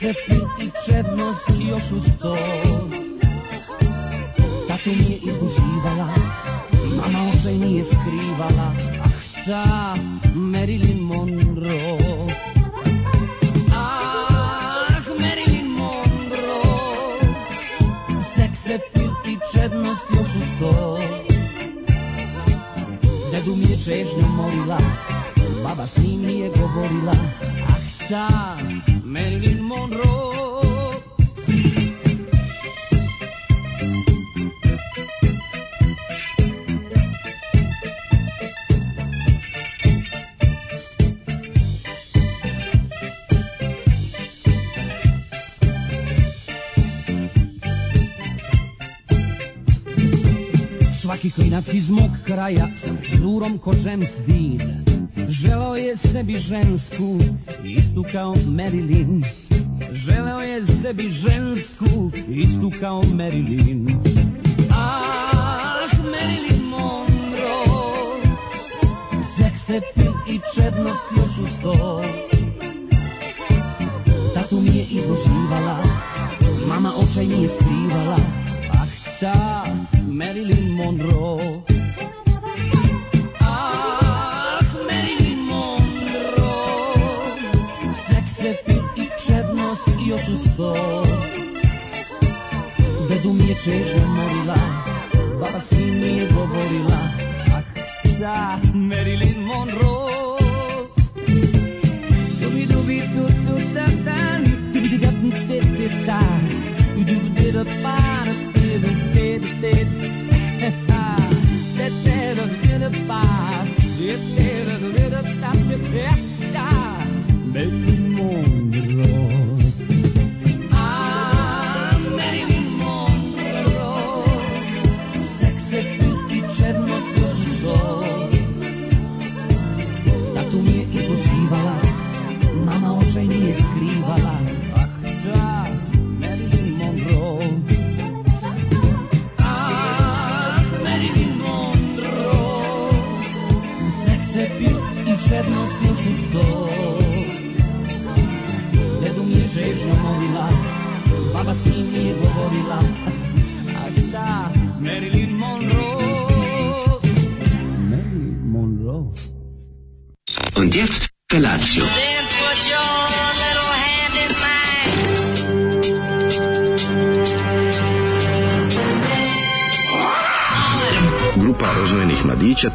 srpni i čednost još uz to Tatu mi je izbuđivala, mama očaj nije skrivala Ah šta, Marilyn Monroe Ah, Marilyn Monroe Seks, appeal i čednost još uz to Dedu mi je čežnju molila, baba s njim nije govorila Ah šta, Marilyn Monroe. Svaki klinac iz mog kraja sa vizurom ko James Želeo je sebi žensku, istu kao Marilyn. Želeo je sebi žensku, istu kao Marilyn. Ah, Marilyn Monroe, seks, pil i čednost još uz to. Tatu mi je izloživala, mama očaj mi je skrivala. Ah, ta Marilyn Monroe. nije čeža marila, baba s njim govorila, da Marilyn Monroe. da da, da da da da, da da, da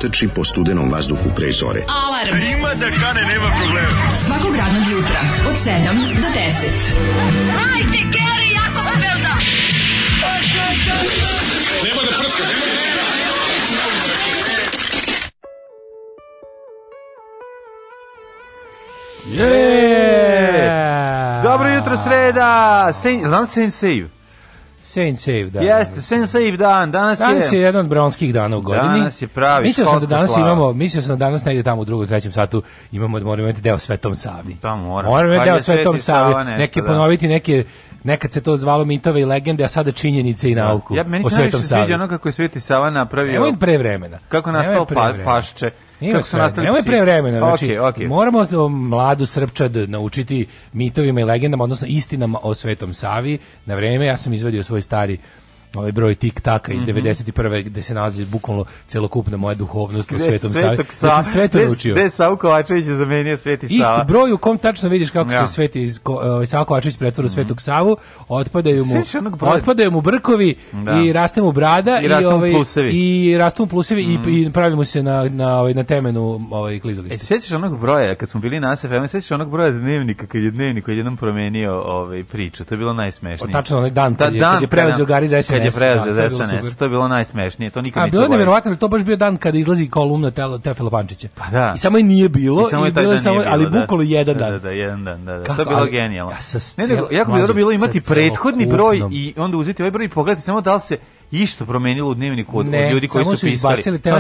protrči po studenom vazduhu pre zore. Alarm! A e, ima da kane, nema problema. Svakog radnog jutra, od 7 do 10. Hajde, Geri, jako se velda! Nema da prska, nema da Yeah! Dobro jutro, sreda! Sen, lan save. Saint Save dan. Jeste, Saint Save dan. Danas, danas je, je jedan od bronskih dana u godini. Danas je pravi mislio sam da danas slava. imamo, mislio sam da danas negde tamo u drugom, trećem satu imamo da moramo imati deo Svetom Savi. Pa moramo. Moramo imati deo Svetom Savi. Sava nešto, neke da. ponoviti, neke nekad se to zvalo mitove i legende, a sada činjenice i da. nauku. Ja, meni se najviše sviđa ono kako je Sveti Sava napravio. Nemoj pre vremena. Kako nastao pa, pašče. Nije kako su nastali Nemoj pre vremena, znači, okay, okay. moramo mladu Srpčad naučiti mitovima i legendama, odnosno istinama o Svetom Savi. Na vreme ja sam izvadio svoj stari ovaj broj tik taka iz mm -hmm. 91. gde se nalazi bukvalno celokupna moja duhovnost u Svetom Savi. Sa, sve to naučio. Gde Savo Kovačević je zamenio Sveti Sava. Isti broj u kom tačno vidiš kako ja. se Sveti iz, uh, ovaj, Savo Kovačević pretvara u mm -hmm. Svetog Savu, otpadaju mu otpadaju mu brkovi da. i raste mu brada i, i ovaj i rastu mu plusevi mm -hmm. i, mhm. i pravimo se na na ovaj na temenu ovaj klizalište. E sećaš onog broja kad smo bili na SFM, sećaš onog broja dnevnika kad je dnevnik koji jednom promenio ovaj priču. To je bilo najsmešnije. O, tačno onaj dan kad je, da, je preuzeo Gari za SNS kad je preuzeo da, SNS. To je bilo najsmešnije. To nikad A bilo je neverovatno, to baš bio dan kada izlazi kolumna Telo Tefela Pančića. Pa da. I samo je nije bilo, i samo je bilo samo, ali da. bukvalno jedan da, dan. Da, da, jedan dan, da. da. To je bilo genijalno. Ne, jako bi dobro bilo imati prethodni broj i onda uzeti ovaj broj i pogledati samo da li se išto promenilo u dnevniku od, ne, od ljudi koji su, pisali. Ne, samo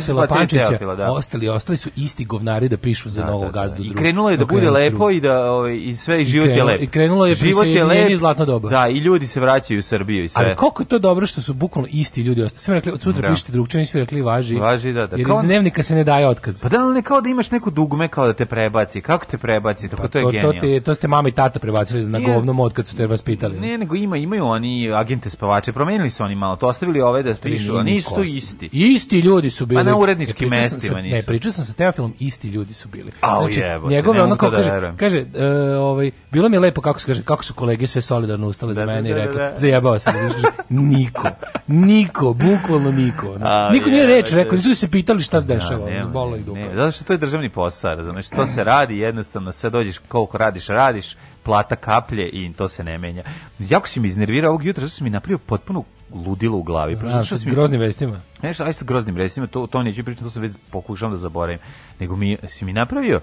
su izbacili Teofila da. ostali, ostali su isti govnari da pišu za da, novog da, da. gazdu drugog. I krenulo je da, da bude lepo i da ovaj, i sve i život krenulo, je lep. I krenulo je život je lep, zlatno doba. Da, i ljudi se vraćaju u Srbiju i sve. Ali koliko je to dobro što su bukvalno isti ljudi ostali. Sve rekli od sutra da. pišite drugčani, svi rekli važi. Važi da, da. Jer iz dnevnika se ne daje otkaz. Pa da, ne kao da imaš neku dugme kao da te prebaci. Kako te prebaci? Tako pa to je genijalno. To, te, to ste mama i tata prebacili na govnom od kad su te vaspitali. Ne, nego ima, imaju oni agente spavače. Promenili su oni malo. To ostavili mogli ove da pišu, oni isto isti. Isti ljudi su bili. Pa na e, uredničkim ja, mestima nisu. Ne, pričao sam sa Teofilom, isti ljudi su bili. A znači, jebo, njegove ono kao da kaže, kaže, e, ovaj, bilo mi je lepo kako se kaže, kako su kolege sve solidarno ustale za da, da, mene i rekli, zajebao sam, znači, niko, niko, bukvalno niko. Niko nije reč rekao, nisu se pitali šta se dešava, bolo i dupa. Zato što to je državni posao, razumeš, to se radi jednostavno, sve dođeš koliko radiš, radiš, plata kaplje i to se ne menja. Jako si mi iznervirao ovog jutra, što si mi napravio potpuno ludilo u glavi. Znam, sa groznim vestima. Nešto, aj sa groznim vestima, to, to neću pričati, to sam već pokušavam da zaboravim. Nego mi, si mi napravio,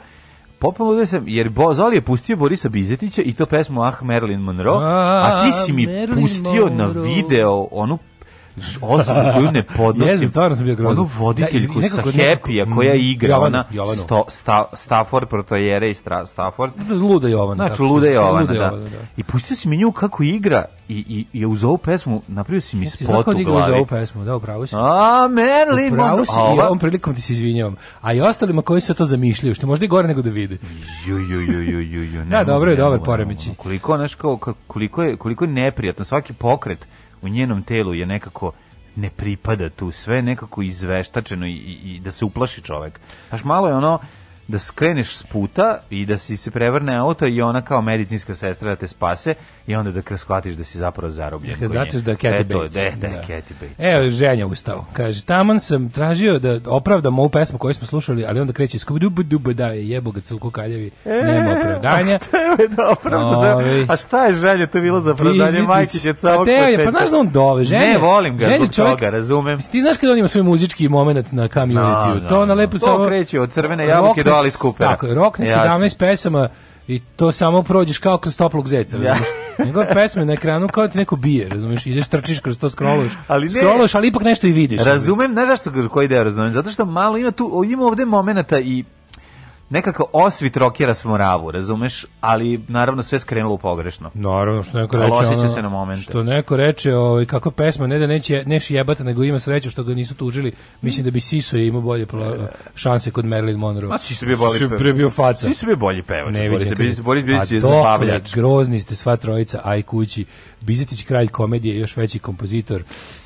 Popolno da sam, jer Bo, Zoli je pustio Borisa Bizetića i to pesmu Ah Marilyn Monroe, a, a ti si mi Marilyn pustio Monroe. na video onu osobu koju ne podnosim. Jezim, stvarno sam bio grozan. Ono da, voditeljku da, iz, nekako, sa Happy-a koja igra Jovanu, ona Jovanu. Sto, sta, Stafford protojere i stra, Stafford. Da, luda Jovana. Znači, Luda Jovana, da. Jovana, da. I pustio si mi nju kako igra i, i, i uz ovu pesmu napravio si mi ja, spot u glavi. Ja ti ovu pesmu, da, upravo si. A, Merlin! Upravo si i ovom prilikom ti se izvinjavam. A i ostalima koji se to zamišljaju, što možda i gore nego da vide. Ju, ju, ju, ju, ju, ju. Da, dobro je, dobro, poremeći. Koliko, znaš, koliko je, koliko je neprijatno, svaki pokret u njenom telu je nekako ne pripada tu sve nekako izveštačeno i, i, i da se uplaši čovek. Znaš, malo je ono da skreneš s puta i da si se prevrne auto i ona kao medicinska sestra da te spase, i onda da shvatiš da si zapravo zarobljen. Kad znatiš da je Kathy Bates. Da, da, da. Kathy Bates. Evo, da. ženja ustao. Kaže, taman sam tražio da opravdam ovu pesmu koju smo slušali, ali onda kreće skubidubu dubu da je jebo ga cuku kaljevi. E, nema opravdanja. E, da opravda A šta je želje to bilo za opravdanje Majkić će samog početka? Pa znaš da on dove, ženje. Ne volim ga zbog toga, razumem. Ti znaš kad on ima svoj muzički moment na community. To na lepo samo... kreće od crvene jabuke do Alice Coopera. Tako, rokne 17 pesama I to samo prođeš kao kroz toplog zeca, da. razumiješ? Ja. Njegove pesme na ekranu kao ti neko bije, razumiješ? Ideš, trčiš kroz to, scrolluješ. Ali ne, scrolluješ, ali ipak nešto i vidiš. Razumem, ne znaš zašto koji deo razumem? Zato što malo ima tu, ima ovde momenata i nekako osvit rokira smo ravu, razumeš? Ali naravno sve skrenulo u pogrešno. Naravno što neko reče. Ono, se na momente. Što neko reče, ovaj kako pesma ne da neće neš jebata, nego ima sreću što ga nisu tužili. Mislim da bi Siso imao bolje šanse kod Marilyn Monroe. Znači se bi bolji. Su bio faca. Siso bi bolji pevač. Ne vidim, bi bolji bi se zabavljač. Grozni ste sva trojica, aj kući. Bizetić kralj komedije, još veći kompozitor.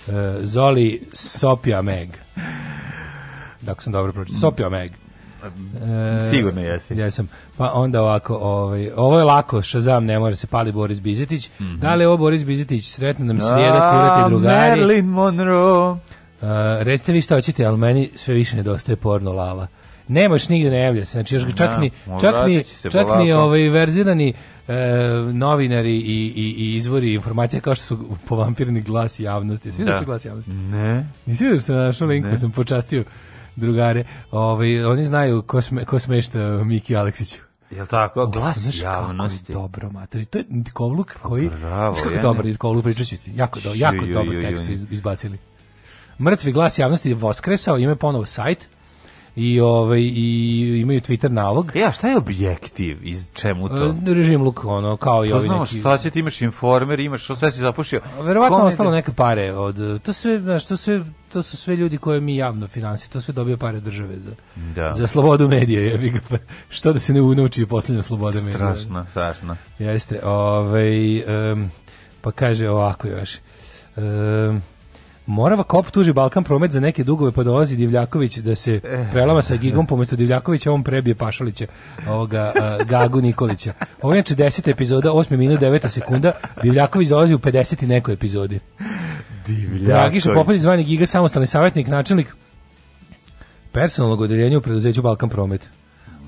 Eh, Zoli Sopja Meg. Dakle sam dobro pročitao. Sopja Meg. E, Sigurno jesi. Jesam. Pa onda ovako, ovaj, ovo je lako, Šazam, ne mora se pali Boris Bizetić. Mm -hmm. Da li je ovo Boris Bizetić? Sretno nam da srijeda, kurati drugari. Marilyn Monroe. Uh, recite vi šta hoćete, ali meni sve više nedostaje porno lava. Nemaš nigde ne javlja se. Znači još ga čak da, ni čak ni čak ni ovaj verzirani e, novinari i, i, i izvori informacija kao što su povampirni glas javnosti. Svi da. glas javnosti. Ne. Nisi vidio što sam našao link sam počastio drugare, ovaj, oni znaju ko, sme, ko smešta Miki Aleksiću. Jel tako? Glas Znaš javnosti. Kako dobro, mater. To je Kovluk pa koji... Bravo, kako je dobar Kovluk, pričat ću ti. Jako, do, jako dobro tekst izbacili. Mrtvi glas javnosti je voskresao, ima ponovo sajt, i ovaj i imaju Twitter nalog. Ja, e, šta je objektiv? Iz čemu to? E, režim luk ono kao i pa ovi neki. Znaš, šta će ti imaš informer, imaš sve si zapušio. Verovatno Kom ostalo da- neke pare od to sve, znaš, to sve to su sve ljudi koje mi javno finansi, to sve dobije pare države za, da. za slobodu medija. Ja bih, pa što da se ne unuči posljednja sloboda strašno, medija. Strašno, strašno. Jeste, ovaj, um, pa kaže ovako još. Um, Morava Kop tuži Balkan promet za neke dugove, pa dolazi Divljaković da se eh. prelama sa gigom, pomesto Divljakovića on prebije Pašalića, ovoga, uh, Gagu Nikolića. Ovo je 10. epizoda, 8 minut 9 sekunda, Divljaković dolazi u 50. nekoj epizodi. Divljaković. Dragiša Popović, zvani Giga, samostalni savjetnik, načelnik personalnog odeljenja u preduzeću Balkan promet.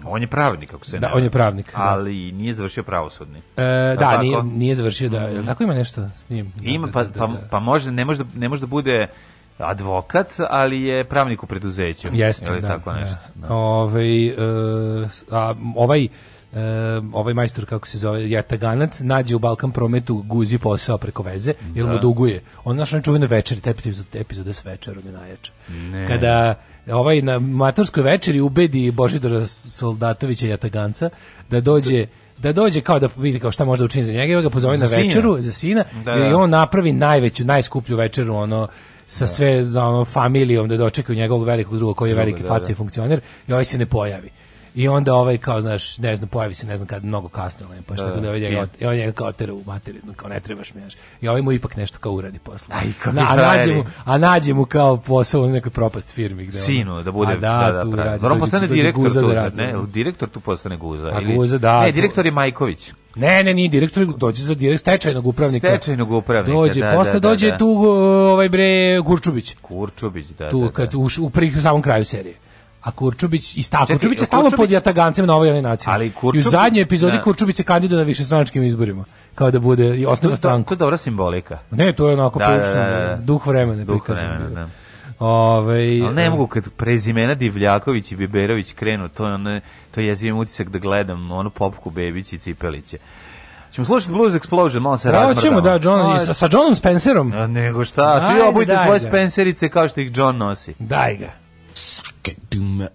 On je pravnik, kako se da, ne. Da, on je pravnik. Da. Ali nije završio pravosudni. E, da, nije, nije završio, da. Je tako ima nešto s njim? Ima, da, pa, da, pa, pa možda, ne možda, ne možda bude advokat, ali je pravnik u preduzeću. Jeste, je da. Tako nešto? Da. da. Ove, ovaj, e, a, ovaj Uh, ovaj majstor kako se zove Jataganac nađe u Balkan prometu guzi posao preko veze jer da. mu duguje on naš čuvene večeri te epizode, epizode s večerom je najjače kada ovaj na maturskoj večeri ubedi Božidora Soldatovića Jataganca da dođe da dođe kao da vidi kao šta može da učini za njega, ga pozove na večeru za sina da, da. i on napravi najveću, najskuplju večeru ono sa da. sve za ono familijom da dočekaju njegovog velikog druga koji je veliki da, faci da. funkcioner i ovaj se ne pojavi. I onda ovaj kao znaš, ne znam, pojavi se ne znam kad mnogo kasno, ali ovaj, pa što da, da ovaj njega, yeah. ovaj njega kao tera u materinu, kao ne trebaš mi, znaš. I ovaj mu ipak nešto kao uradi posle. Aj, kao Na, a nađe mu, a nađe mu kao posao u nekoj propast firmi gde. Sinu, da bude a da, da, da tu radi. Dobro postane direktor tu, da ne, direktor tu postane guza a pa ili guza, da, Ne, direktor je Majković. Ne, ne, ni direktor dođe za direkt stečajnog upravnika. Stečajnog upravnika. Dođe, da, posle da, da, dođe tu ovaj bre Kurčubić. Kurčubić, da. Tu kad u, u pri samom kraju serije a Kurčubić i sta Kurčubić je stalno pod jatagancem na ovoj onoj naciji. Ali Kurčubić, I u zadnjoj epizodi da. Kurčubić je kandidat na višestranačkim izborima kao da bude i osnovna stranka. To je dobra simbolika. Ne, to je onako da, da, da prilično, da, da, duh vremena. Duh vremena, da. Ove, ovaj, Ali ne e, mogu kad prezimena Divljaković i Biberović krenu, to je to je jezivim utisak da gledam onu popku Bebić i Cipeliće. Ćemo slušati Blues Explosion, malo se razmrdamo. Hoćemo, da, John, sa, sa Johnom Spencerom. nego šta, svi obujte svoje Spencerice kao što ih John nosi. Daj ga. Sock it, doom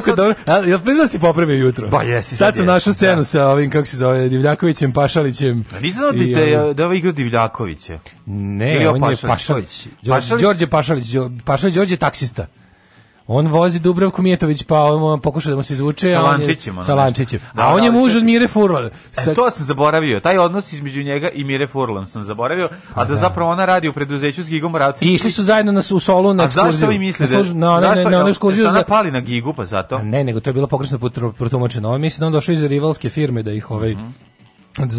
kako sad... dobro. Jel priznaš ti popravio jutro? Ba, jesi. Sad, sad sam našao da. scenu da. sa ovim, kako se zove, Divljakovićem, Pašalićem. A nisam znao da, te, da ovo igra Divljakoviće? Ne, on je Pašalić. Pašalić? Đorđe Pašalić. Pašalić Đorđe je taksista. On vozi Dubravku Mijetović, pa on pokuša da mu se izvuče. Sa Lančićem. Sa Lančićem. A on je, da, da, je muž od Mire Furlan. E, sa... E, to sam zaboravio. Taj odnos između njega i Mire Furlan sam zaboravio. Pa a da, da, zapravo ona radi u preduzeću s Gigom Moravcem. I išli su zajedno na, u solu na ekskurziju. A zašto vi mislite? Na, služ... na, ne, ne, ne, ne, ekskurziju pali na Gigu, pa zato? A Ne, nego to je bilo pogrešno protumačeno. On misli da on došao iz rivalske firme da ih ovaj... Mm -hmm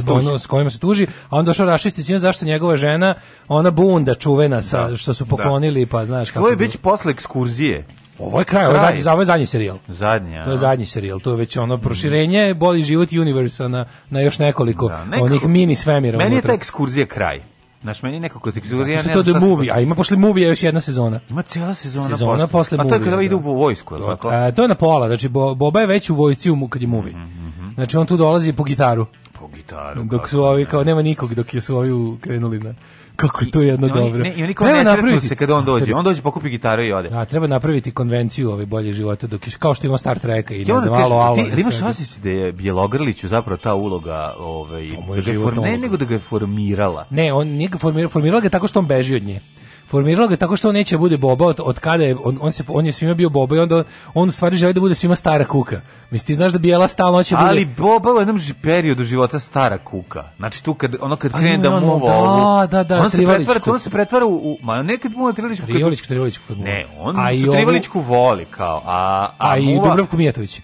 ono, s kojima se tuži, a on došao rašisti sin zašto njegova žena, ona bunda čuvena sa da. što su poklonili, da. pa znaš kako. To je već posle ekskurzije. Ovo je kraj, kraj. Ovo, je zadnji, ovo je zadnji serijal. Zadnji, ja. To je zadnji serijal, to je već ono mm. proširenje, boli život universa na, na još nekoliko da, nekako, onih mini svemira. Meni unutra. je ta ekskurzija kraj. Znaš, meni nekako te ekskurzija... Zato to je movie, a ima posle movie još jedna sezona. Ima cijela sezona, sezona posle, posle A to je kada da. ide u vojsku, je to? A, e, to je na pola, znači Boba je već u vojsci u, kad je mhm, movie. Mm -hmm. Znači on tu dolazi po gitaru. Po gitaru. Dok pa su ovi, da. kao nema nikog, dok su ovi krenuli na... Kako je to jedno I, dobro. Ne, I oni kao napraviti se kada on dođe. On dođe pokupi gitaru i ode. Da, treba napraviti konvenciju ove bolje života dok je, kao što ima Star Treka i ne malo alo. Ti, imaš osjećaj da je Bjelogrliću zapravo ta uloga ovaj, da ga form, ne, nego da ga je formirala. Ne, on nije ga formirala, formirala ga tako što on beži od nje. Formiralo ga tako što on neće da bude boba od, od kada je on, on, se on je svima bio boba i onda on u stvari želi da bude svima stara kuka. Mislim ti znaš da Bijela stalno hoće da bude Ali boba u jednom periodu života stara kuka. Znači tu kad ono kad pa krene da mu da, da, da, da, on se pretvara, on se pretvara u, u ma nekad mu Trivalić Trivalić Trivalić Ne, on Trivalićku voli kao a a, a i Dubravko Mijatović.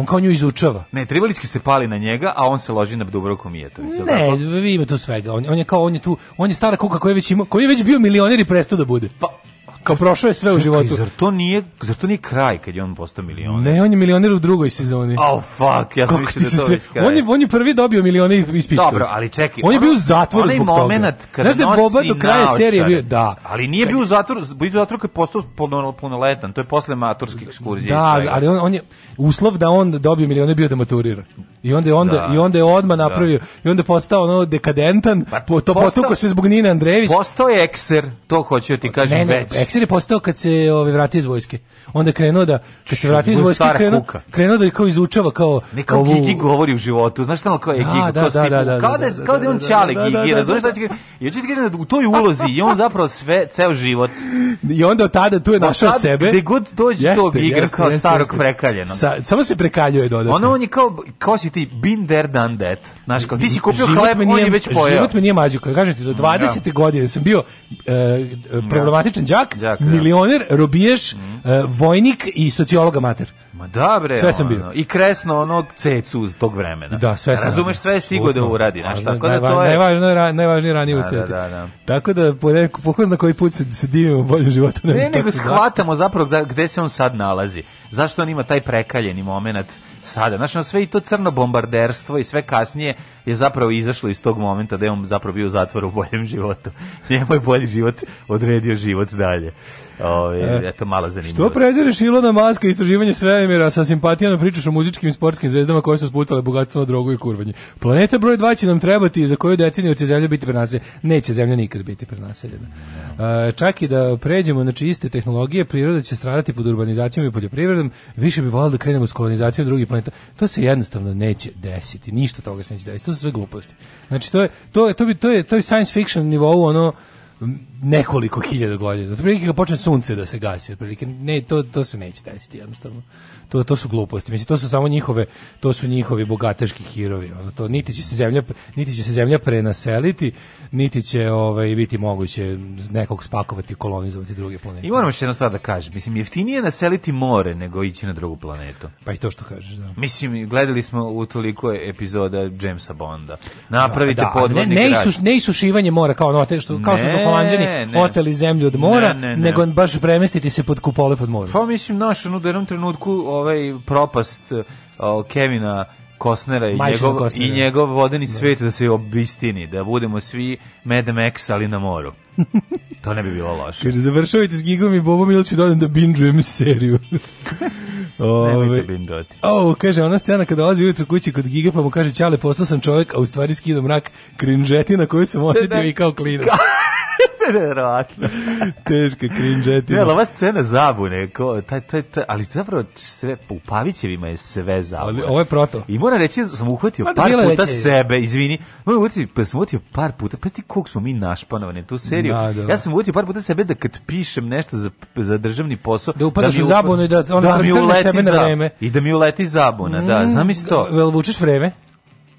On kao nju izučava. Ne, Tribalićki se pali na njega, a on se loži na Dubrovku Mijetović. Ne, ima tu svega. On, on, je kao on je tu, on je stara kuka koja je već ima, koji je već bio milioner i prestao da bude. Pa kao prošao je sve Čekaj, u životu. Zar to nije, zar to nije kraj kad je on postao milioner? Ne, on je milioner u drugoj sezoni. Oh fuck, ja sam mislio da to sve... već kraj. On je on je prvi dobio milione i ispička. Dobro, ali čekaj. On je bio u zatvoru zbog toga. Moment kad Znaš da je Boba do kraja naočar, serije bio, da. Ali nije kad... bio u zatvoru, bio u zatvoru kad je postao punoletan, to je posle maturskih ekskurzija. Da, ali on, on je uslov da on dobio milione bio da maturira. I onda je onda da. i onda je odma da. napravio da. i onda postao ono dekadentan, pa, to potuko se zbog Nine Andrejević. Postao je ekser, to hoću da ti kažem ne, ne, već oficir je postao kad se ovaj vratio iz vojske. Onda krenuo da kad se vrati iz vojske krenuo, krenuo da kao izučava kao ne kao ovu... Gigi govori u životu. Znaš šta kao je da, Gigi, da, da, da, da, kao da, da kao da, da on čale Gigi, razumeš šta će ja ću ti kažem da u toj ulozi i on zapravo sve ceo život. I onda od tada tu je našao sebe. Gde god dođe to igra kao starog prekaljenog. Samo se prekaljuje dodatno. Ono on je kao kao si ti been there done that. Znaš kao ti si kupio hleb, on je već pojeo. Život mi nije mađio. Kažem ti do 20. godine sam bio eh, problematičan đak Đak, milioner, robiješ, mm. E, vojnik i sociologa mater. Ma da bre. Sve sam bio. I kresno onog cecu iz tog vremena. Da, sve da sam. Razumeš, sve je stigo da uradi, znači tako da to je najvažno ra, najvažnije ranije da, da, da, da, Tako da po neku pohozna koji put se, se divimo boljem životu ne. Ne, nego da. shvatamo zapravo gde se on sad nalazi. Zašto on ima taj prekaljeni momenat sada. Znači, na sve i to crno bombarderstvo i sve kasnije je zapravo izašlo iz tog momenta da je on zapravo bio u zatvoru u boljem životu. Njemu je bolji život odredio život dalje. Ove, e, eto, mala zanimljivost. Što prezireš Ilona Maska istraživanje svemira sa simpatijama da pričaš o muzičkim i sportskim zvezdama koje su spucale bogatstvo na drogu i kurvanje. Planeta broj 2 će nam trebati za koju deceniju će zemlja biti prenaseljena. Neće zemlja nikad biti prenaseljena. E, čak i da pređemo znači, iste tehnologije, priroda će stradati pod urbanizacijom i poljoprivredom. Više bi volio da krenemo s kolonizacijom drugih planeta. To se jednostavno neće desiti. Ništa toga se neće desiti. To sve gluposti. Znači to je to je to bi to je to je science fiction nivou ono nekoliko hiljada godina. Otprilike kad počne sunce da se gasi, otprilike ne to to se neće desiti jednostavno to, to su gluposti. Mislim to su samo njihove, to su njihovi bogateški hirovi. Ono to niti će se zemlja niti će se zemlja prenaseliti, niti će ovaj biti moguće nekog spakovati, kolonizovati druge planete. I moramo se jedno stvar da kažem. Mislim jeftinije naseliti more nego ići na drugu planetu. Pa i to što kažeš, da. Mislim gledali smo u toliko epizoda Jamesa Bonda. Napravite da, da. podvodni ne, ne, grad. ne isušivanje mora kao ono, što kao što su holanđani oteli zemlju od mora, ne, ne, nego baš premestiti se pod kupole pod more. Pa mislim naš u jednom trenutku ovaj propast eh, o, Kevina Kosnera i njegov, i njegov vodeni da. svet da se obistini, da budemo svi Mad Max, ali na moru. to ne bi bilo loše. Kaže, završavajte s gigom i Bobom ili ću dodam da binđujem seriju. Ove, bindoti. O, kaže, ona scena kada dolazi ujutro kući kod Giga pa mu kaže, čale, postao sam čovjek, a u stvari skidam rak krinžetina koju sam osjetio i kao klinac. Verovatno. Teška krinđetina. Ne, ali ova scena zabune, ko, taj, taj, taj, ali zapravo sve, u Pavićevima je sve zabune. Ali, ovo je proto. I moram reći da sam uhvatio Mada par puta reći. sebe, izvini, moram uhvatiti, pa sam uhvatio par puta, pa ti koliko smo mi našpanovani, tu seriju. Da, da, da. Ja sam uhvatio par puta sebe da kad pišem nešto za, za državni posao, da upadaš da u zabunu i da, ono, da, mi uleti, uleti sebe na vreme. I da mi uleti zabuna, da. Mm, zamisli to. Vel da, vučeš vreme?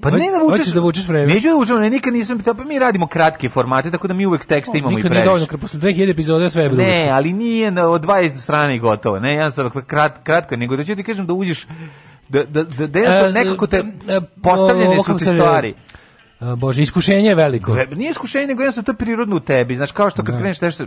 Pa ne da vučeš, da vučeš vreme. Neću da vučem, ne, nikad nisam pa mi radimo kratke formate, tako da mi uvek tekst imamo i previše. Nikad nije dovoljno, posle 2000 epizoda sve je Ne, uđeš. ali nije na, od 20 strane gotovo, ne, ja sam krat, kratko, nego da ću ti kažem da uđeš, da, da, da, da, ja sam e, nekako te e, e, postavljene su ti stvari. Je, bože, iskušenje je veliko. Nije iskušenje, nego jednostavno to je prirodno u tebi. Znaš, kao što kad da. kreneš nešto,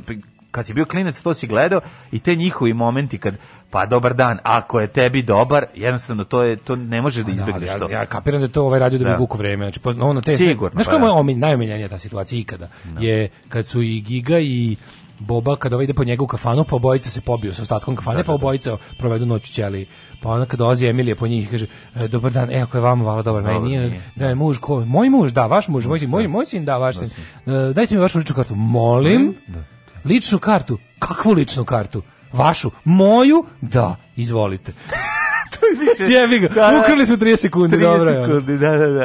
kad si bio klinac, to si gledao i te njihovi momenti kad, pa dobar dan, ako je tebi dobar, jednostavno to je to ne možeš da, da izbegneš da, to. Ja, ja kapiram da to ovaj radio da bi da. vuku vreme. Znači, ono te, Sigurno. Znaš, kao pa, da. moja najomiljenija ta situacija ikada no. je kad su i Giga i Boba kada ide po njega u kafanu, pa obojica se pobiju sa ostatkom kafane, da, pa da, pa obojica provedu noć u ćeliji. Pa onda kad dolazi Emilija po njih i kaže, e, dobar dan, evo ako je vama, vala dobar, meni nije, da je da. muž, ko, moj muž, da, vaš muž, moj sin, da, moj, moj sin, da, vaš sin. E, dajte mi vašu ličnu kartu, molim, ličnu kartu, kakvu ličnu kartu? Vašu, moju, da, izvolite. Jebi ga, da, ukrali smo 30 sekundi, 30 dobro. sekundi, da, da, da.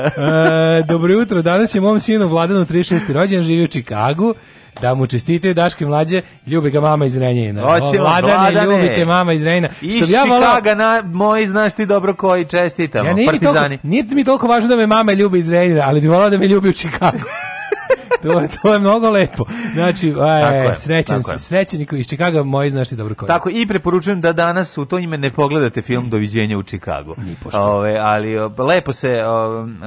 E, dobro jutro, danas je mom sinu Vladanu 36. rođen, živi u Čikagu da mu čestitaju Daške mlađe, ljubi ga mama iz Renjina. Hoćemo, Vladane, ljubite mama iz Renjina. Što bi Čikaga, volao... moji znaš ti dobro koji čestitamo, ja, nije partizani. Mi toliko, nije mi toliko važno da me mama ljubi iz Renjina, ali bi volao da me ljubi u Čikagu. to, je, to je mnogo lepo. Znači, aj, srećen, srećen iz Čikaga, moji znaš ti dobro koji. Tako, i preporučujem da danas u to ime ne pogledate film Doviđenja u Čikagu. Ove, ali lepo se,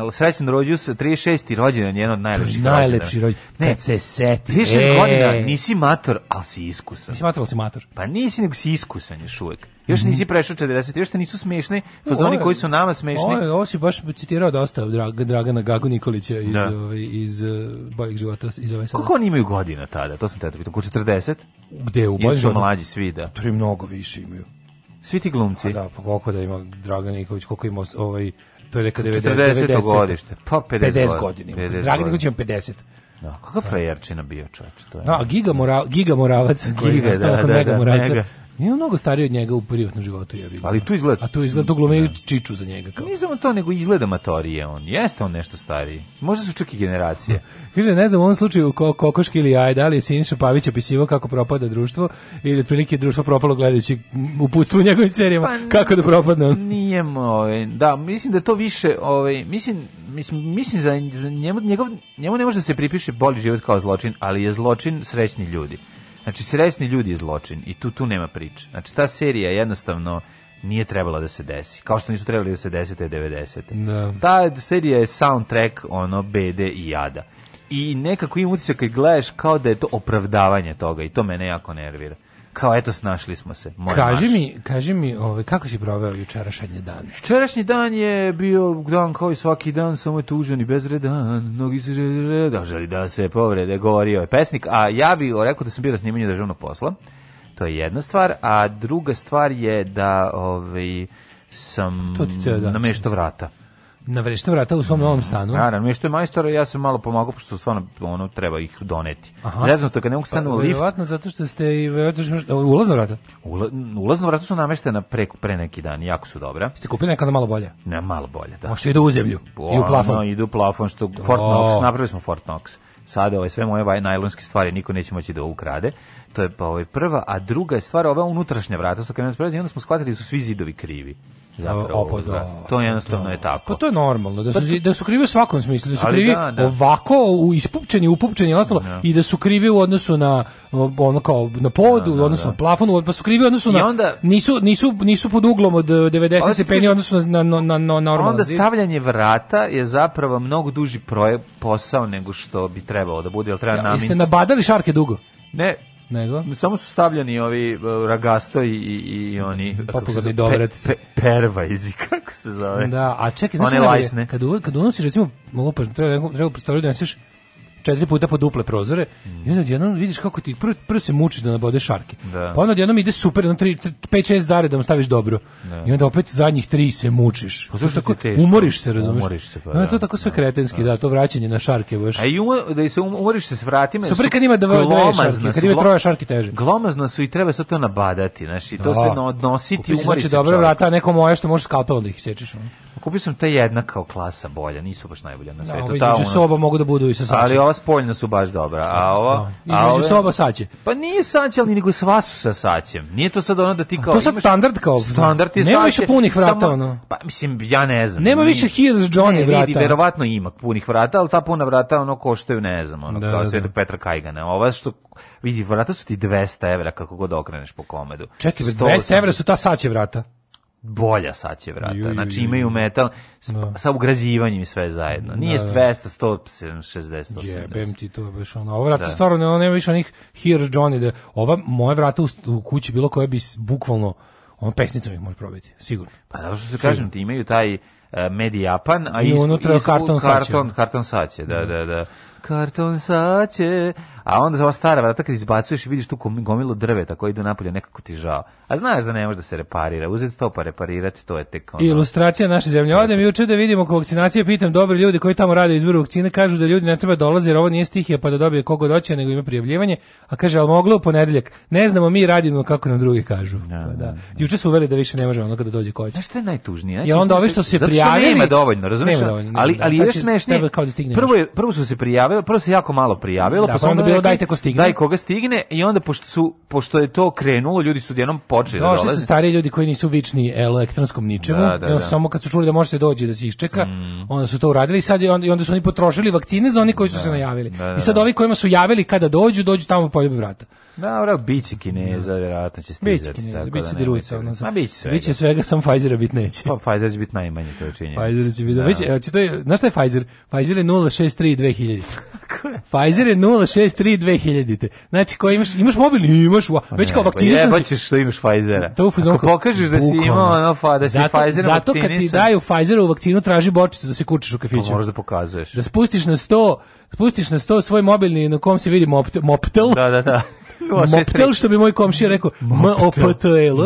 o, srećen rođu 36. rođendan, jedan od najlepših Najlepši rođendan. Ne, se seti. 36 e. godina, nisi mator, ali si iskusan. Nisi mator, ali si mator. Pa nisi, nego si iskusan još uvijek. Još mhm. nisi prešao 40, još te nisu smešni fazoni koji su nama smešni. Ovo, ovo si baš citirao dosta Drag, Dragana Gagu Nikolića iz, da. ovaj, iz uh, e, Bojeg života. Iz ovaj Koliko oni imaju godina tada? To sam te pitao. Ko 40? Gde? U Bojeg života? mlađi svi, da. To mnogo više imaju. Svi ti glumci? A da, pa koliko da ima Dragan Nikolić, koliko ima ovaj... To je neka 90, 90 godište. Pa 50, 50 godina. 50 Dragan Nikolić ima 50. Da, kakav da. frajerčina bio čovječ, to je. No, a da, Giga, mora, Giga Moravac, koji je da, da, da, mega da, Moravca, mega. Nije mnogo stariji od njega u privatnom životu, ja bih. Ali tu izgleda. A tu izgleda to glumeju da. čiču za njega kao. Nisam to, nego izgleda matorije on. Jeste on nešto stariji. Možda su čak i generacije. Kaže, ne znam, u ovom slučaju ko, kokoški ili jaj, da li je Siniša Pavić opisivo kako propada društvo ili otprilike društvo propalo gledajući uputstvo u njegovim serijama pa, kako da propadne Nije moj, da, mislim da to više, ovaj, mislim, mislim, mislim za, za njemu, njegov, njemu ne može da se pripiše boli život kao zločin, ali je zločin srećni ljudi. Znači, srećni ljudi je zločin i tu, tu nema priče. Znači, ta serija jednostavno nije trebala da se desi. Kao što nisu trebali da se desi te 90. Da. Ta serija je soundtrack ono BD i jada. I nekako im utisak kad gledaš kao da je to opravdavanje toga i to mene jako nervira kao eto snašli smo se. Moj kaži mi, kaži mi, ovaj kako si proveo jučerašnji dan? Jučerašnji dan je bio dan kao i svaki dan, samo je tužan i bezredan. Mnogi se reda želi da se povrede, govorio je pesnik, a ja bih rekao da sam bio na snimanju državnog posla. To je jedna stvar, a druga stvar je da ovaj sam na namešto vrata navrešta vrata u svom mm, novom stanu. Naravno, mi što je majstora, ja sam malo pomagao, pošto stvarno ono, treba ih doneti. Zrezno to, kad ne mogu stanu pa, lift... Vjerovatno zato što ste i ulazna vrata. Ula, ulazna vrata su nameštena pre, pre neki dan, jako su dobra. Ste kupili nekada malo bolje? Ne, malo bolje, da. Možda idu u zemlju i u plafon. Ono, idu u plafon, što Do. Fort Knox, napravili smo Fort Knox. Sada ove sve moje najlonske stvari niko neće moći da ukrade. To je pa ovaj prva, a druga je stvar ova unutrašnja vrata, sa kojima smo nas onda smo shvatili da su svi zidovi krivi zapravo. Opo, da, to jednostavno da. je tako. Pa to je normalno, da su, pa, da su krivi u svakom smislu, da su krivi da, da. ovako, u ispupčeni, upupčeni i ostalo, da. i da su krivi u odnosu na ono kao, na podu, da, da, u odnosu da. na plafon, pa su krivi u odnosu na, onda, nisu, nisu, nisu pod uglom od 90 eh, stepeni, odnosu na, na, na, na normalno. Onda stavljanje vrata je zapravo mnogo duži proje, posao nego što bi trebalo da bude, jel treba ja, namin... Jeste nabadali šarke dugo? Ne, Nego? Samo su stavljeni ovi e, ragasto i, i, i oni... Pa Popularni dovrat. Pe, pe, perva izi, kako se zove. Da, a čekaj, znači kad, kad unosiš, recimo, lupaš, treba, treba prostoriju da nesiš četiri puta po duple prozore mm. i onda odjednom vidiš kako ti prvo, prvo se mučiš da nabode šarke. Da. Pa onda odjednom ide super, na 3 5 6 dare da mu staviš dobro. Da. I onda opet zadnjih tri se mučiš. Pa zašto tako teško. umoriš se, razumeš? Umoriš se, pa. Da, to tako sve da, kretenski, da. da, to vraćanje na šarke baš. A i umor, da se um, umoriš se s Super kad ima dva dve šarke, kad ima troje šarki teže. Glomazno su i treba se to nabadati, znači to da. se odnositi, znači, umoriš se. dobro vrata, neko moje što možeš skalpelom da ih sečeš kupio sam ta jedna kao klasa bolja, nisu baš najbolja na da, svetu. Da, između soba mogu da budu i sa saće. Ali ova spoljna su baš dobra. A ova, da. između ove... soba saće. Pa nije saće, ali nego sva su sa saćem. Nije to sad ono da ti kao... A to sad imaš... standard kao. Standard je Nema saće, više punih vrata, samo, ono. Pa mislim, ja ne znam. Nema više Here's Johnny ne, vrata. Vidi, verovatno ima punih vrata, ali ta puna vrata ono koštaju, ne znam, ono, da, kao da, svetog da. Petra Kajgana. Ova što vidi, vrata su ti 200 evra kako god okreneš po komedu. Čekaj, 200 evra su ta saće vrata bolja saće vrata. Ju, znači imaju metal no. Da. sa ugrađivanjem sve zajedno. Nije da, da. 200, 160, 180. Jebem ti to baš ono. Ovo vrata da. stvarno nema, nema više onih Here's Johnny. Da, ova moje vrata u, u kući bilo koja bi bukvalno ono pesnicom ih može probiti, sigurno. Pa da što se kažem ti imaju taj uh, Japan, a I iz, unutra iz, karton, karton saće. Karton, karton saće, da, da, da. da. Karton saće, a onda za ova stara vrata kad izbacuješ i vidiš tu gomilu drveta koji idu napolje, nekako ti žao. A znaš da ne može da se reparira, uzeti to pa reparirati, to je tek ono... Ilustracija naše zemlje. Odem juče da vidimo oko vakcinacije, pitam dobri ljudi koji tamo rade izvoru vakcine, kažu da ljudi ne treba da dolaze jer ovo nije stihija pa da dobije kogo doće, nego ima prijavljivanje, a kaže, ali moglo u ponedeljak? Ne znamo, mi radimo kako nam drugi kažu. Ja, da, pa da, da. Juče su uveli da više ne može ono kada dođe ko će. Znaš što je najtužnije? Najtužnije? Ja onda ovi što se prijavili... nema dovoljno, razumiješ? Nema dovoljno, nema, ali, ali još smešnije, da prvo, je, prvo su se prijavili, prvo se jako malo prijavilo, da, pa, pa onda bilo dajte ko stigne. Daj koga stigne i onda pošto su pošto je to krenulo, ljudi su jednom počeli da dolaze. Došli su stariji ljudi koji nisu vični elektronskom ničemu, da, da, da. samo kad su čuli da može se doći da se iščeka, mm. onda su to uradili i sad i onda, i onda su oni potrošili vakcine za oni koji su da, se najavili. Da, I da, sad ovi kojima su javili kada dođu, dođu tamo po vrata. Da, ora biće Kineza, vjerojatno da će stizati. Biće Kineza, biće da Rusa, ono. Ma biće svega. Biće svega, sam Pfizera bit neće. Pa Pfizer će biti najmanje, to je činjenica. Pfizer će biti, da. Biće, da. će to je, znaš šta je Pfizer? Pfizer je 063 2000. Pfizer je 063 2000. Znači, ko imaš, imaš mobilni, imaš, pa već kao pa vakcinistan si. Jeboćeš što imaš Pfizera. To u Ako pokažeš da si imao, ono, fa, da si zato, Pfizer Zato kad ti daju Pfizerovu vakcinu, traži bočicu da se kučiš u pa kafiću. Pa možeš da pokazuješ. Da spustiš na 100, spustiš na 100 svoj mobilni na kom se vidi moptel. Da, da, da. Moptel, što bi moj komšija rekao, M-O-P-T-L,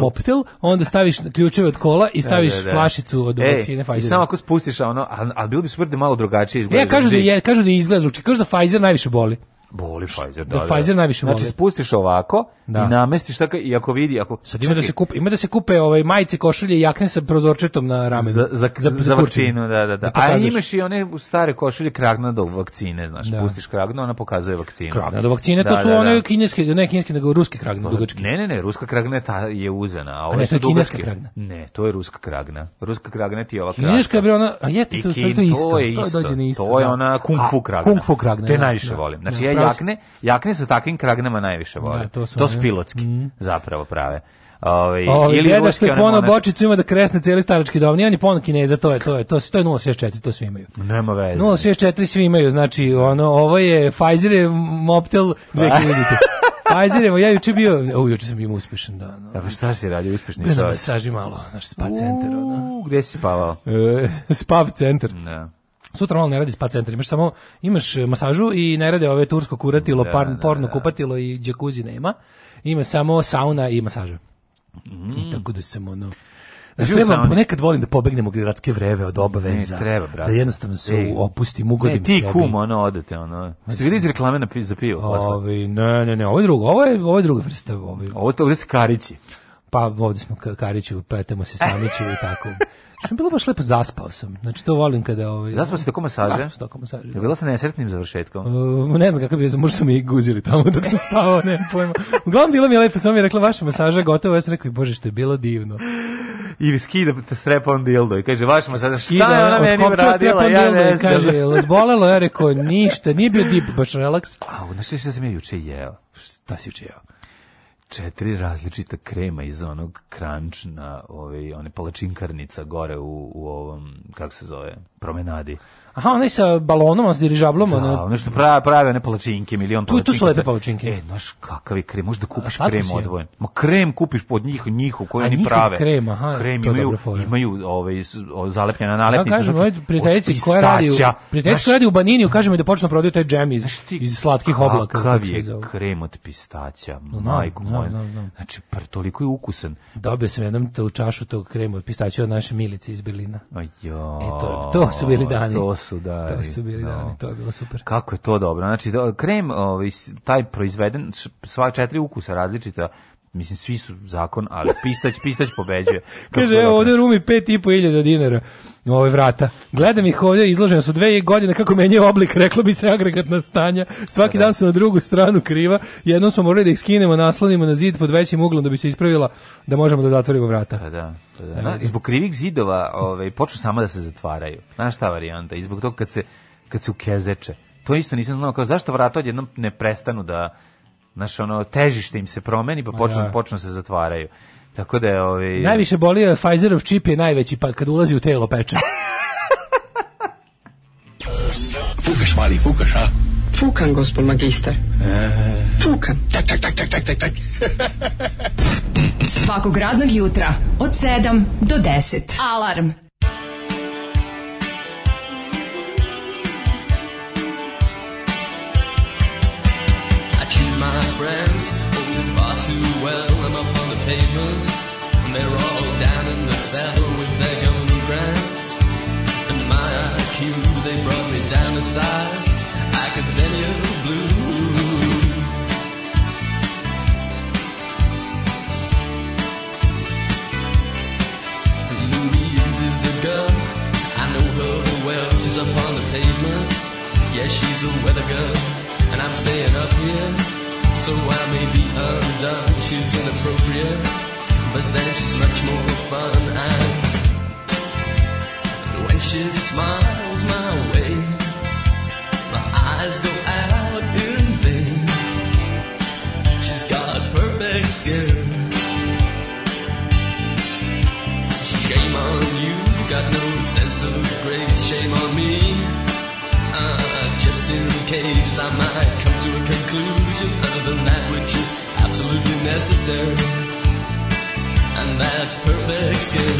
Moptel, onda staviš ključeve od kola i staviš da, da, da. flašicu od vakcine Pfizer. I samo ako spustiš, ono, ali bilo bi super da malo drugačije izgleda. Ja, kažu da, je, kažu da izgleda, znači, kažu da Pfizer najviše boli. Boli Pfizer, da, da. Da Pfizer najviše znači, boli. Znači spustiš ovako da. i namestiš tako i ako vidi, ako sad ima čekaj. da se kupe, ima da se kupe ovaj majice, košulje i jakne sa prozorčetom na ramenu. Za za, za, za vakcinu, da, da, da. da a imaš i one stare košulje Kragna kragnado vakcine, znaš, da. pustiš Kragna, ona pokazuje vakcinu. Kragna do vakcine, da, to su da, one da. kineske, ne kineske, nego ruske kragne, pa, dugačke. Ne, ne, ne, ruska kragna ta je uzena, a ove a ne, su kineska kragna. Ne, to je ruska kragna. Ruska kragna ti je ova kragna. Kineska bre ona, a jeste to, to isto. To je dođe isto. To je ona kung fu kragna. Kung fu kragna. Te najviše volim. Znači jakne, jakne sa takvim kragnama najviše vole. Da, to su, to pilotski mm. zapravo prave. Ovaj Ovi, ili gledaš te pono bočicu ima da kresne celi starački dom. Nije ni pono kineza, to je, to je, to, se to je 064, to svi imaju. Nema veze. 064 svi imaju, znači, ono, ovo je Pfizer je Moptel 2000. Pfizer, ja juče bio, u juče sam bio uspešan da. No. Ja, A pa šta si radio uspešni da čovjek? Bio na masaži malo, znaš, spa centar, ono. Gde si spavao? E, spa centar. Da. Sutra malo ne radi spa centar, imaš samo imaš eh, masažu i ne radi ove tursko kuratilo, da, parn, da, porno da. kupatilo i džakuzi nema. Ima samo sauna i masaža. Mm. I tako da sam ono... Znaš, treba, nekad volim da pobegnem u gradske vreve od obaveza. Ne, treba, brate. Da jednostavno se Ej. opustim, ugodim ne, ti sebi. kum, ono, odete, ono. Ste videli iz reklame na piv, za pivo? Ovi, ne, ne, ne, ovo je drugo, ovo je, ovo je druga vrsta. Ovo je, ovo je karići. Pa ovde smo Kariću, pretemo se Samiću i tako. što je bilo baš lepo, zaspao sam. Znači, to volim kada... Ovaj, zaspao si da, tokom masaže? Da, tokom masaže. Je bila sa nesretnim završetkom? Uh, ne znam kako bi, možda su mi i guzili tamo dok sam spavao, ne pojma. Uglavnom, bilo mi je lepo, samo mi je rekla, vaša masaža gotova, ja sam rekao, bože, što je bilo divno i skida te strepa on dildo i kaže vaš masaža, sad šta je ona meni radila ja ne znam kaže jel zbolelo ja rekao ništa nije bio deep baš relaks a znači šta sam ja juče jeo šta si juče jeo četiri različita krema iz onog kranč na ovaj, one palačinkarnica gore u, u ovom, kako se zove, promenadi. Aha, onaj sa balonom, on sa dirižablom. Da, ono što prave, prave ne palačinke, milion tu, palačinke. Tu su lepe palačinke. E, znaš kakav je krem, možda da kupiš A, krem odvojen. Ma krem kupiš pod njih, njihov koji A, oni prave. A krem, aha, krem to imaju, dobro Imaju ove, ovaj, zalepljene nalepnice. Ja kažem, ovoj prijateljici koja radi, prijateljici koja radi u Baniniju, kaže mi da počnu prodaju taj džem iz, ti, iz slatkih oblaka. Kakav je krem od pistaća, majko moja. Znači, pr, toliko je ukusan. Dobio sam jednom tu čašu tog krema od pistaća od naše milice iz Berlina. Ajo. E, to, to su bili dani. To su, da. To su bili no. dani, to je bilo super. Kako je to dobro. Znači, krem, ovaj, taj proizveden, sva četiri ukusa različita, Mislim, svi su zakon, ali pistać, pistać pobeđuje. Kaže, evo, ovdje rumi pet i po dinara ove vrata. Gledam ih ovdje, izložena su dve godine kako menja oblik, reklo bi se agregatna stanja. Svaki da, da. dan su na drugu stranu kriva. Jednom smo morali da ih skinemo, naslonimo na zid pod većim uglom da bi se ispravila da možemo da zatvorimo vrata. Da, da. da. da. Na, zbog krivih zidova ovaj, počnu samo da se zatvaraju. Znaš ta varijanta? Izbog zbog toga kad se, kad se ukezeče. To isto nisam znao, kao zašto vrata odjednom ne prestanu da, znaš, ono, težište im se promeni pa počnu, da. počnu se zatvaraju. Tako da je ovaj Najviše boli eh, Pfizerov čip je najveći pa kad ulazi u telo peče. Fukaš mali, fukaš, a? Fukan, gospod magister. E... Fukan. Tak, tak, tak, tak, tak, tak, tak. Svakog radnog jutra od 7 do 10. Alarm. I choose my friends only far too well. I'm a pavement, and they're all down in the saddle with their government grants. And my IQ, they brought me down to size, academia blues. Louise is a girl, I know her well, she's up on the pavement. Yeah, she's a weather girl, and I'm staying up here so I may be undone. She's inappropriate, but then she's much more fun. And when she smiles my way, my eyes go out in vain. She's got perfect skin. Shame on you, got no sense of grace. Shame on me, uh, just in case I might. necessary, and that's perfect skin.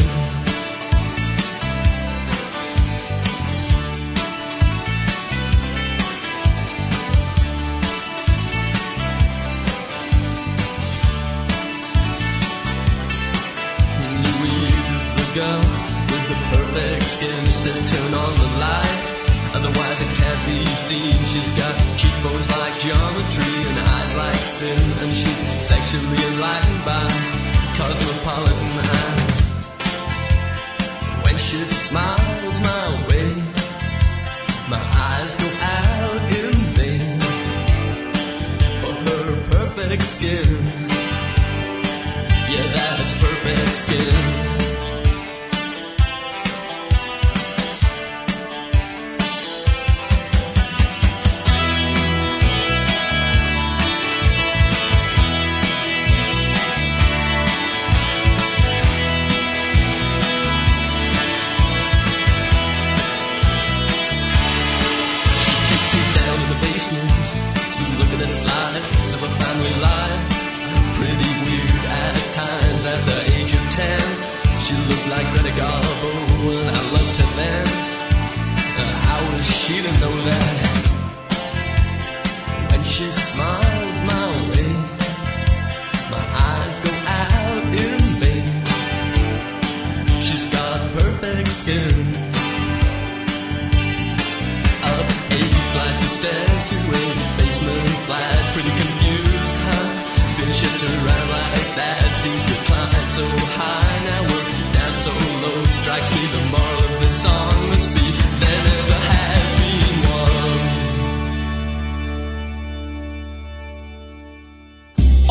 Louise is the girl with the perfect skin. She says, turn on the light. Otherwise it can't be seen She's got cheekbones like geometry And eyes like sin And she's sexually enlightened by Cosmopolitan eyes When she smiles my way My eyes go out in vain For her perfect skin Yeah, that's perfect skin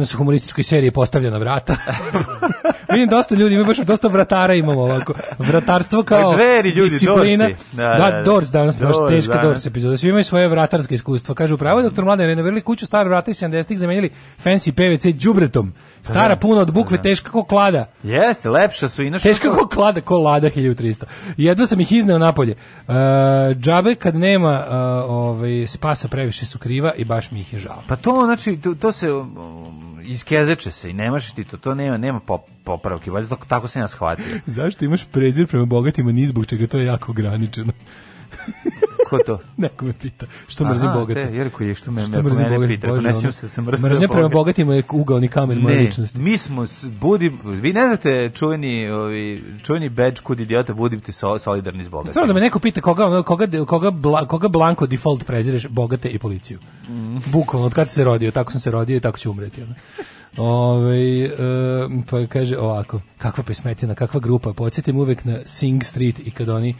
javno se humorističkoj seriji postavljena vrata. Vidim dosta ljudi, ima baš dosta vratara imamo ovako. Vratarstvo kao pa Dveri, ljudi, disciplina. Dorsi. Da, da, da, da. Dors danas, baš teška danas. Dors epizoda. Svi imaju svoje vratarske iskustva. Kažu, pravo doktor Mladen, renovirali kuću stare vrata iz 70-ih, zamenili fancy PVC džubretom. Stara da, puna od bukve, da. teška ko klada. Jeste, lepša su inače. Teška ko klada, ko lada 1300. Jedva sam ih izneo napolje. Uh, džabe kad nema uh, ovaj, spasa previše su kriva i baš mi ih je žao. Pa to, znači, to, to se... Um, iskezeče se i nemaš ti to, to nema, nema pop, popravke, valjda tako, tako se nas shvatio. Zašto imaš prezir prema bogatima ni zbog čega to je jako ograničeno? Ko to? Neko me pita. Što mrzim Aha, bogate? Te, Jerko je što me, što mrzim mene bogate? pita. Bože, ne se sam mrzio Mržnja prema bogatima je ugaoni kamen moje ličnosti. Mi smo, budi, vi ne znate čuveni, ovi, čuveni badge kod idiota, budite so, solidarni s bogatima. Samo da me neko pita koga, koga, koga, bla, koga blanko default prezireš, bogate i policiju. Mm. Bukvalno, od kad se rodio, tako sam se rodio i tako ću umreti. Ono. Ove, e, pa kaže ovako, kakva pesmetina, kakva grupa, podsjetim uvek na Sing Street i kad oni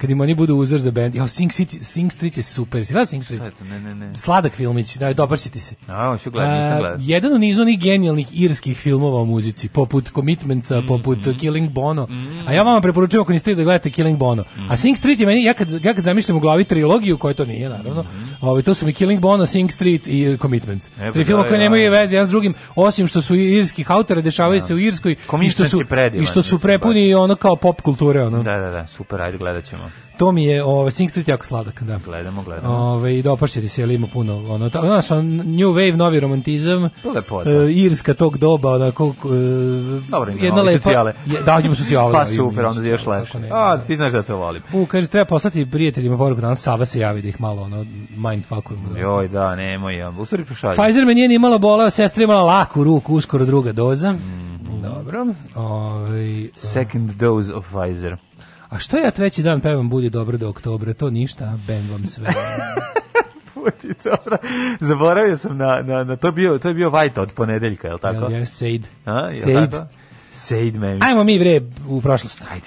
kad im oni budu uzor za bend. Ja, Sing, City, Sing Street je super. Si Sing Street? Sada, ne, ne, ne. Sladak filmić, da, dobar si ti se. A, hoću gledati, nisam gledao. Jedan od nizu onih genijalnih irskih filmova o muzici, poput Commitmentsa, mm -hmm. poput mm. Killing Bono. Mm -hmm. A ja vama preporučujem ako niste da gledate Killing Bono. Mm A Sing Street je meni, ja kad, ja kad zamišljam u glavi trilogiju, koja to nije, naravno, mm. ovaj, to su mi Killing Bono, Sing Street i Commitments. E, Tri filma da, koji nemaju veze jedan s drugim, osim što su irskih autora, dešavaju da. se u Irskoj i što su, i što su prepuni da. ono kao pop kulture. Ono. Da, da, da, super, ajde gledat ćemo to mi je ovaj Sing Street jako sladak, da. Gledamo, gledamo. Ovaj i dopašiti se, ali ima puno ono ta, znaš, on, new wave, novi romantizam. lepo, e, da. E, irska tog doba, onako e, Dobro, ima jedna lepa, socijale. Je, da, ima socijale. pa da, super, onda je još lepše. A, da. ti znaš da te volim. U, kaže treba poslati prijateljima poruku danas Sava se javi da ih malo ono mindfuckujemo. Da. Joj, da, nemoj ja. U stvari pošalji. Pfizer me nije ni malo bola, sestra imala laku ruku, uskoro druga doza. Mm -hmm. Dobro. Ovaj second dose of Pfizer. A što ja treći dan pevam Budi dobro do oktobra, to ništa, ben vam sve. Budi dobro. Zaboravio sam na, na, na to, bio, to je bio Vajta od ponedeljka, je li tako? Ja, jel, Sejd. A, jel Sejd. Tako? Sejd, Memić. Ajmo mi, bre, u prošlost. Ajde.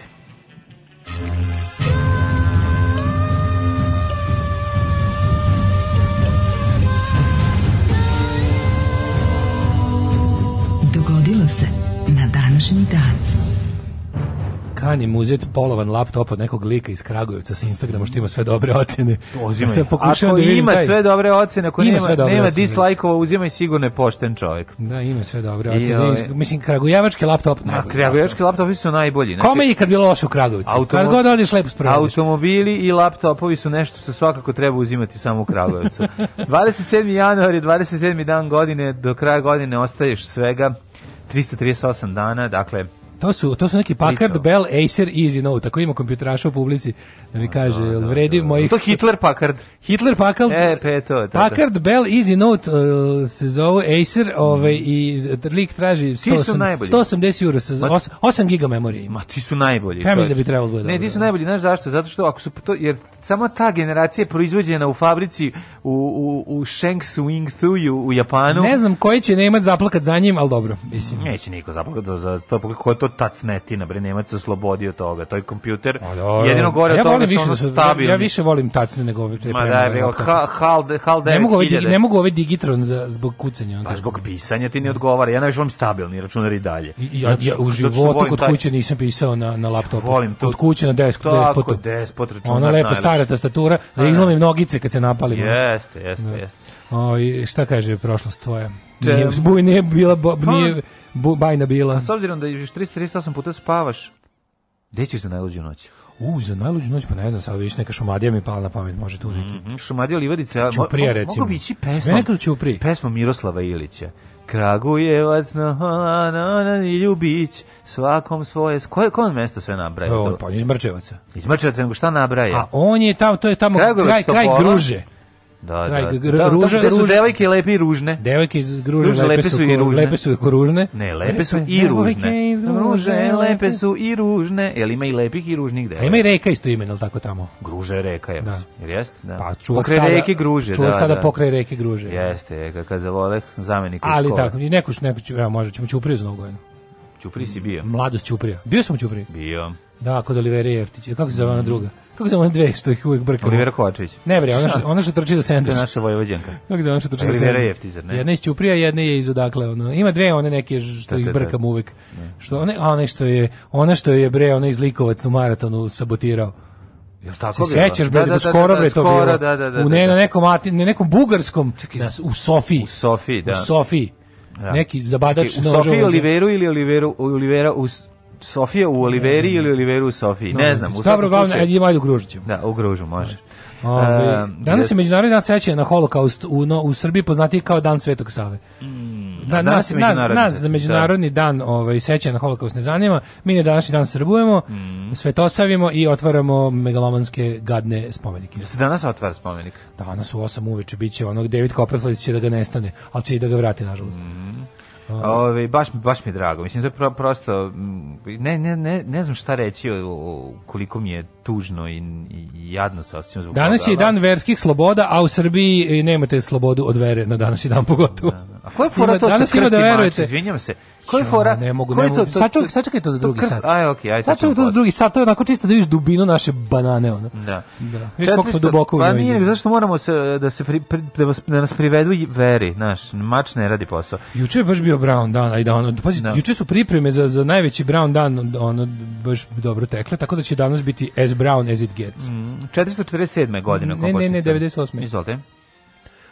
Dogodilo se na današnji dan kanim uzeti polovan laptop od nekog lika iz Kragujevca sa Instagrama što ima sve dobre ocene. Uzimaj. Ja ako da ima taj... sve dobre ocene, ako ima nema, nema dislajkova, uzimaj sigurno je pošten čovjek. Da, ima sve dobre ocene. Ove... Ovaj- Mislim, kragujevački laptop najbolji. Kragujevački laptop su najbolji. Znači, Kome je kad bilo loše u Kragujevcu? Automo... Kad god odiš lepo spremeniš. Automobili i laptopovi su nešto što svakako treba uzimati samo u Kragujevcu. 27. januar je 27. dan godine, do kraja godine ostaješ svega 338 dana, dakle To su, to su neki Packard, Bell, Acer, Easy Note, tako ima kompjuteraša u publici, da mi kaže, da, da, vredi da, da. To je Hitler Packard. Hitler Packard. E, pe, pa to, da, Packard, da. Bell, Easy Note uh, se zove Acer, ovaj, i lik traži 108, 180 € sa 8, 8 giga memorije ima. Ma, ti su najbolji. Ja mislim da bi trebalo bude. Ne, ti su najbolji, znaš zašto? Zato što ako su to, jer samo ta generacija je proizvođena u fabrici u, u, u Shengsu, Wingthuju, u Japanu. Ne znam koji će nemat zaplakat za njim, ali dobro, mislim. Neće niko zaplakat za, za to, ko to ta cnetina, bre, Nemac se oslobodio toga, to je kompjuter, jedino gore ja od toga više da su stabilni. Ja, više volim tacne nego ove Ma da, bre, ha, hal, hal ne, mogu ove, ne mogu ove Digitron za, zbog kucanja. Pa zbog pisanja ti ne odgovara, ja najviše volim stabilni računar i dalje. I, ja, ja u životu kod kuće nisam pisao na, na laptopu, volim to, kod kuće na desku, despotu. despot računar. Ona lepa stara tastatura, da, da, da izlomim nogice kad se napalim. Jeste, jeste, da. jeste. Oj, šta kaže prošlost tvoja? Nije, buj, nije bila, bo, pa, nije, bu, bajna bila. A s obzirom da još 338 puta spavaš, gde ćeš za najluđu noć? U, za najluđu noć, pa ne znam, sad vidiš neka šumadija mi pala na pamet, može tu neki. Mm -hmm. Šumadija Livadica, Čuprija, recimo. Mogu bi ići pesmom, nekad Čuprija. pesmom Miroslava Ilića. Kragujevac, na, na, na, ljubić, svakom svoje... Koje, koje mesto sve nabraje? On, pa on je iz Mrčevaca. Iz Mrčevaca, nego šta nabraje? A on je tamo, to je tamo Kragujevac, kraj, kraj Gruže. Da, da. da ruža, da su devojke lepe i ružne. Devojke iz gruže lepe, lepe su i ružne. Lepe su i ružne. Ne, lepe su i ružne. Ruže, lepe su i ružne. Jel ima i lepih i ružnih devojka? Ima i reka isto ime, al tako tamo. Gruže reka je. Da. Jel jest? Da. Pa čuvak pokraj stada, reke gruže. Čuvak da, stada da. pokraj reke gruže. Da. Jeste, kakav zavolek zamenik u Ali tako, i neku neku, evo možda ćemo ću uprizno u godinu. Ćupriji si bio? Mladost Ćuprija. Bio sam u Bio. Da, kod Olivera Jeftić. Kako se zove ona druga? Kako se zove dve što ih uvek brkamo? Olivera Kovačević. Ne bre, ona što, ona što trči za sendvič. To je naša Vojvođanka. Kako se zove ona što trči za sendvič? Olivera Jeftić, ne? Jedna iz Ćuprija, jedna je iz odakle. Ono. Ima dve one neke što da, ih da, da. brkamo uvek. Da. Što, one, a one što je, ona što je bre, ona iz Likovac u maratonu sabotirao. Jel tako se sećaš bre, da, da, da, skoro bre to bilo. Da, da, da, u ne, na nekom, ne, nekom bugarskom, Čekaj, da, u Sofiji. U Sofiji, da. U Sofiji. Da. Neki zabadač Čekaj, u Sofiji Oliveru ili Oliveru, Olivera u Sofija u Oliveri ili Oliveru u Sofiji, ne znam. U Dobro, glavno, ajde malo u Gružiću. Da, u Gružu može. Ove, ehm, danas je Međunarodni dan sećanja na holokaust u, no, u Srbiji poznati kao Dan Svetog Save. Mm, na, nas, nas, nas za međunarodni da. dan ovaj, sećanja na holokaust ne zanima. Mi na današnji dan srbujemo, mm. svetosavimo i otvaramo megalomanske gadne spomenike. Da se danas otvara spomenik? Danas u 8 uveče biće onog David Copperfield će da ga nestane, ali će i da ga vrati, nažalost. Mm. Ove, baš, baš mi je drago. Mislim, to je pro, prosto... Ne, ne, ne, ne znam šta reći o, koliko mi je tužno i, i jadno se osjećam zbog Danas toga, je dan verskih sloboda, a u Srbiji e, nemate slobodu od vere na današnji dan pogotovo. Da, da. A koja je fora to danas sa da krsti da verujete. izvinjam se. Koja je fora? Ne mogu, ne mogu. Sad čovjek, sad čekaj to za drugi krst, sat. Aj, okej, okay, aj. Sad čekaj to za drugi sat, to je onako čisto da vidiš dubinu naše banane, ono. Da. Da. Viš koliko smo duboko pa, u njoj. Pa nije, zašto moramo se, e, da, se pri, pri, da, vas, da nas privedu veri, znaš, mač ne radi posao. Juče je baš bio Brown dan, ajde, ono, pazi, da. juče su pripreme za, za najveći Brown dan, ono, baš dobro tekle, tako da će danas biti as as brown as it gets. Mm, 447. godine. Ne, ne, ne, 98. Izvolite.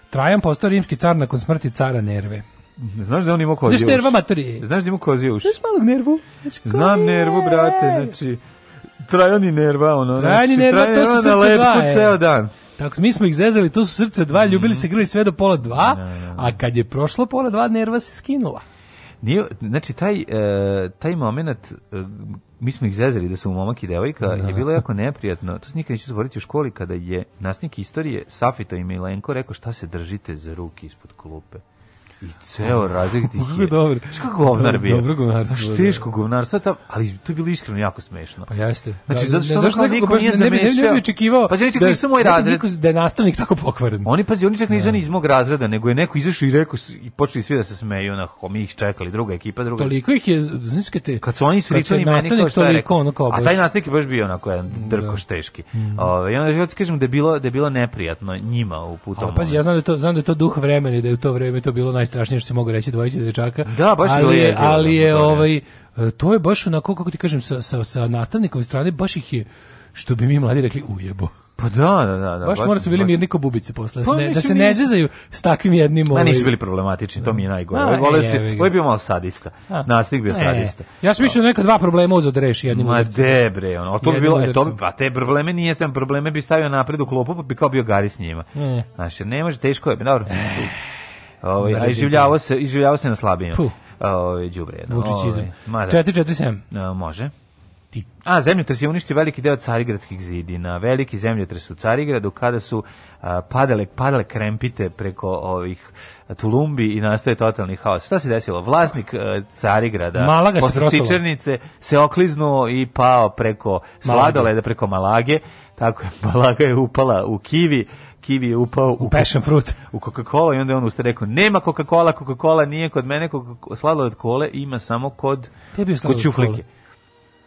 Trajan postao rimski car nakon smrti cara Nerve. Mm, znaš da on imao kozi uši? Znaš nerva maturi? Znaš da imao kozi uši? Znaš malog nervu? Znam nervu, brate, znači... Trajan i nerva, ono... Trajan i znači, nerva, to su srce dva, je. ceo dan. Tako, mi smo ih zezali, to su srce dva, mhm. ljubili se, grli sve do pola dva, da, da, da. a kad je prošlo pola dva, nerva se skinula. Nije, znači, taj, e, taj moment e, mi smo ih zezeli da su momak i devojka, da. je bilo jako neprijatno. To se nikad neću zaboraviti u školi kada je nastavnik istorije Safita i Milenko rekao šta se držite za ruke ispod klupe. I ceo razred ih je. Dobro. Što Kako govnar bio? Dobro govnarstvo. Znaš, da. teško govnarstvo, ta, ali to je bilo iskreno jako smešno. Pa jeste. Znači, da, zato što ne, ne, niko nije zamešljao. Ne, ne, ne bi očekivao pa, znači, da, nisu moj razred. Niko, da je nastavnik tako pokvaren. Oni, pazi, oni čak ne izvani da. iz mog razreda, nego je neko izašao i rekao i počeli svi da se smeju, onako, mi ih čekali, druga ekipa, druga. Toliko ih je, znaš kad te... Kad su oni spričali meni kao šta je rekao. Ono baš. A taj nastavnik je baš bio onako jedan drkoš teški. Mhm. I onda ja ti kažem da je bilo, da bilo neprijatno njima u putom. pazi, ja znam da je to, znam da to duh vremena i da je u to vreme to bilo naj najstrašnije što se mogu reći dvojici dečaka. Da, baš ali, je, ali je ovaj e, to je baš onako kako ti kažem sa sa sa nastavnikom strane baš ih je što bi mi mladi rekli ujebo. Pa da, da, da. da baš, baš mora su bili baš... mirniko bubice posle, da pa, ne, da se ne zezaju s takvim jednim... Ovaj... nisu bili problematični, to mi je najgore. Ovo je bio malo sadista, nasnik bio e, sadista. Ja sam mislio da neka dva problema uzao da reši jednim Ma udarcem. Ma de bre, ono, to bi bilo, e, to, pa te probleme nije sam, probleme bi stavio napred u klopu, pa bi kao bio gari s njima. Ne. Znači, ne može, teško je, dobro. E. Ovaj a izživljavao se, i izživljavao se na slabinu. Ovaj đubre jedno. Vučić izem. 447. No, može. Ti. A, zemljotres je uništio veliki deo carigradskih zidina. Veliki zemljotres u Carigradu kada su a, padale, padale krempite preko ovih tulumbi i nastoje totalni haos. Šta se desilo? Vlasnik a, e, Carigrada Malaga posle stičernice se okliznuo i pao preko sladoleda, preko Malage. Tako je, Malaga je upala u kivi, kivi je upao u, u passion fruit, u Coca-Cola i onda je on ustao rekao nema Coca-Cola, Coca-Cola nije kod mene, sladoled kole ima samo kod kod čuflike. Cola.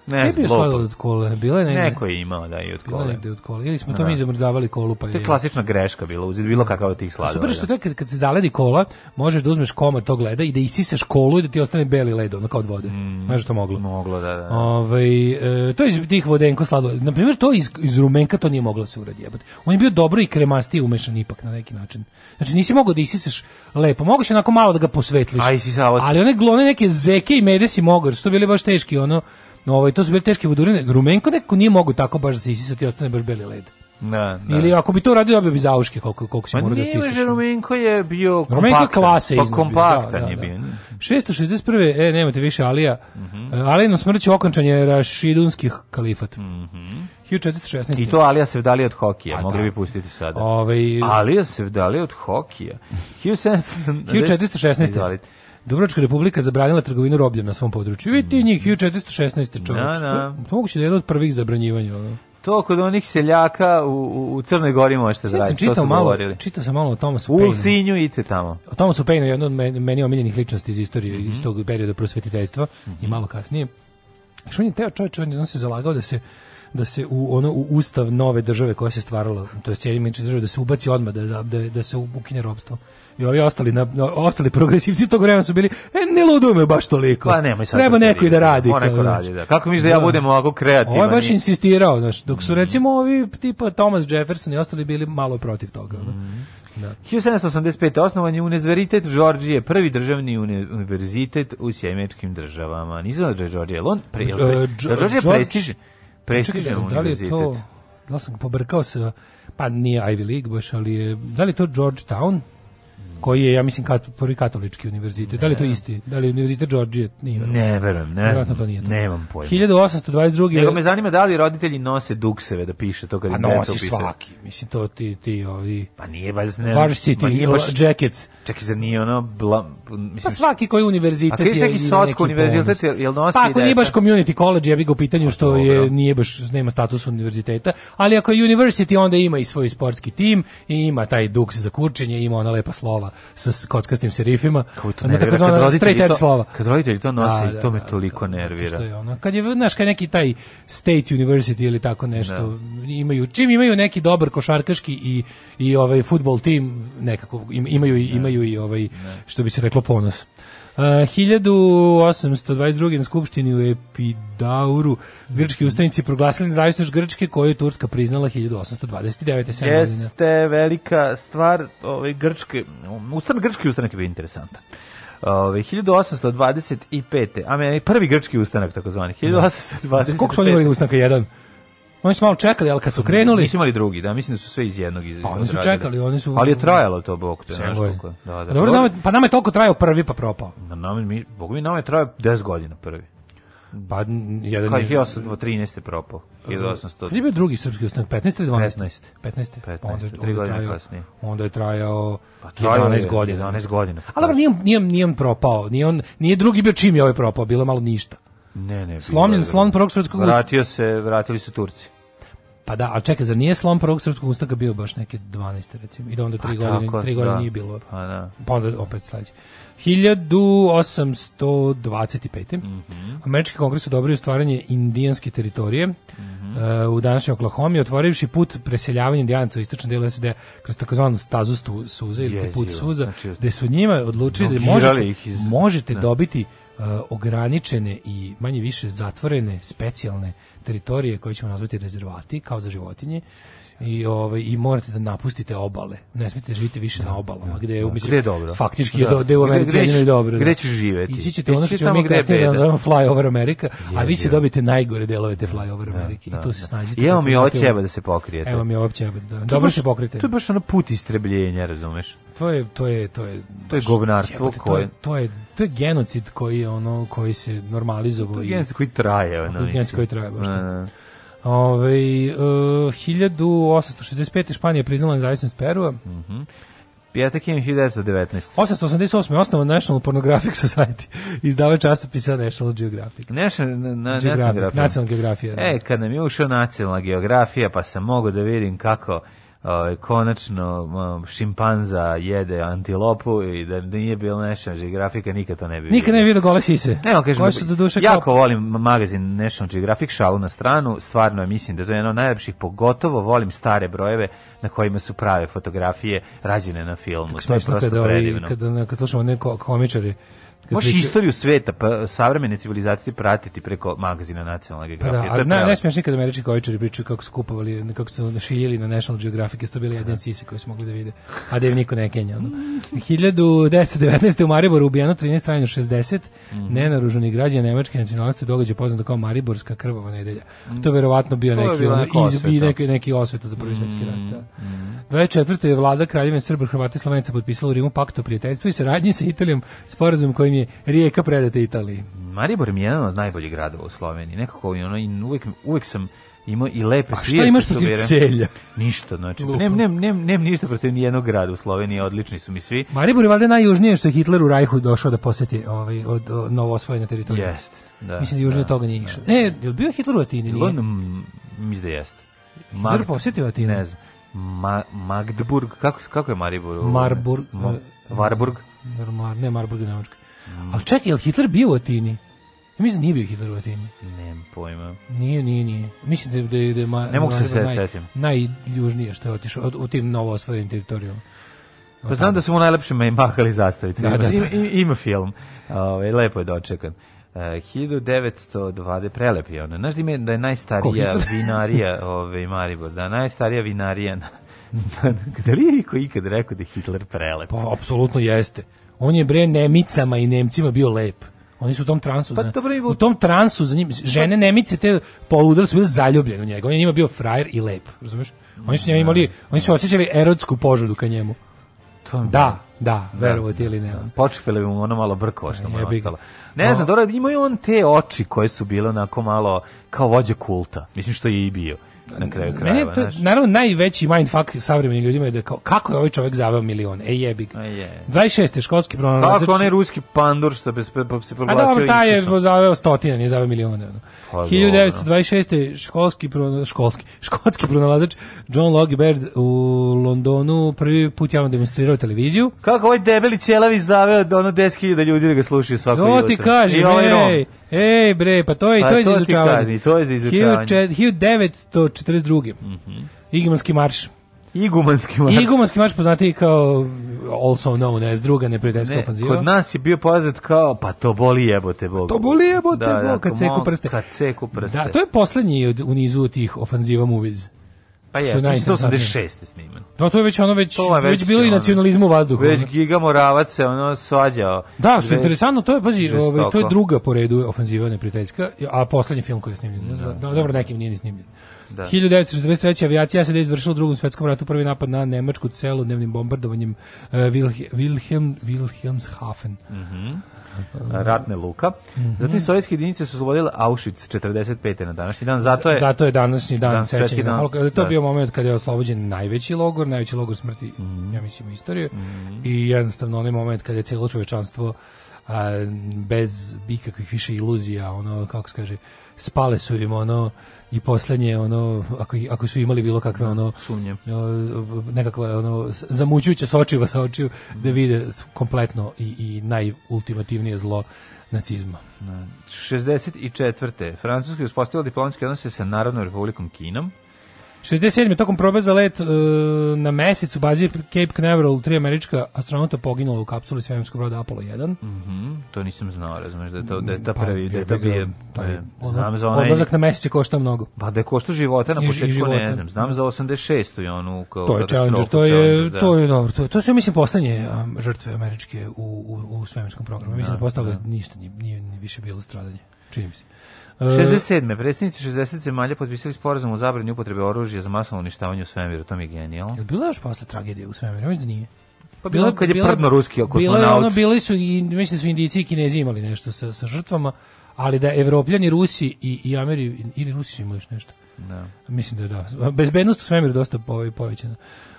Ne znam, sladoled od kole? Bila je negde? Neko je imao da i od kole. Bila negde od kole. Ili smo to da. mi zamrzavali kolu pa je... To je klasična greška bila, uz bilo kakav od tih sladoleda. Pa super što da. to kad, kad se zaledi kola, možeš da uzmeš komad tog leda i da isisaš kolu i da ti ostane beli led, onda kao od vode. Mm, Znaš što moglo? Moglo, da, da. Ove, ovaj, e, to iz tih vodenko Na primer to iz, iz rumenka to nije moglo da se uraditi, Jebati. On je bio dobro i kremasti umešan ipak na neki način. Znači nisi mogao da isisaš lepo. Mogu onako malo da ga posvetliš. A isisavao Ali one glone neke zeke i mede si mogao, što bili baš teški, ono No, ovaj, to su bile teške vodurine. Rumenko neko nije mogu tako baš da se isisati i ostane baš beli led. Da, da. Ili ako bi to radio, dobio bi zauške koliko, koliko se pa mora da se nije, Rumenko je bio kompaktan. Rumenko klase pa kompaktan da, da, je bio. 661. Da. E, nemate više Alija. Mm -hmm. na smrću okončanje je Rašidunskih kalifat. Mm -hmm. 1416. I to Alija se Sevdalija od hokija, A, mogli da. bi pustiti sada. Ove... Ovaj, Alija se Sevdalija od hokija. 1700... 1416. Izvalite. Dubrovačka republika zabranila trgovinu robljem na svom području. Vidite, mm. njih 1416. čovječ. Da, da. To, moguće da je jedno od prvih zabranjivanja. Ono. To kod onih seljaka u, u Crnoj Gori možete da radite, to su malo, govorili. Čitao sam malo o Thomasu Paine. U Sinju idite tamo. O Thomasu Paine je jedna od meni omiljenih ličnosti iz istorije, mm -hmm. iz mhm. tog perioda prosvetiteljstva mm -hmm. i mhm. malo kasnije. Što on je teo čovječ, on je se zalagao da se da se u ono u ustav nove države koja se stvarala, to je cijelime države, da se ubaci odmah, da, da, da se ukine robstvo i ovi ostali, na, ostali progresivci tog vremena su bili, e, ne luduju baš toliko. Pa nemoj sad. Treba da neko i da radi. Kao, neko radi, da. Kako misliš da, da ja budem ovako kreativan? Ovo ovaj je baš insistirao, znaš, dok su mm. recimo ovi tipa Thomas Jefferson i ostali bili malo protiv toga. Mm Da. 1785. osnovan je Univerzitet Đorđije, prvi državni univerzitet u sjemečkim državama. Nizam da je Đorđije, on pre, e, da Đorđije prestižan prestižan univerzitet. Da li je to, da sam pobrkao se... pa nije Ivy League baš, ali je, da li je to Georgetown? koji je, ja mislim, kat, prvi katolički univerzitet. Da li to isti? Da li je univerzitet Georgije? Nije verujem. Ne verujem, ne znam. to nije to. Nemam pojma. 1822. Nego me zanima da li roditelji nose dukseve da piše to kad pa im deca upiše. svaki. Mislim, to ti, ti ovi... Pa nije valjda... Ne, varsity, pa nije baš, jackets. Čekaj, za nije ono... Bla, mislim, pa svaki koji univerzitet je... A kada je neki sotsko univerzitet, jel nosi... Pa ako nije baš community college, ja bih ga u pitanju pa što je, nije baš, nema status univerziteta, ali ako je university, onda ima i svoj sportski tim i ima taj duks za kurčenje, ima ona lepa slova sa kockastim serifima. Kako to nervira, tako zvana, kad straight edge slova. Kad roditelji to nose, da, da, da, to me toliko da, da, nervira. Što je ono, kad je, znaš, kad neki taj State University ili tako nešto, imaju, čim imaju neki dobar košarkaški i, i ovaj futbol tim, nekako, imaju, imaju i ovaj, što bi se reklo, ponos. 1822. Uh, na skupštini u Epidauru grčki mhm. ustanici proglasili nezavisnost Grčke koju je Turska priznala 1829. Jeste velika stvar ovaj, Grčke, ustan Grčki ustanak je bio interesantan. Ove, 1825. Amen, prvi grčki ustanak, takozvani. 1825. Da. Koliko su oni imali ustanka? Jedan? Oni su malo čekali, ali kad su krenuli... Nisu imali drugi, da, mislim da su sve iz jednog iz... Pa oni su čekali, oni su... Ali je trajalo to, Bog, to znaš koliko. Da, da. Pa dobro, nama, pa nama je toliko trajao prvi, pa propao. Na nama, mi, Bog mi, nama je trajao 10 godina prvi. Pa, jedan... Kada je 1813. propao? 1800... Kada je bio drugi srpski ustanak? 15. ili 12? 15. 15. 15. Onda, tri godine trajao, kasnije. Onda je trajao, pa, trajao 11 godina. 11 godina. Ali dobro, nije, nije, nije on propao. Nije, on, nije drugi bio čim je ovaj propao. Bilo malo ništa. Ne, ne. Slomljen, slon prvog srpskog ustanak. Vratio se, vratili su Turci. Pa da, ali čekaj, zar nije slom prvog srpskog ustanka bio baš neke 12. recimo? I da onda 3 pa godine, tako, tri godine da. nije bilo. Pa da. Pa onda opet sledeće. 1825. Mm -hmm. Američki kongres odobrio stvaranje indijanske teritorije mm -hmm. uh, u današnjoj Oklahoma i otvorivši put preseljavanja indijanaca u istočnom delu SED kroz takozvanu stazu stu, suze ili yes, put suza, znači, gde su njima odlučili da možete, iz... možete ne. Da. dobiti uh, ograničene i manje više zatvorene specijalne teritorije koje ćemo nazvati rezervati, kao za životinje, I ovaj i morate da napustite obale. Ne smijete da živite više da, na obalama da, gdje je mislim, gde je dobro. faktički da. je, je u Americi jedino dobro. Gde ćeš živjeti? Ići ćete ono što ćemo mi kasnije da nazovemo fly over America, a vi se dobijete najgore delove te fly over Amerike i tu se snađite. evo mi ovo ćeba da se pokrijete. Evo mi ovo ćeba da dobro se pokrijete. To je baš ono put istrebljenja, razumeš? To je to je to je to je govnarstvo koje to je to je genocid koji je ono koji se normalizovao i genocid koji traje, ono. Genocid koji traje baš. Ove, uh, 1865. Španija priznala nezavisnost Perua. Mm -hmm. Pijatak 1919. je osnovan National Pornographic Society. Izdava časopisa National Geographic. National, na, na, Geographic. National Geographic. Da. E, kad nam je ušao nacionalna geografija, pa sam mogu da vidim kako ovaj konačno um, šimpanza jede antilopu i da, nije bilo National Geographic nikad to ne bi. Nikad ne bi video gole sise. Evo kažem. su do duše jako kao... volim magazin National Geographic šalu na stranu, stvarno mislim da to je jedno od najlepših, pogotovo volim stare brojeve na kojima su prave fotografije rađene na filmu. Kako to je prosto kada, predivno. Kada, kada, kad slušamo neko komičari Možeš istoriju sveta, pa savremene civilizacije pratiti preko magazina nacionalne geografije. Pa da, ne, ne smiješ nikada da američki kojičari pričaju kako su kupovali, kako su šiljili na National Geographic, jer su to bili jedan da. sisi koji su mogli da vide, a da im niko ne kenja. Ono. 1919. u Mariboru ubijeno 13 stranjeno 60, mm -hmm. nenaruženi građan nemačke nacionalnosti događa poznato kao Mariborska krvava nedelja. Mhm. To je verovatno bio neki, ono, iz, neki, neki osveta za prvi svetski rat. Da. Mm -hmm. 24. je vlada Kraljevine Srba, Hrvata i Slovenica potpisala u Rimu pakt o prijateljstvu i saradnji sa Italijom sporazum kojim im je rijeka predate Italiji. Maribor mi je jedan od najboljih gradova u Sloveniji. Nekako ono, uvek, uvek sam imao i lepe svijete. A pa šta imaš protiv celja? Ništa, znači, nem, nem, nem, nem ništa protiv nijednog grada u Sloveniji, odlični su mi svi. Maribor je valjda najjužnije što je Hitler u Rajhu došao da poseti ovaj, od, od novo osvojene teritorije. Jeste, da. Mislim da južnije da, toga nije išao. Ne, da, da. je li bio Hitler u Atini? Nije? Mm, mislim da jeste. Hitler posjetio Atinu? Ne znam. Ma, Magdeburg, kako, kako je Maribor? Marburg. Ma, Varburg? E, ne, Marburg je Nemačka. Mm. Ali čekaj, je li Hitler bio u Atini? Ja mislim da nije bio Hitler u Atini. Nemam pojma. Nije, nije, nije. Mislim da je, da je, da je ma, ne mogu se da naj, setim. najjužnije što je otišao od, u tim novo osvojenim teritorijama. Pa znam da su mu najlepše me mahali zastavice. Da, ima, da. da. ima film. Ove, ovaj, lepo je dočekan. Uh, 1920 je ona. Znaš da, da je najstarija Ko, vinarija ove, ovaj, Maribor, da najstarija vinarija na, da li je iko ikad rekao da je Hitler prelep? Pa, apsolutno jeste on je bre Nemicama i Nemcima bio lep. Oni su u tom transu, pa, zna, dobro, u tom transu za njim, žene pa- Nemice te poludele su bile zaljubljene u njega. On je njima bio frajer i lep, razumeš? Oni su njima imali, oni su osjećali erotsku požudu ka njemu. To da, da, verovati da, ili da, ne. Da. Počepili bi mu ono malo brko što mu je ostalo. Ne znam, dobro, imaju on te oči koje su bile onako malo kao vođe kulta. Mislim što je i bio na kraju krajeva. Meni je to, naravno, najveći mindfuck savremenim ljudima je da kao, kako je ovaj čovek zaveo milion? E jebik. E, je. 26. školski pronalazač. Kako znači, onaj ruski pandur što bi se proglasio pa A dobro, taj je zaveo stotina, nije zaveo miliona. Pa, 1926. školski, pronalazač, školski, škotski pronalazač John Logie Baird u Londonu prvi put javno demonstrirao televiziju. Kako ovaj debeli ćelavi zaveo da ono 10.000 ljudi da ga slušaju svako jutro. To ti kaže, ovaj ej, ej, bre, pa to je, pa, to je to za izučavanje. Kaži, to je za izučavanje. 1900 42. Mm -hmm. Igmanski marš. Igumanski marš. Igumanski marš poznati kao also known as druga neprijateljska ne, ofanziva. Kod nas je bio poznat kao pa to boli jebote bog. To boli jebote da, bog da, kad seku prste. Kad seku prste. Da, to je poslednji od, u nizu tih ofanziva movies. Pa je, su 186. sniman. Da, to je već ono, već, to je već, već bilo ono, i nacionalizmu u vazduhu. Već Giga Moravac se ono svađao. Da, što je interesantno, to je, pazi, ovaj, to je druga po redu ofanziva neprijateljska, a poslednji film koji je snimljen. Da, da, dobro, nekim nije ni snimljen. 1943. Da. avijacija se izvršila u drugom svetskom ratu prvi napad na Nemačku celodnevnim bombardovanjem uh, Wilhelm, Wilhelmshafen. Mm Ratne luka. Mm -hmm. Zatim sovjetske jedinice su slobodile Auschwitz 45. na današnji dan. Zato je, zato je današnji dan, dan sećanja. Dan, e, to je da. bio moment kada je oslobođen najveći logor, najveći logor smrti, mm -hmm. ja mislim, u istoriju. Mm -hmm. I jednostavno onaj moment kada je celo čovečanstvo a, bez ikakvih više iluzija, ono, kako se kaže, spale su im ono i poslednje ono ako ako su imali bilo kakve da, ono sumnje nekakva ono zamućujuća sočiva sa očiju da vide kompletno i i najultimativnije zlo nacizma. Na 64. Francuska je uspostavila diplomatske odnose sa Narodnom republikom Kinom. 67. tokom probe za let e, na mesec u bazi Cape Canaveral tri američka astronauta poginula u kapsuli svemirskog broda Apollo 1. Mm -hmm, to nisam znao, razumeš, da je to, da je to pa, prvi, da je to bio, e, znam za onaj... Odlazak na mesec je košta mnogo. Pa da je košta života na početku, ne znam, znam za 86. i onu kao To je Challenger, to je, da. to je dobro, to, je, to su, mislim, postanje žrtve američke u, u, u svemirskom programu. Mislim, da, da postalo da. ništa, nije, nije više bilo stradanje, čini mi se. 67. E, predstavnici 60 zemalja potpisali sporazum o zabranju upotrebe oružja za masovno uništavanje u svemiru. To mi je genijalno. Je bila još posle tragedije u svemiru? Mislim da nije. Pa bilo kad je prdno ruski kosmonaut. Ono, bili su, i, mislim da su Indijici i Kinezi imali nešto sa, sa žrtvama, ali da Evropljani, Rusi i, i Ameri, ili Rusi su imali još nešto. Da. Mislim da da. Bezbednost u svemiru dosta povećana.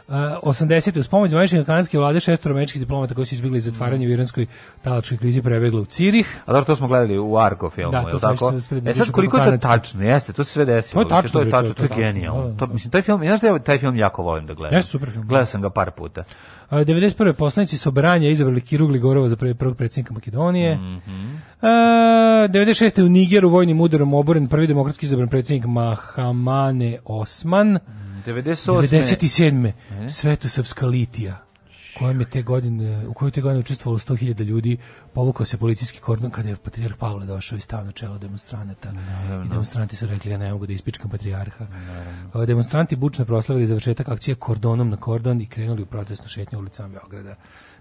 Uh, eh, 80. uz pomoć zvaničnih kanadske vlade šest američkih diplomata koji su izbjegli zatvaranje u iranskoj talačkoj krizi prebegli u Cirih. A dobro, to smo gledali u Argo filmu, da, to tako? E sad koliko je to tačno? Jeste, to se sve desilo. To je tačno, to je, tačno, to je genijalno. Da, to, da. Mislim, taj film, znaš da ja taj film jako volim da gledam. Jeste, super film. Gledao sam ga par puta. 91. Eh, poslanici Sobranja izabrali Kiru Gligorova za prvog predsjednika Makedonije. Mm -hmm. 96. u Nigeru vojnim udarom oboren prvi demokratski izabran predsjednik Mahamane Osman. Mm 98. 97. E? Svetosavska litija kojem je te godine, u kojoj te godine učestvovalo 100.000 ljudi, povukao se policijski kordon kada je patrijarh Pavle došao i stao na čelo demonstranata. Naravno. I demonstranti su rekli, ja ne mogu da ispičkam patrijarha. Naravno. E, demonstranti bučno proslavili završetak akcije kordonom na kordon i krenuli u protestnu šetnju ulicama Beograda.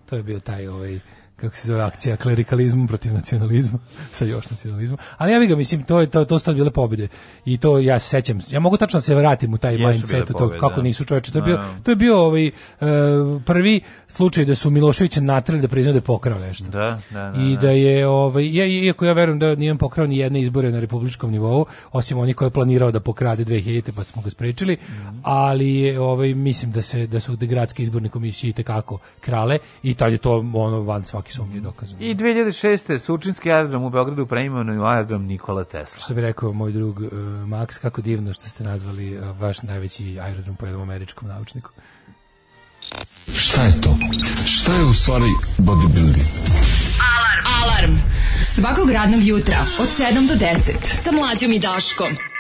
To je bio taj ovaj kako se zove akcija klerikalizmom protiv nacionalizma sa još nacionalizmom. Ali ja bih ga mislim to je to to su bile pobjede. I to ja se sećam. Ja mogu tačno da se vratim u taj Jesu mindset to kako da. nisu čoveče to je da. bio to je bio ovaj uh, prvi slučaj da su Miloševića natrali da priznaju da je pokrao nešto. Da, da, da, I da je ovaj ja iako ja verujem da nije pokrao ni jedne izbore na republičkom nivou osim onih koje je planirao da pokrade 2000 pa smo ga sprečili, mm. ali ovaj mislim da se da su da gradske izborne komisije itekako krale i tad je to ono van svake sumnji dokazano. I 2006. Sučinski aerodrom u Beogradu preimano u aerodrom Nikola Tesla. Što bi rekao moj drug uh, Max, kako divno što ste nazvali uh, vaš najveći aerodrom po jednom američkom naučniku. Šta je to? Šta je u stvari bodybuilding? Alarm! Alarm! Svakog radnog jutra od 7 do 10 sa mlađom i Daškom.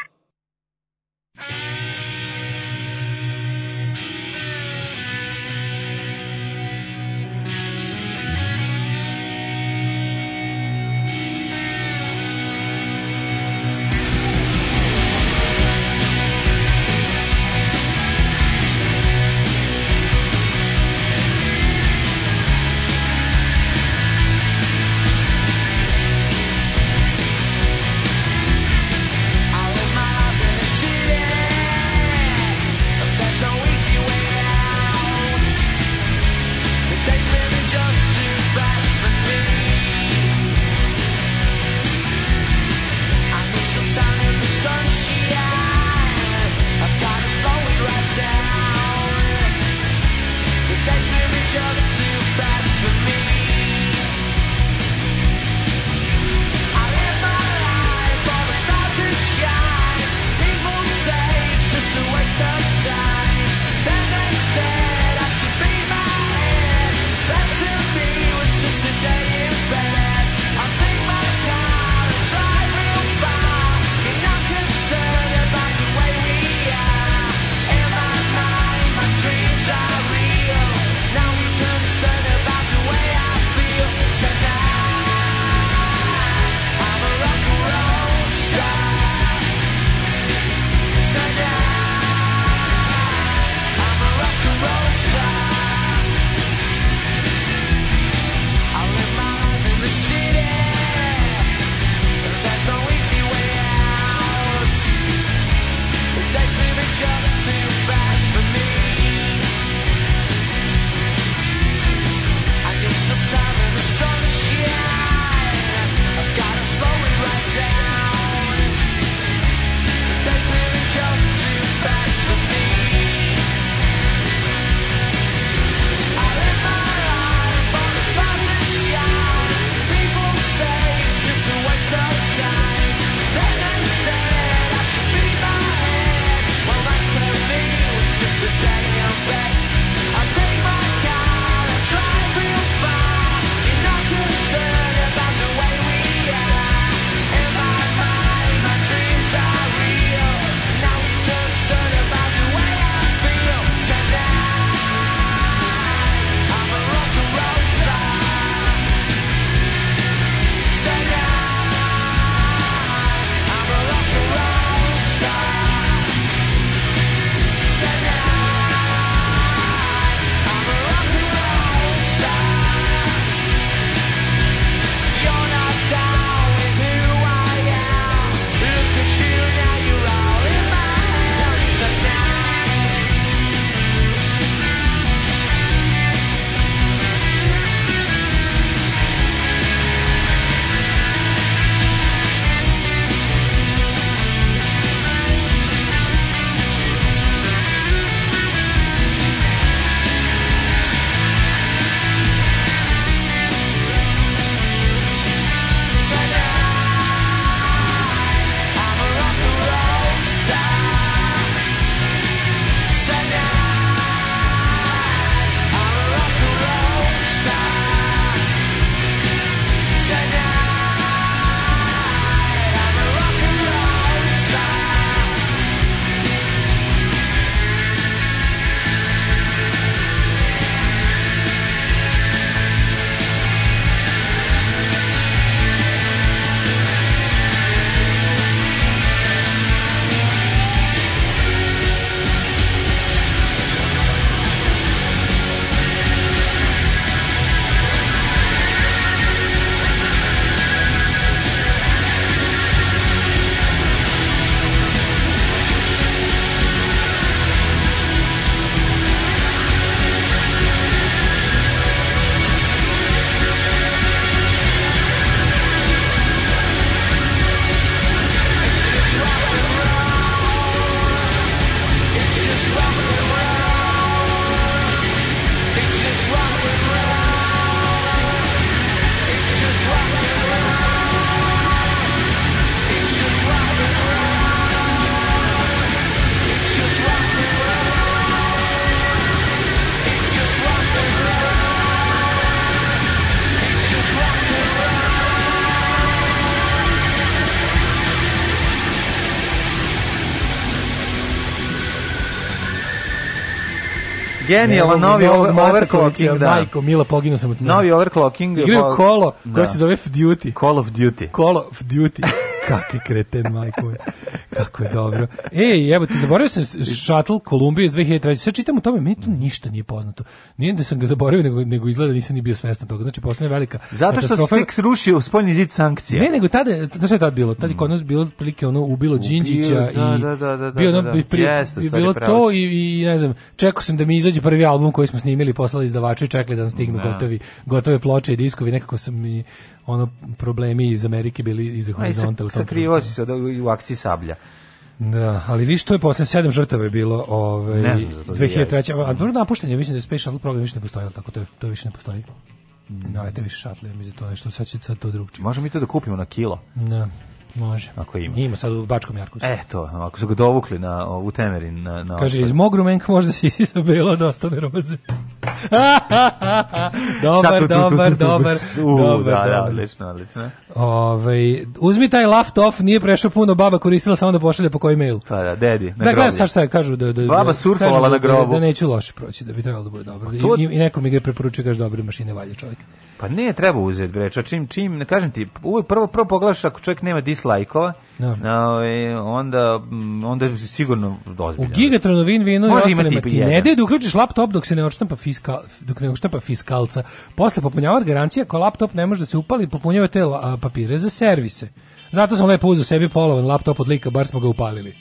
genijalan novi da overclocking, da. Majko, Mila, poginuo sam od smena. Novi overclocking. Igraju kolo, koje da. se zove F Duty. Call of Duty. Call of Duty. Kakvi kreten, majko. Kako je dobro. Ej, evo ti zaboravio sam Shuttle Columbia iz 2003. Sad čitam o tome, meni tu ništa nije poznato. Nije da sam ga zaboravio, nego, nego izgleda da nisam ni bio svestan toga. Znači, posljedna velika Zato što se tek srušio spoljni zid sankcija. Ne, nego tada, znaš šta je tad bilo? Tad je kod nas bilo otprilike ono, ubilo Đinđića da, i... Da, da, da, da, bio ono, pri, Jeste, i bilo to i, i, ne znam, čekao sam da mi izađe prvi album koji smo snimili, poslali izdavaču i čekali da nam stignu gotovi, gotove ploče i diskovi. Nekako sam mi ono problemi iz Amerike bili iz horizonta u tom. Sakrivo se u akciji sablja. Da, ali vi što je posle 7 žrtava je bilo, ovaj 2003. A dobro napušten je, mislim da je Space Shuttle program više ne postoji, tako to je, to više ne postoji. Ne mm. eto više šatle, mislim da to nešto sad će sad to drugčije. Možemo mi to da kupimo na kilo. Da. Može. Ako ima. Ima sad u Bačkom Jarku. E to, ako su ga dovukli na ovu Temerin na na. Kaže iz mog rumenka možda si isisa belo da ostane robaze. dobar, dobar, dobar. Da, da, odlično, odlično. Ovaj uzmi taj laft off, nije prešao puno, baba koristila samo da pošalje po koji mail. Pa da, dedi, na grobu. Da, gledam sad šta kažu da da, da- Baba surfovala da- na grobu. Da-, da neću loše proći, da bi trebalo da bude dobro. Pa I neko mi ga preporučio kaže dobre mašine valja čovjek. Pa ne, treba uzeti bre, čim čim ne kažem ti, uvek prvo prvo pogledaš ako čovjek nema dis 6 lajkova, no. Da. Ovaj, onda, mm, onda je sigurno ozbiljno. U Gigatron Vin Vinu Može i ostalima ti ne daju da uključiš laptop dok se ne odštampa, fiskal, dok ne odštampa fiskalca. Posle popunjava garancija ko laptop ne može da se upali, popunjava te la, papire za servise. Zato sam lepo uzeo sebi polovan laptop od lika, bar smo ga upalili.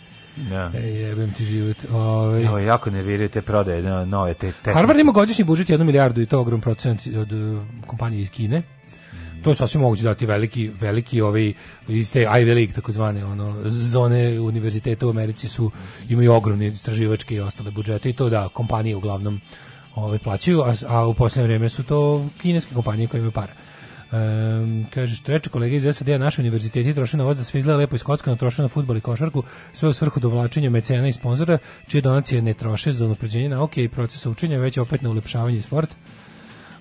Ja. Da. E, jebem ti život. Ovaj. No, jako ne vjeruju te prodaje, da, nove te, te... Harvard ima godišnji budžet 1 milijardu i to ogrom procent od uh, kompanije iz Kine to je sasvim moguće dati veliki veliki ovi ovaj, iz te Ivy League takozvane ono zone univerziteta u Americi su imaju ogromne istraživačke i ostale budžete i to da kompanije uglavnom ove ovaj, plaćaju a, a u poslednje vreme su to kineske kompanije koje imaju para. Um, kaže, treća kolega iz SAD-a, naš univerziteti troše na da sve izgleda lepo iskockano, troše na futbol i košarku, sve u svrhu dovlačenja mecena i sponzora, čije donacije ne troše za unapređenje nauke i procesa učenja, već opet na ulepšavanje sporta.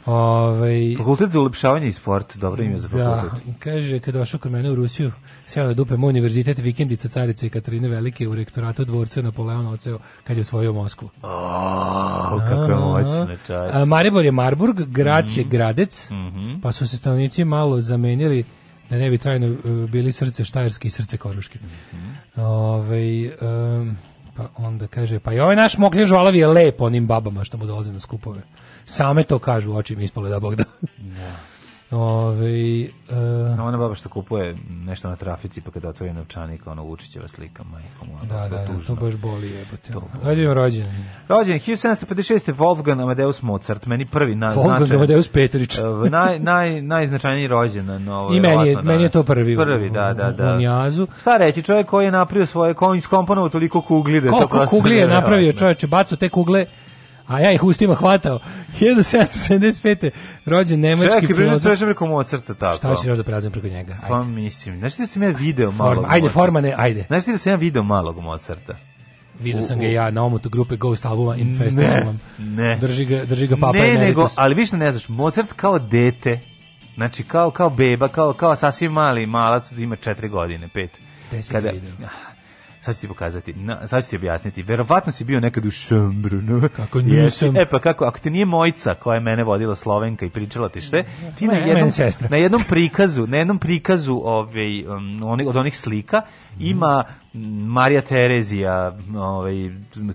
Ovaj Fakultet za ulepšavanje i sport, dobro ime za da, fakultet. Da, kaže kad došao kod mene u Rusiju, sjeo na dupe moj univerzitet vikendica carice Katarine Velike u rektoratu dvorca Napoleona oceo kad je osvojio Moskvu. Oh, kako moćno, čaj. Maribor je Marburg, Grad je mhm. Gradec, mhm. pa su se stanovnici malo zamenili da ne bi trajno e, bili srce štajerski i srce koruški. Mhm. Ovaj um, pa onda kaže, pa i ovaj naš moklje žvalavi je lep onim babama što mu dolaze na skupove same to kažu očima ispale da Bog da. Ja. Ove, uh, ona baba što kupuje nešto na trafici pa kada otvori novčanik ono Vučićeva slika majkom ono, da, da, da, to baš boli jebote ajde im rođen rođen 1756 Wolfgang Amadeus Mozart meni prvi na Wolfgang značajan, Amadeus Petrić naj, naj, najznačajniji rođen No, novo i meni je, da. meni je to prvi prvi da da da u, Njazu šta reći čovjek koji je napravio svoje koji iskomponovao toliko kugli da koliko to kugli je napravio čovječe bacu te kugle a ja ih ustima hvatao. 1775. rođen nemački Čekaj, filozof. Čekaj, preko Mozarta tako. Šta ćeš još da prazim preko njega? Pa ajde. Pa mislim, znaš ti da sam ja video Forma, Ajde, Mozarta. formane, ajde. Znaš ti da sam ja video malog Mozarta? Vidio sam ga ja na omotu grupe Ghost albuma In Festivalom. Ne, ne. Drži ga, drži ga papa ne, nego, ali više ne znaš, Mozart kao dete, znači kao, kao beba, kao, kao sasvim mali malac, ima četiri godine, pet. Gde si Kada, ga vidio? Ah, Sad ću ti pokazati, na, sad ću ti objasniti. Verovatno si bio nekad u Šembrunu. Kako nisam. E pa kako, ako ti nije Mojca koja je mene vodila Slovenka i pričala ti šte, ti na jednom, na jednom prikazu, na jednom prikazu ovaj, um, od onih slika, ima Marija Terezija, ovaj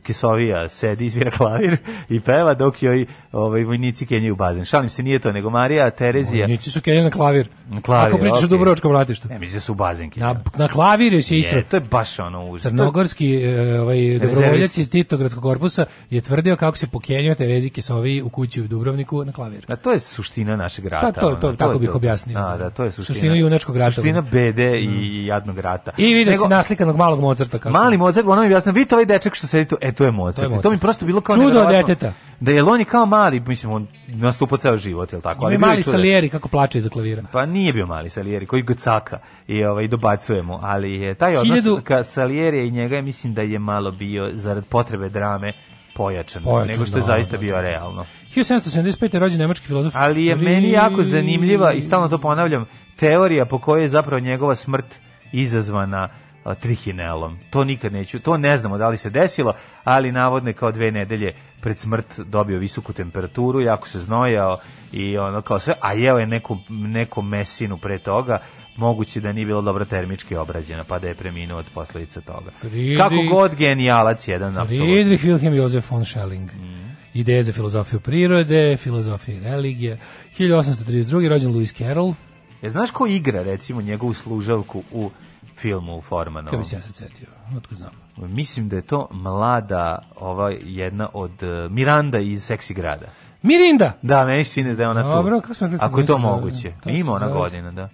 Kesovija sedi izvira klavir i peva dok joj ovaj vojnici kenjaju bazen. Šalim se, nije to, nego Marija Terezija. Vojnici su kenjali na klavir. Na klavir. Ako pričaš okay. o Dubrovačkom ratištu. Ne, mislim da su bazenke. Na, na klavir je se isro. to je baš ono uz. Crnogorski e, ovaj dobrovoljac iz Titogradskog korpusa je tvrdio kako se pokenjao Terezi Kesoviji u kući u Dubrovniku na klavir. A to je suština našeg rata. Pa to, to, to tako to, bih objasnio. A, da. da, to je suština. Suština junačkog rata. Suština bede i mm. jadnog rata. I Video nego, si naslikanog malog Mozarta kako. Mali Mozart, ono mi jasno, vidite ovaj dečak što sedi tu, e to je Mozart. To, je to mi prosto bilo kao čudo deteta. Da je on kao mali, mislim on nastupa ceo život, je tako? Ali je mali Salieri kako plače iza klavira. Pa nije bio mali Salieri koji ga caka i ovaj dobacujemo, ali je taj odnos Hiljadu... ka Salieri i njega mislim da je malo bio zarad potrebe drame pojačan, pojačan nego što je zaista da, da, realno. 1775. je rođen nemački filozof. Ali je meni jako zanimljiva i stalno to ponavljam, teorija po kojoj je zapravo njegova smrt izazvana trihinelom. To nikad neću, to ne znamo da li se desilo, ali navodno kao dve nedelje pred smrt dobio visoku temperaturu, jako se znojao i ono kao sve, a jeo je neku, neku mesinu pre toga, moguće da nije bilo dobro termički obrađena, pa da je preminuo od posledica toga. Friedrich, Kako god genijalac jedan, apsolutno. Friedrich Wilhelm Josef von Schelling. Mm. Ideje za filozofiju prirode, filozofije i religije. 1832. rođen Lewis Carroll. Je, znaš ko igra, recimo, njegovu služavku u filmu u Formanovu. Kako bi se ja sad Otko znam. Mislim da je to mlada, ova jedna od e, Miranda iz Seksi grada. Mirinda! Da, meni čini da je ona tu. Dobro, kako smo Ako je to moguće. Ima ona godina, da.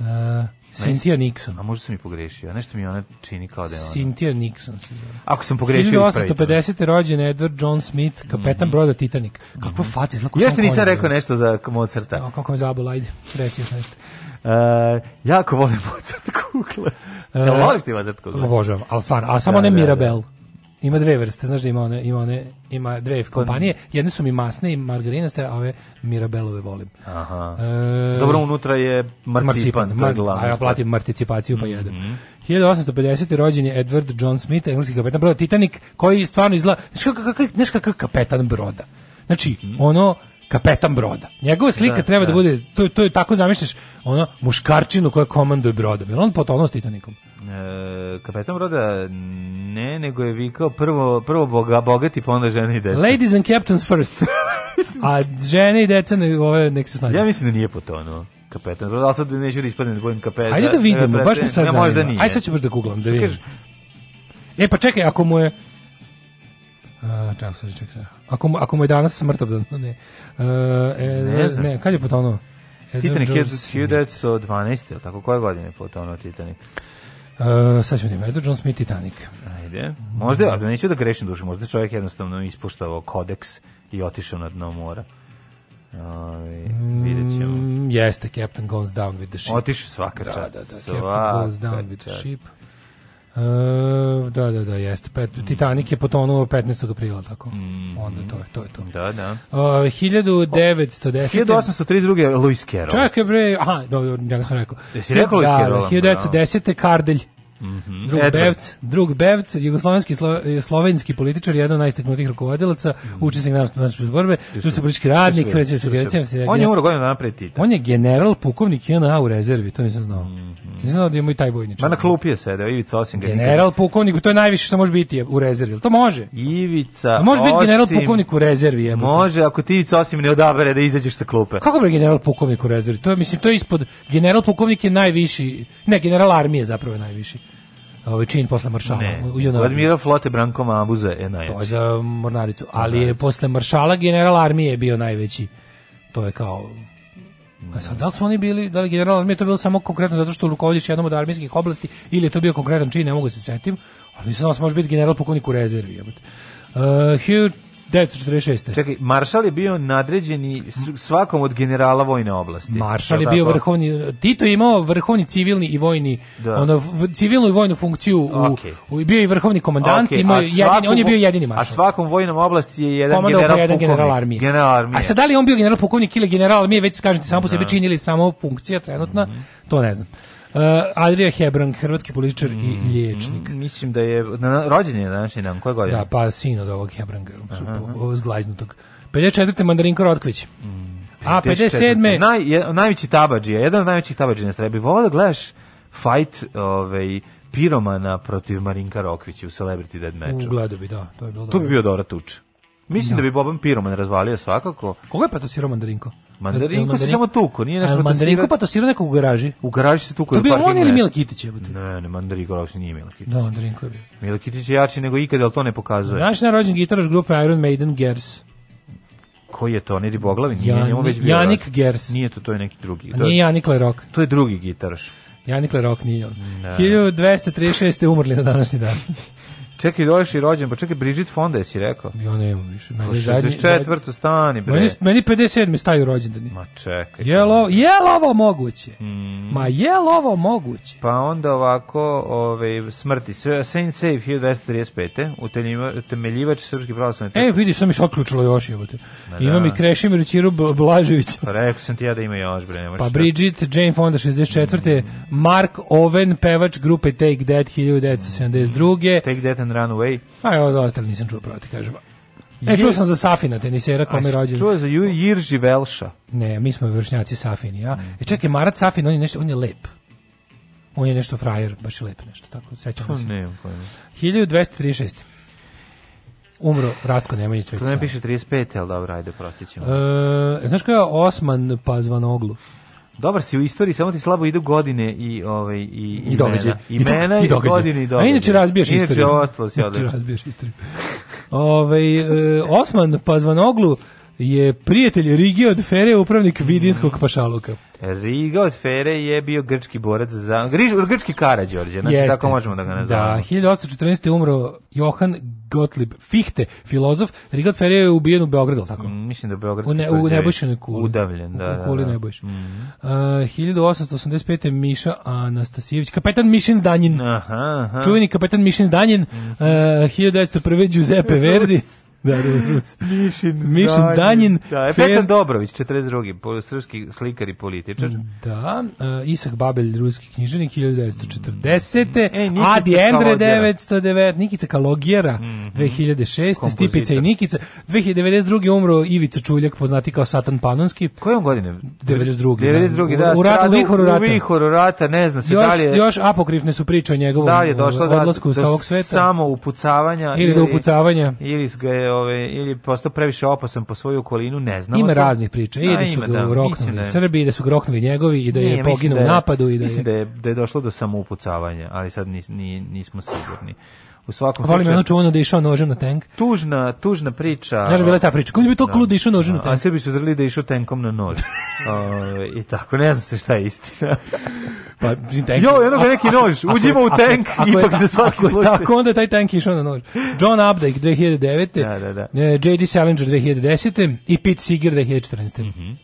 Uh, Cynthia Nixon. A možda sam i pogrešio, nešto mi ona čini kao da je ona. Cynthia Nixon se zove. Ako sam pogrešio, 1850. rođen Edward John Smith, kapetan mm -hmm. broda Titanic. Kakva mm -hmm. faca, izlako Još nisam rekao nešto za Mozarta. Evo, kako me zabolo, ajde, reci još nešto. E, jako volim Mozart kugle. E, ja voliš ti Mozart kugle? Obožavam, ali stvarno, a samo da, ne da, Mirabel. Da. Ima dve vrste, znaš da ima one, ima one, ima dve pa- kompanije. Jedne su mi masne i margarinaste, a ove Mirabelove volim. Aha. E, Dobro, unutra je marcipan, marcipan to je glavno. A ja platim marticipaciju pa jedem. Mm -hmm. 1850. rođen je Edward John Smith, engleski kapetan broda Titanic, koji stvarno izgleda, znaš kakav kapetan broda. Znači, mm -hmm. ono, kapetan broda. Njegova slika da, treba da, da bude, to, to je tako zamišliš, ono, muškarčinu koja komanduje brodom. Je on potonuo s Titanikom? E, kapetan broda ne, nego je vikao prvo, prvo boga, bogati, pa onda žene i deca. Ladies and captains first. A žene i deca ne, ove, nek se snađe. Ja mislim da nije potonuo kapetan broda, ali sad neću da ispadnem da budem kapetan. Ajde da vidimo, baš mi sad zanima. Možda nije. Ajde sad ću baš da googlam, da vidim. E pa čekaj, ako mu je Uh, čak, čak, čak, Ako, ako mu je danas smrtav dan, ne. Uh, e, ne, e, znam. ne, kad je potonuo? Titanic je 1912, ili tako? Koje godine je potonuo Titanic? Uh, sad ćemo da Edward John Smith Titanic. Ajde. Možda, ali neću da grešim dušu, možda čovjek jednostavno ispuštao kodeks i otišao na dno mora. Ali, ovaj, vidjet ćemo. Mm, jeste, Captain Goes Down with the Ship. Otišao svaka da, čast. Da, da, da, Captain Goes Down with the Ship. Uh, da, da, da, jeste. Pet, mm. Titanic je potonuo 15. aprila, tako? Mm. Onda to je, to je to. Da, da. Uh, 1910. 1832. Luis Carroll. Čekaj bre, aha, dobro, ja sam rekao. Jesi rekao Luis da, da, Carroll? Da, 1910. Kardelj Mm -hmm. Drug Bevc, drug Bevc, jugoslovenski slo, slovenski političar, jedan od najistaknutijih rukovodilaca, mm -hmm. učesnik narodne borbe, tu društveno politički radnik, kreće se vjerujem. On je umro godinu dana pre Tita. On je general pukovnik JNA u rezervi, to nisam znao. Mm -hmm. Nisam znao da je moj taj bojničar. Ma na klupi je sedeo Ivica Osim. General pukovnik, to je najviše što može biti u rezervi, to može. Ivica. A može biti general pukovnik u rezervi, je. Može, ako ti Ivica Osim ne odabere da izađeš sa klupe. Kako bi general pukovnik u rezervi? To je mislim to je ispod general pukovnik je najviši, ne general armije zapravo je najviši ovaj čin posle maršala ne. u januaru. Admiral flote Branko Mabuza je e, najjači. To je za mornaricu, ali je posle maršala general armije je bio najveći. To je kao a sad, da li su oni bili, da li general armije to bilo samo konkretno zato što rukovodiš jednom od armijskih oblasti ili je to bio konkretan čin, ne mogu se setim, ali nisam se da može biti general pukovnik u rezervi. Jebate. Uh, e, Hugh 1946. Čekaj, maršal je bio nadređeni svakom od generala vojne oblasti. Maršal je bio vrhovni, Tito je imao vrhovni civilni i vojni, da. ono, civilnu i vojnu funkciju, u, okay. u, bio je vrhovni komandant, okay. imao jedini, on je bio jedini maršal. A svakom vojnom oblasti je jedan Komandao general, jedan general armije. general armije. A sad da li on bio general pukovnik ili general armije, već kažete samo po sebi da. činili samo funkcija trenutna, mm -hmm. to ne znam. Eh, Adrija Hebrang, hrvatski političar mm, i liječnik. Mm, mislim da je na, rođen je današnji dan, koje godine? Da, pa sin od ovog Hebranga, zglajznutog. 54. Mandarinko Rotković. Mm, A 57. Naj, je, najveći tabađija, jedan od najvećih tabađija na strebi. Volao da gledaš fight ovaj, piromana protiv Marinka Rokvića u Celebrity Dead Matchu. Gledao bi, da. To, je bilo to bi bio Dora Tuča. Mislim no. Da. da bi Boban Piroman razvalio svakako. Koga je pa to si Roman Darinko? Mandarinku se samo tuku, nije nešto Mandarinku pa to sira nekog u garaži. U garaži se tuku. To bio on ili Mila Kitić je Ne, ne, Mandarinku uopšte nije Mila Kitić. Da, Mandarinku je bio. Mila Kitić je jači nego ikad, ali to ne pokazuje. Naš narođen gitaraš grupe Iron Maiden Gers. Koji je to? Nedi Boglavi? Nije, Jan, već bio Janik Gers. Nije to, to je neki drugi. To nije Janik Lerok. To je drugi gitaraš. Janik Lerok nije. Ne. 1236. umrli na današnji dan. Čekaj, dođeš i rođen, pa čekaj, Bridget Fonda jesi rekao? Ja nemam više. Meni 64. stani, bre. Meni, meni 57. staju rođendani. Ma čekaj. Je li ovo moguće? Mm. Ma je li ovo moguće? Pa onda ovako, ove, smrti, Saint Save 1235. Utemeljivač Srpske pravoslavne crkve. E, vidi, sam mi se otključilo još, evo te. Ima da. mi Krešimir Ćiru Blažević. Pa rekao sam ti ja da ima još, bre. Pa Bridget, Jane Fonda 64. Mm. Mark Owen, pevač grupe Take That 1972. Take That Can Run Away. A evo, za ostali nisam čuo proti, kažem. E, čuo sam za Safina, tenisera kome je rođen. Čuo za Jirži Velša. Ne, mi smo vršnjaci Safini, ja. Mm. E čekaj, Marat Safin, on je nešto, on je lep. On je nešto frajer, baš je lep nešto, tako, sećam se. Ne, 1236. Umro Ratko Nemanjić Sveti ne piše 35, ali dobro, ajde, prostit ćemo. E, znaš koja je Osman Pazvanoglu? Dobar si u istoriji, samo ti slabo idu godine i ovaj i i događaje. i, do, i, i godine i događaje. A inače razbiješ inače istoriju. Inače ostalo si odlično. razbiješ istoriju. Ovaj e, Osman Pazvanoglu je prijatelj Rige od Fere, upravnik Vidinskog mhm. pašaluka. Riga od Fere je bio grčki borac za grčki Karađorđe, znači Jeste. tako možemo da ga nazvamo. Da, 1814 je umro Johan Gottlieb Fichte, filozof. Riga od Fere je ubijen u Beogradu, tako? Mm, mislim da je Beograd u, ne, u nebojšenoj kuli. Udavljen, da, da. U kuli da, da. nebojš. Mm -hmm. uh, 1885 je Miša Anastasijević, kapetan Mišin Zdanjin. Aha, aha. Čuveni kapetan Mišin Zdanjin, mm -hmm. uh, 1901 Giuseppe Verdi. Da, da, da, Mišin Mišin Zdanjin. Da, Fer... Petar Dobrović, 42. srpski slikar i političar. Da, uh, Isak Babel, ruski knjiženik, 1940. E, Nikica Adi Endre, 909. Nikica Kalogjera, mm -hmm. 2006. Stipica i Nikica. 2092. umro Ivica Čuljak, poznati kao Satan Panonski. Koje on godine? 92. 92. Da, u, da, ratu, u vihoru rata. U vihoru rata, ne zna se još, da li je... Još apokrifne su priče o njegovom da odlasku da, sa ovog sveta. Samo upucavanja. Ili, ili do upucavanja. Ili ga je ove, ili postao previše opasan po svoju okolinu, ne znam. Ima raznih priča, i da, su ima, ga roknuli da, da Srbi, i da su ga njegovi, i da je Nije, poginuo da u napadu. I da je... Da, je, da je došlo do samoupucavanja, ali sad ni nis, nismo sigurni u svakom Volim slučaju. Volim čuvano da je išao nožem na tank. Tužna, tužna priča. Znaš, bila je ta priča. Kako bi to no, da išao nožem na tank? A sebi su zreli da je išao tankom na nož. I tako, ne znam se šta je istina. pa, tank. Jo, jednog neki nož, uđimo u tank, ako, ipak ako, se svaki ako, slučaj. Tako, onda taj tank išao na nož. John Updike 2009. Da, da, da. E, J.D. Salinger 2010. I Pete Seeger 2014. Mhm. Mm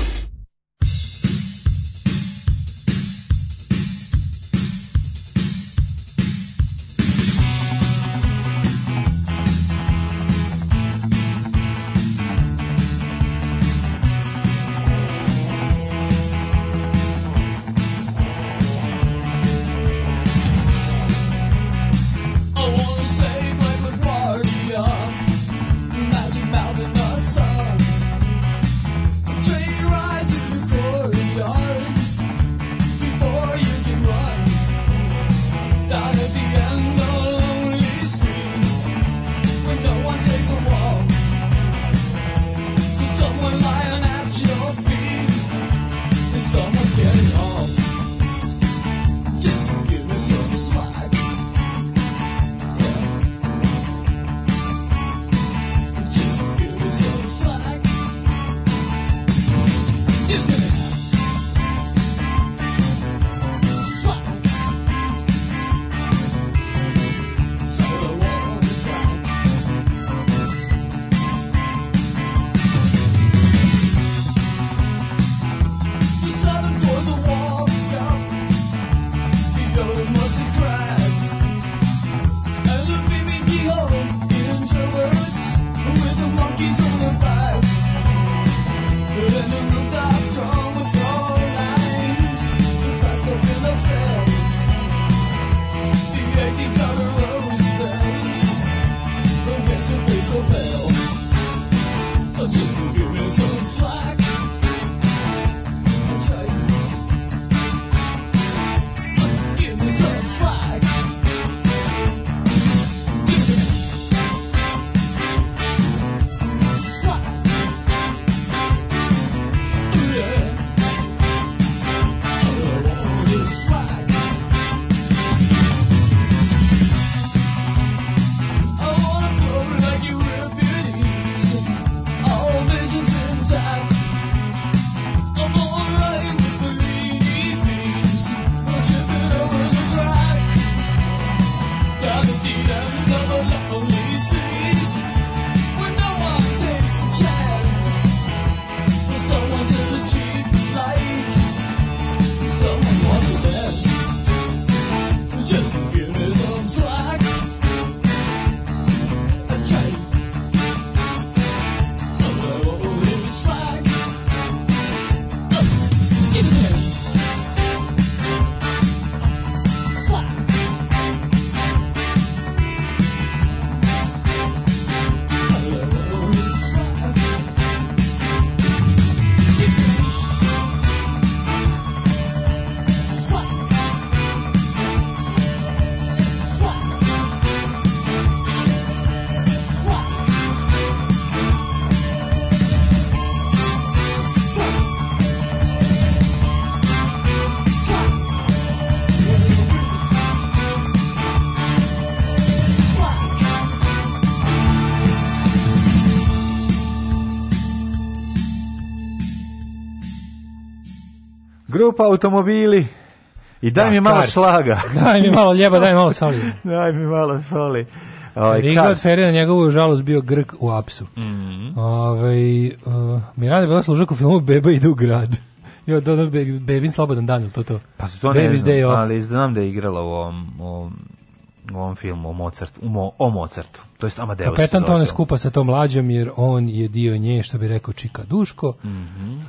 grupa automobili. I daj da, mi malo kars. slaga. Daj mi malo ljeba, daj mi malo soli. daj mi malo soli. Ovaj Rigard Ferry na njegovu žalost bio Grk u apsu. Mm -hmm. Ovaj uh, Miranda bila služak u filmu Beba ide u grad. Jo, do, be, Bebin slobodan dan, to to. Pa to Baby's ne znam, ali znam da je igrala u ovom, ovom filmu o Mozartu, o Mozartu, to jest Amadeus. Kapetan pa Tone skupa sa tom mlađom jer on je dio nje, što bi rekao Čika Duško. Mm -hmm.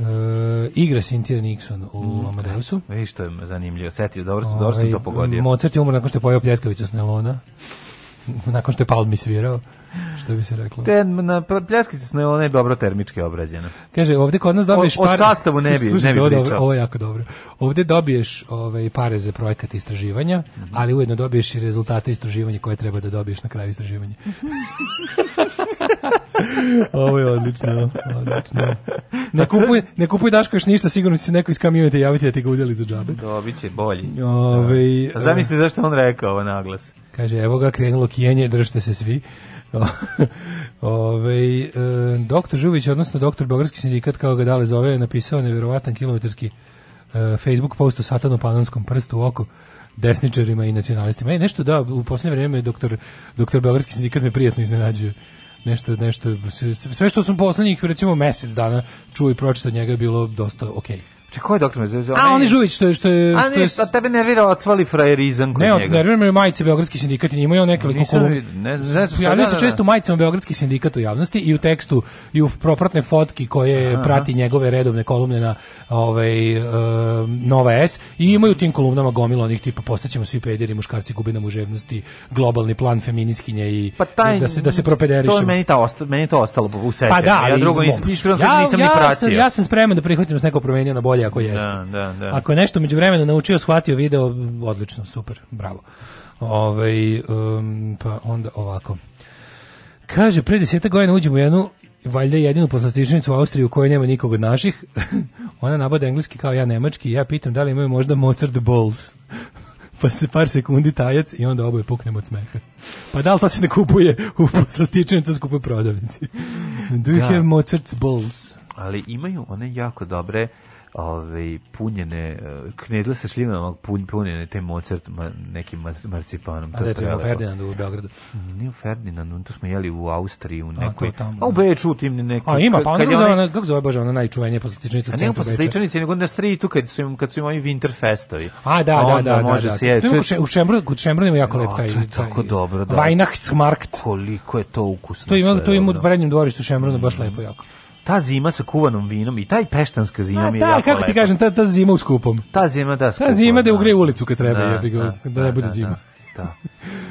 e, igra Cynthia Nixon u mm -hmm. Amadeusu. Vidiš što je zanimljivo, setio, dobro, o, dobro se ovaj, to pogodio. Mozart je umro nakon što je pojao pljeskavicu s Nelona. nakon što je Palmi svirao, što bi se reklo. Te, na pa, pljeskice je ne dobro termički obrađena. Kaže, ovde kod nas dobiješ pare... O sastavu ne bi, slušajte, ne bi ovo, ovo je jako dobro. ovde dobiješ ove, ovaj, pare za projekat istraživanja, mm -hmm. ali ujedno dobiješ i rezultate istraživanja koje treba da dobiješ na kraju istraživanja. Ovo je odlično, odlično. Ne kupuj, ne kupuj Daško još ništa, sigurno će se neko iz kamionete javiti da ti ga udjeli za džabe. Dobit će bolji. Ove, da. e. A zamisli zašto on rekao ovo naglas. Kaže, evo ga, krenulo kijenje, držite se svi. Ove, e, doktor Žuvić, odnosno doktor Beogradski sindikat, kao ga dale zove, je napisao nevjerovatan kilometarski e, Facebook post o satano-pananskom prstu u oku desničarima i nacionalistima. E, nešto da, u posljednje vrijeme doktor, doktor Beogradski sindikat me prijatno iznenađuje nešto, nešto, sve što sam poslednjih, recimo, mesec dana čuo i pročitao njega je bilo dosta okej. Okay. Čekaj, ko je doktor Mezvezo? A, on je Žuvić, što je... Što je a, što je, a tebe nervira odsvali frajerizam kod ne, njega. Ne, nervira me majice Beogradski sindikat i njima je on nekoliko kolumna. Ne, ne, Pojavljaju se da, da, često u da. majicama Beogradski sindikat u javnosti i u tekstu i u propratne fotki koje Aha. prati njegove redovne kolumne na ovaj, uh, Nova S i imaju tim kolumnama gomilo onih tipa postaćemo svi pederi, muškarci gube muževnosti, globalni plan feminiskinje i pa taj, da se, da se propederišemo. To je meni, ta osta, meni to ostalo u sećanju. Pa da, ja drugo nisam, nisam, ja, nisam ja ni pratio. Sam, ja sam spreman da prihvatim da se neko promenio na bolje bolje ako da, jeste. Da, da, da. Ako je nešto među vremena naučio, shvatio, video, odlično, super, bravo. Ove, ovaj, um, pa onda ovako. Kaže, pre deseta godina uđemo u jednu valjda jedinu poslastičnicu u Austriji u kojoj nema nikog od naših. Ona nabada engleski kao ja nemački i ja pitam da li imaju možda Mozart Balls. pa se par sekundi tajac i onda oboje puknemo od smeha. Pa da li to se ne kupuje u poslastičnicu skupoj prodavnici? Do you da. have Mozart's Balls? Ali imaju one jako dobre ove, ovaj, punjene, eh, knedle sa šljivama punj, punjene te Mozart ma, nekim mar, marcipanom. A to je u Ferdinandu u Beogradu? Mm, nije u Ferdinandu, to smo jeli u Austriji, u nekoj... A, tamo, a u da. Beču, u tim nekim... A ima, pa onda kako zove, ona, kako zove, bože, ona najčuvenija poslatičnica u centru Beča? A nema poslatičnice, nego na streetu kad su im, kad su im ovi festovi A, da, pa da, da, da, može da, da. To je u Čembru, u Čembru ima jako lep taj... To je tako dobro, da. Weihnachtsmarkt. Koliko je to ukusno. To ima, to ima u prednjem dvorištu Šembruna, baš mm. lepo jako ta zima sa kuvanom vinom i taj peštanska zima A, mi je da, kako lepa. ti kažem, ta, ta zima u skupom. Ta zima da skupom. Ta zima da, da. ugre ulicu kad treba, da, ja ga, da, da, ne da, bude da, zima. Da, da.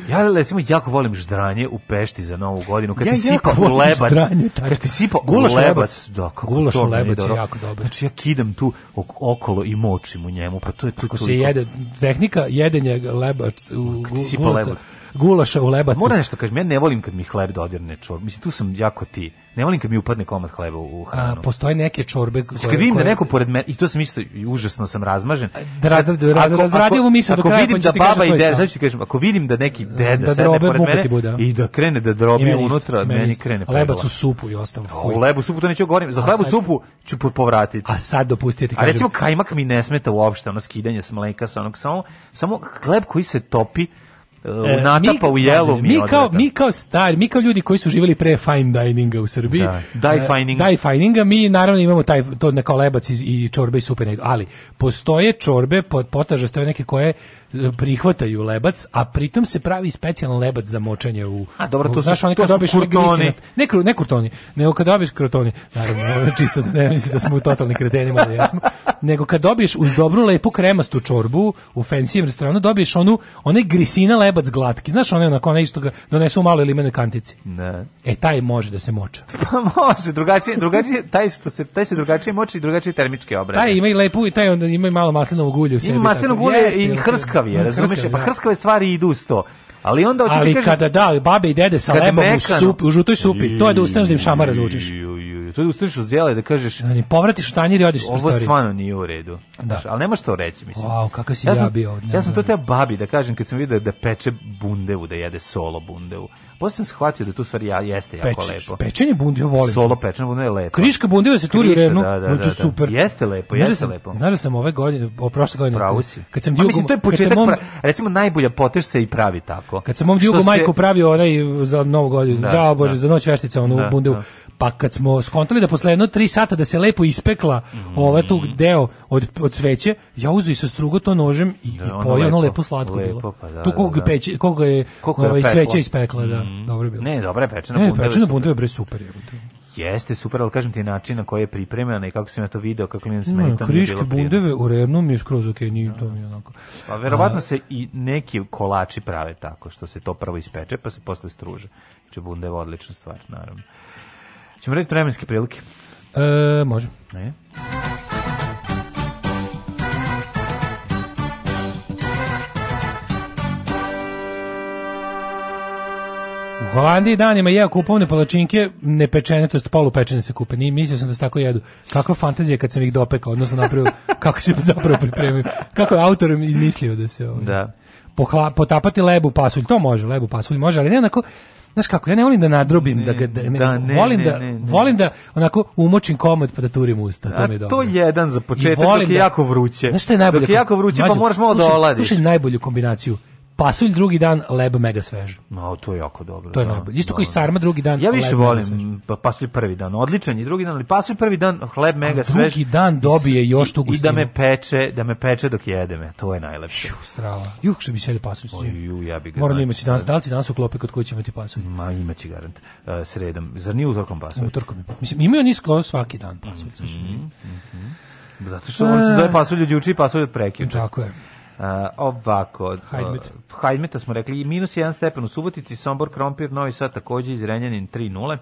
Ja recimo jako volim ždranje u Pešti za Novu godinu, kad ja ti sipa u lebac. Ždranje, kad ti sipa gulaš u lebac, da, kako gulaš u lebac je jako dobro. Znači ja kidam tu okolo i močim u njemu, pa to je kako se jede tehnika jedenja lebac u gulaca gulaša u lebacu. Mora nešto kažem, ja ne volim kad mi hleb dodirne čor. Mislim, tu sam jako ti. Ne volim kad mi upadne komad hleba u hranu. A, postoje neke čorbe znači, koje... Znači, kad vidim da koje... da neko pored mene, i to sam isto, i užasno sam razmažen. Da razradio raz, da raz, raz, misle do kraja, pa vidim da baba i deda, znači kažem, ako vidim da neki deda da, da sedne pored mene bude. i da krene da drobi meni unutra, meni, meni krene. Lebac u supu i ostalo. O, lebu supu to neću govorim, za hlebu supu ću povratiti. A sad dopustiti kažem. A recimo kajmak mi ne smeta uopšte, ono skidanje s mleka, sa onog samo, samo hleb koji se topi, uh, natapa mi, u jelu da, mi, mi kao mi kao stari, mi kao ljudi koji su živeli pre fine dininga u Srbiji. Da, die fininga. Uh, die fininga mi naravno imamo taj to neka lebac i, i čorbe i supe ali postoje čorbe pod potaže stoje neke koje prihvataju lebac, a pritom se pravi specijalan lebac za močanje u A dobro, to u, su, znaš, oni kad dobiš kurtoni. Ne, kru, ne kurtoni, nego kad dobiješ kurtoni, naravno, čisto da ne mislim da smo u totalni kreteni, mada jesmo, nego kad dobiješ uz dobru lepu kremastu čorbu u fancy restoranu, dobiješ onu, onaj grisina lebac glatki, znaš, onaj onako, onaj što ga donesu u maloj limenoj kantici. Ne. E, taj može da se moča. Pa može, drugačije, drugačije, taj, što se, taj se drugačije moči i drugačije termičke obrade. Taj ima i lepu, taj onda ima i malo maslinovog ulja u sebi. Ima maslinovog ulja i hrska hrskav je, mm, razumeš? Hrskav, pa da. hrskave stvari idu uz to. Ali onda hoće Ali kažem, kada da, babe i dede sa lebom u, sup, u žutoj supi, to je da ustaneš da im šamara zvučiš. To je da ustaneš od da kažeš... Da, ne povratiš u tanjir i odiš iz prostorije. Ovo stvarno nije u redu. Da. Ali nemaš to reći, mislim. Wow, kakav si ja, sam, ja bio. Ne, ja sam to da. te babi da kažem kad sam vidio da peče bundevu, da jede solo bundevu. Posle sam shvatio da tu stvar ja, jeste jako Peč, lepo. Pečenje bundio volim. Solo pečenje bundio je lepo. Kriška bundio da se turi revno, da, da, da, da, super. Jeste lepo, da jeste sam, lepo. Znaš da sam ove godine, o prošle godine, Pravo si. kad sam Diogo... Mislim, to je početak, mom, pra, recimo, najbolja potež se i pravi tako. Kad sam mom Diogo majku pravio onaj za novu godinu, da, za Bože, da. za noć veštice, ono da, bundiju, da. pa kad smo skontali da posle jedno tri sata da se lepo ispekla mm. ova tu mm. deo od, od sveće, ja uzu i sa strugo to nožem i, da, i pojeo, ono lepo slatko bilo. Pa, da, tu koliko, da, da. Peće, koliko je, koliko je ovaj sveća ispekla, da. Mm. Mm. Dobro je bilo. Ne, dobra je pečena ne, bundeva. Pečena bundeva bre super je. Jeste super, ali kažem ti način na koji je pripremljena i kako sam ja to video, kako mi smeta. No, kriške bundeve u revnom je skroz ok, nije da. to mi onako. Pa verovatno se i neki kolači prave tako, što se to prvo ispeče, pa se posle struže. Znači bundeva odlična stvar, naravno. Ćemo raditi vremenske prilike. E, može. Ne? Holandiji danima jeo kupovne palačinke, nepečene, to jest polupečene se kupe. Nije, mislio sam da se tako jedu. Kakva fantazija kad sam ih dopekao, odnosno napravio kako sam zapravo pripremio. Kako je autor mislio da se ovo. Ovaj, da. Pohla, potapati lebu pasulj, to može, lebu pasulj može, ali ne onako Znaš kako, ja ne volim da nadrobim, da ga da, ne, da, ne, volim ne, da volim da onako umočim komad pa da turim usta, to mi je dobro. to je jedan za početak, dok je da, jako vruće. Znaš šta je najbolje? Dok je jako vruće, mađu, pa moraš malo da oladiš. Slušaj najbolju kombinaciju pasulj drugi dan, leb mega svež. Ma, to je jako dobro. To je da, najbolje. Isto i da, da. sarma drugi dan. Ja više volim pa pasulj prvi dan. Odličan je drugi dan, ali pasulj prvi dan, hleb mega ali svež. Drugi dan dobije još tu gustinu. I da me peče, da me peče dok jedem, e, to je najlepše. Ju, strava. Ju, što bi se pasulj. Ju, ja bi ga. Moramo znači imati danas, da li danas u klopi kod kuće će imati pasulj? Ma, imaće garant. Uh, sredom. Zar nije utorkom pasulj? Utorkom. Mislim, imaju nisko svaki dan pasulj. Mm -hmm. Zato što on se zove pasulj od juče i pasulj od prekjuče. Tako je. Uh, ovako, Hajmet. Uh, Hajmeta smo rekli, minus 1 stepen u Subotici, Sombor, Krompir, Novi Sad takođe iz Renjanin 3-0,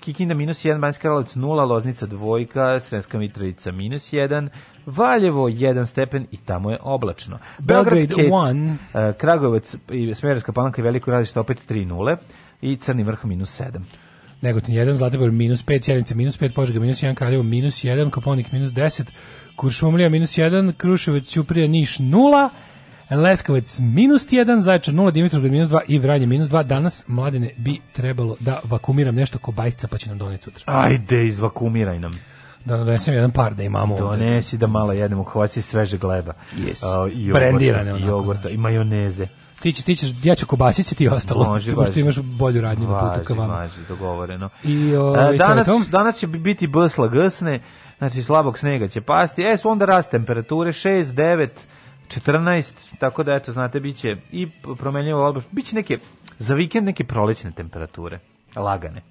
Kikinda minus 1, Banjska Karlovac 0, Loznica dvojka, Srenska Mitrovica minus 1, Valjevo 1 stepen i tamo je oblačno. Belgrade 1, uh, Kragovac i Smerovska palanka i Veliko radište opet 3-0 i Crni vrh minus 7. Negotin 1, Zlatibor minus 5, Sjenica minus 5, Požega minus 1, Kraljevo minus 1, Koponik minus 10, Kuršumlija minus 1, Kruševac, Ćuprija, Niš 0, Leskovac minus 1, Zaječar 0, Dimitrovgrad minus 2 i Vranje minus 2. Danas, mladene, bi trebalo da vakumiram nešto ko bajsca, pa će nam doneti sutra. Ajde, izvakumiraj nam. Da donesem jedan par da imamo Donesi ovde. Donesi da malo jedemo, hvaci sveže gleba. Yes. Uh, jogurta, Brendirane onako, jogurta, znaš. I majoneze. Ti će, ti ćeš, ja ću kobasice ti ostalo. Može, važi. Pošto imaš bolju radnju na putu ka vama. Važi, dogovoreno. I, o, e, ovaj, danas, danas će biti bsla gsne znači slabog snega će pasti, e, onda rast temperature 6, 9, 14, tako da eto, znate, bit će i promenljivo odboš, bit će neke, za vikend neke prolećne temperature, lagane.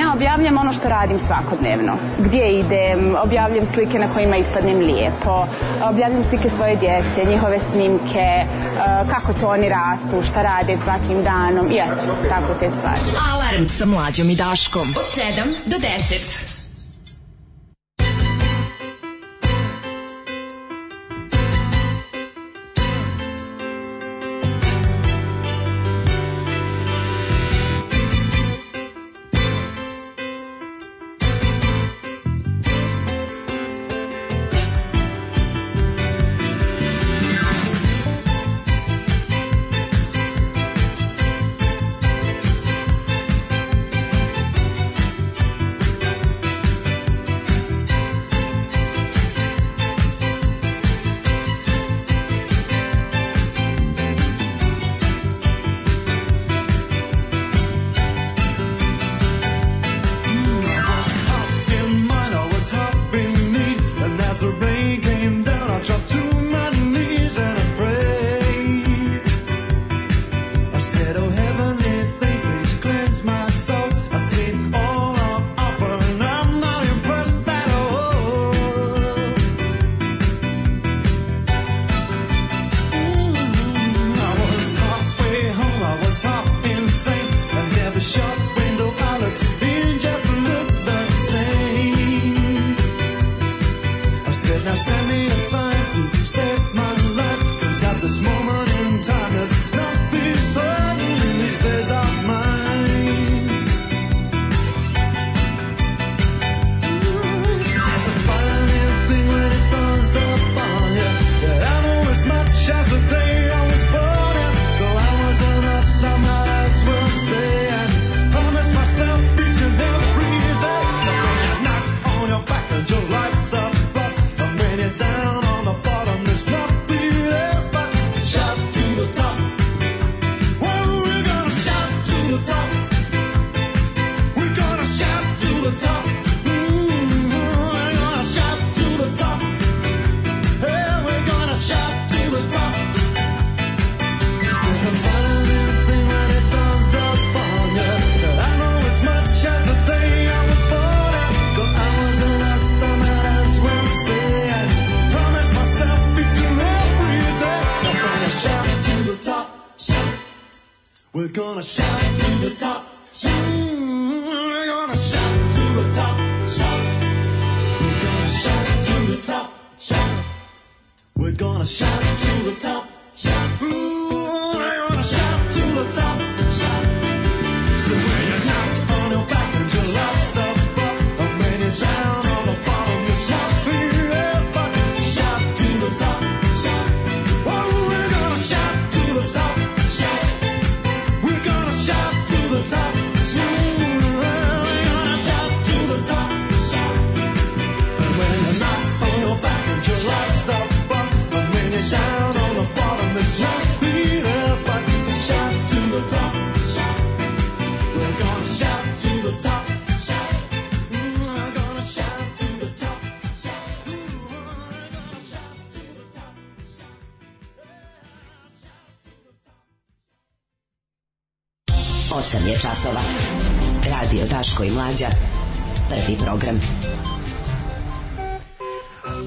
Ja objavljam ono što radim svakodnevno. Gdje idem, objavljam slike na kojima ispadnem lijepo, objavljam slike svoje djece, njihove snimke, e, kako to oni rastu, šta rade svakim danom i eto, tako te stvari. Alarm sa mlađom i Daškom od 7 do 10.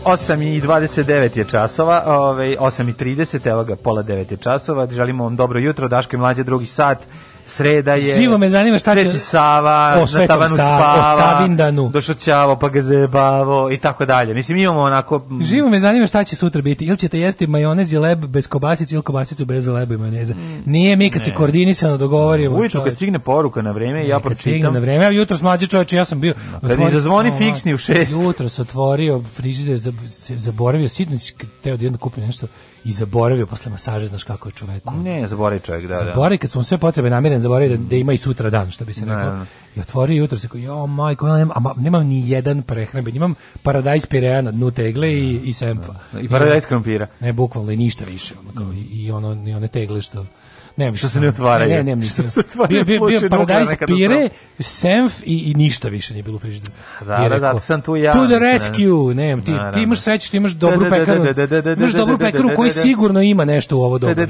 8 i 29 je časova, ovaj 8 i 30, evo ga, pola 9 je časova. Želimo vam dobro jutro, Daško i mlađe drugi sat sreda je. Živo me zanima šta će. Sveti Sava, o, na tavanu sa, spava, o Savindanu. Došao ćavo, pa ga zajebavo i tako dalje. Mislim, imamo onako... Živo me zanima šta će sutra biti. Ili ćete jesti majonez i leb bez kobasice ili kobasicu bez leba i majoneza. Mm. Nije mi kad ne. se koordinisano dogovorimo. Ujutro kad stigne poruka na vreme, ne, ja pročitam. stigne na vreme, a jutro mlađi čovječe, ja sam bio... Da, kad otvori, mi zazvoni fiksni u šest. Jutro se otvorio frižider, zaboravio sitnić, teo da jedno kupim nešto i zaboravio posle masaže, znaš kako je čovek. Ne, zaboravi čovek, da, da. Zaboravi kad su mu sve potrebe namiren, zaboravi da, da ima i sutra dan, što bi se reklo. I otvori jutro se koji, jo, majko, nemam, a, nemam ni jedan prehramben, imam paradajz pirea na dnu tegle i, i semfa. Da, da. I paradajz krompira. Ne, bukvalno, i ništa više. Ono, kao, i, i, ono, i one tegle što ne, što se ne otvaraju. Ne, ne, mislim. Što se otvaraju bio, bio, bio paradajz pire, senf i, i ništa više nije bilo u frižideru. Da, da, da, sam tu ja. To the rescue, ne, ti, ti imaš sreću, ti imaš dobru pekaru. Imaš dobru pekaru koji sigurno ima nešto u ovo dobro.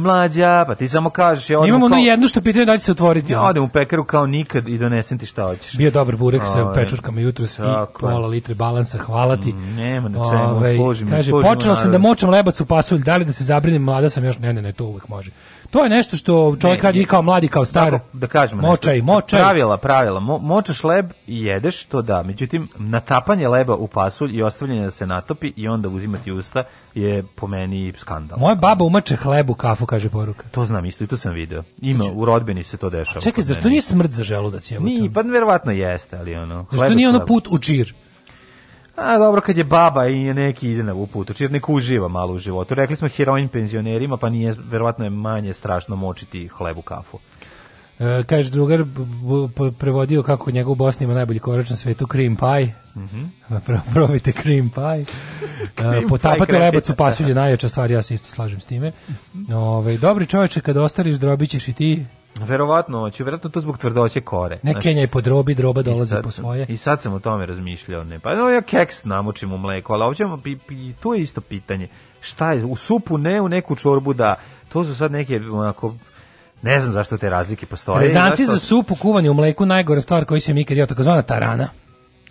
Mlađa, pa ti samo kažeš. Ja Imamo ono jedno što pitanje da će se otvoriti. Ja odem u pekaru kao nikad i donesem ti šta hoćeš. Bio dobar burek sa pečurkama jutros i pola litre balansa, hvala ti. Nema na čemu, složim. Kaže, počela sam da močam lebac u pasulj, da li da se zabrinem, mlada sam još, ne, ne, ne, to uvek može. To je nešto što čovjek radi i kao mladi, kao star. Tako, da kažemo. Močaj, nešto. močaj. Pravila, pravila. Mo, močaš leb i jedeš, to da. Međutim, natapanje leba u pasulj i ostavljanje da se natopi i onda uzimati usta je po meni skandal. Moja baba umače hlebu kafu, kaže poruka. To znam isto i to sam video. Ima, znači, u rodbini se to dešava. A čekaj, zašto nije smrt za želudac? Nije, pa verovatno jeste, ali ono. Zašto nije ono put u čir? A dobro, kad je baba i neki ide na putu, čir neko uživa malo u životu. Rekli smo heroin penzionerima, pa nije, verovatno je manje strašno močiti hlebu kafu. E, kaže drugar prevodio kako njegov u Bosni ima najbolji korač na svetu cream pie. Mhm. Mm Probajte cream pie. E, cream potapate lebac u pasulje najjača stvar, ja se isto slažem s time. Ovaj dobri čoveče kad ostariš drobićeš i ti Verovatno hoće, verovatno to zbog tvrdoće kore. Ne znači, Kenja je po drobi, droba dolazi sad, po svoje. I sad sam o tome razmišljao. Ne. Pa no, ja keks namučim u mleko, ali ovdje tu je isto pitanje. Šta je, u supu ne, u neku čorbu da. To su sad neke onako ne znam zašto te razlike postoje. Rezanci za supu kuvanje u mleku najgore stvar koju se mi kad je takozvana tarana.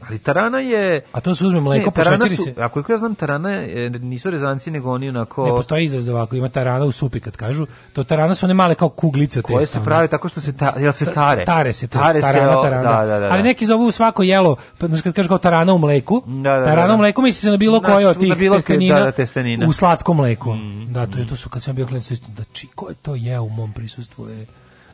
Ali Tarana je... A to se uzme mleko, pošećeri se... Ako ja znam, Tarana je, nisu rezanci, nego oni onako... Ne, postoji izraz ovako, ima Tarana u supi kad kažu. To Tarana su one male kao kuglice. Koje se prave tako što se, ta, jel se tare? Tare se, tare, tarana, se, o, tarana. Da, da, da, da. Ali neki zovu svako jelo, pa, znaš kad kažu kao Tarana u mleku, da, da, da tarana da. u mleku misli se na bilo koje od tih bilo testenina, da, testenina, u slatkom mleku. Mm, mm da, to je mm. to su kad sam bio klinac, da čiko je to je u mom prisustvu je...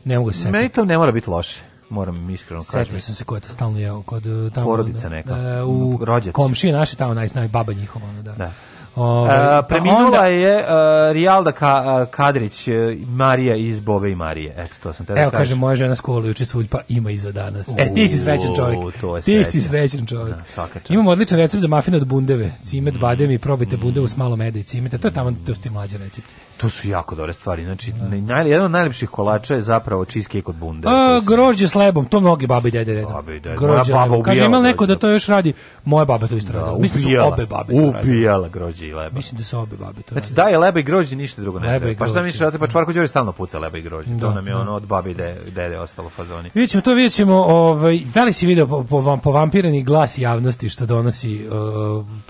Ne mogu se. Meni to ne mora biti loše moram iskreno kažem. Setio sam se ko je to stalno jeo, kod eh, tamo porodica da, neka. Eh, u Rođac. komšije naše tamo naj naj baba njihova da. da. Ove, ovaj, uh, pa preminula onda, je uh, Rijalda Ka, Kadrić, uh, Marija iz Bobe i Marije. Eto, to sam te da Evo, kaže, moja žena skovala juče svulj, pa ima i za danas. U, e, ti si srećan čovjek. To je ti si srećan čovjek. Da, Imamo odličan recept za mafine od bundeve. Cimet, mm, badem i probajte mm. bundevu s malo meda i cimeta. To je tamo, to su ti mlađe recepti. To su jako dobre stvari. Znači, da. naj, jedan od najlepših kolača je zapravo cheesecake od bunde. A, grožđe s lebom, to mnogi babi i dede redom. Babi i dede. Grožđe Moja baba Kaže, ima neko da to još radi? Moja baba to isto da, radila. Mislim da su obe babe to Ubijala grožđe i leba. Mislim da su obe babe to radila. Znači, da je leba i grožđe, ništa drugo ne leba Pa šta mi pa da te pa čvarko Đori stalno puca leba i grožđe. Da, to nam je da. ono od babi i dede, dede ostalo fazoni. Vidjet ćemo to, vidjet ćemo, ovaj, da li si video po, po, po vampirani glas javnosti što donosi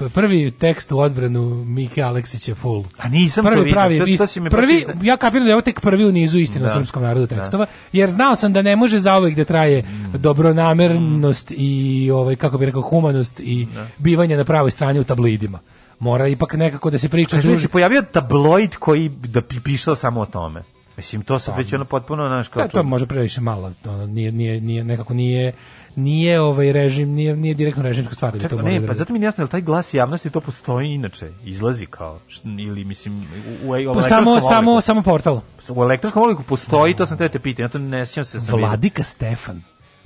uh, prvi tekst u odbranu Mike Aleksića full. A nisam prvi pravi prvi, ja kapiram da je ovo tek prvi u nizu istina da. srpskom narodu da. tekstova, jer znao sam da ne može zauvek da traje mm. dobronamernost mm. i ovaj kako bih rekao humanost i da. bivanje na pravoj strani u tablidima mora ipak nekako da se priča druži. se pojavio tabloid koji da pisao samo o tome. Mislim to se pa, već da. ono potpuno naš kao. Da, to može previše malo, to nije, nije, nije nekako nije nije ovaj režim, nije, nije direktno režimska stvar. Čak, to ne, da pa zato mi nije jasno, da taj glas javnosti to postoji inače, izlazi kao, ili mislim, u, u, u pa samo, oliku. samo, samo portal. U elektronskom oliku postoji, to sam te te pitao, ja to ne sećam se sam Vladika vidim. Stefan,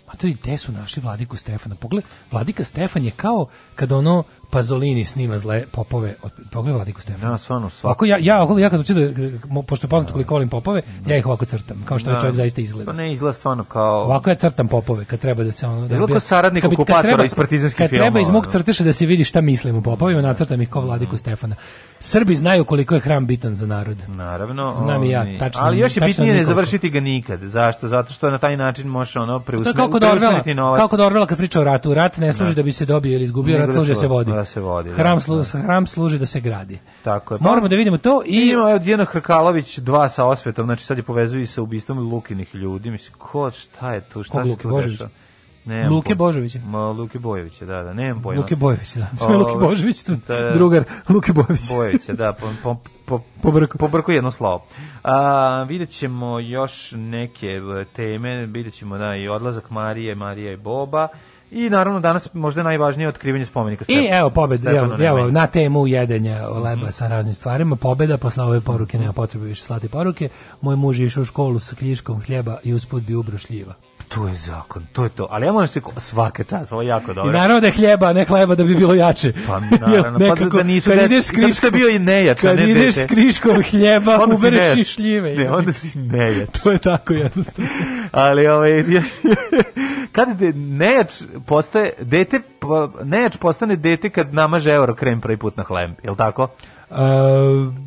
Ma to i gde su našli Vladiku Stefana? Pogled, Vladika Stefan je kao kada ono Pazolini snima zle popove od pogledaj Vladiku Stefana. Ja, stvarno, stvarno. Ako ja ja ja kad učitam da, pošto je poznato koliko volim popove, ja ih ovako crtam, kao što da. čovjek zaista izgleda. Pa ne izgleda stvarno kao Ovako ja crtam popove kad treba da se ono da Izgleda saradnik okupatora iz partizanskih filmova. Kad treba iz mog da. crteša da se vidi šta mislim o popovima, nacrtam ih kao Vladiku mhm. Stefana. Srbi znaju koliko je hram bitan za narod. Naravno. Znam ja, tačno. Ali još je bitnije ne završiti ga nikad. Zašto? Zato što na taj način može ono preusmeriti novac. Kako da Orvela kad priča o ratu, rat ne služi da, da bi se dobio ili izgubio, rat služi da se vodi da se vodi. Hram, da, slu, da. hram služi da se gradi. Tako je. Pa, Moramo da vidimo to i... Ima od Dijena Hrkalović dva sa osvetom, znači sad je povezuju sa ubistvom Lukinih ljudi. Mislim, ko, šta je tu, šta se tu dešava? Nemam Luke Božović. Ma Luke Bojović, da, da, nemam pojma. Luke Bojović, da. Sve Luke Božović tu. Da, da. drugar Luke Bojović. Bojović, da, po po po pobrku. pobrku jedno slovo. A videćemo još neke e, teme, videćemo da i odlazak Marije, Marija i Boba. I naravno danas možda najvažnije otkrivanje spomenika Stefana. I evo pobeda, evo, evo, na temu jedenja leba mm. sa raznim stvarima, pobeda posle ove poruke nema potrebe više slati poruke. Moj muž je išao u školu sa kljiškom hljeba i usput bi ubrošljiva to je zakon, to je to. Ali ja moram se svaka čast, ovo je jako dobro. I naravno da je hljeba, ne hljeba da bi bilo jače. Pa naravno, pa Nekako, pa da, da nisu kad ideš s kriškom, bio i nejač, kad ne dete. ideš s kriškom hljeba, ubereš i šljive. Ne, onda si nejač. to je tako jednostavno. Ali ovo ovaj, kad de, nejač postaje, dete, nejač postane dete kad namaže euro krem prvi put na hleb, je li tako? Uh,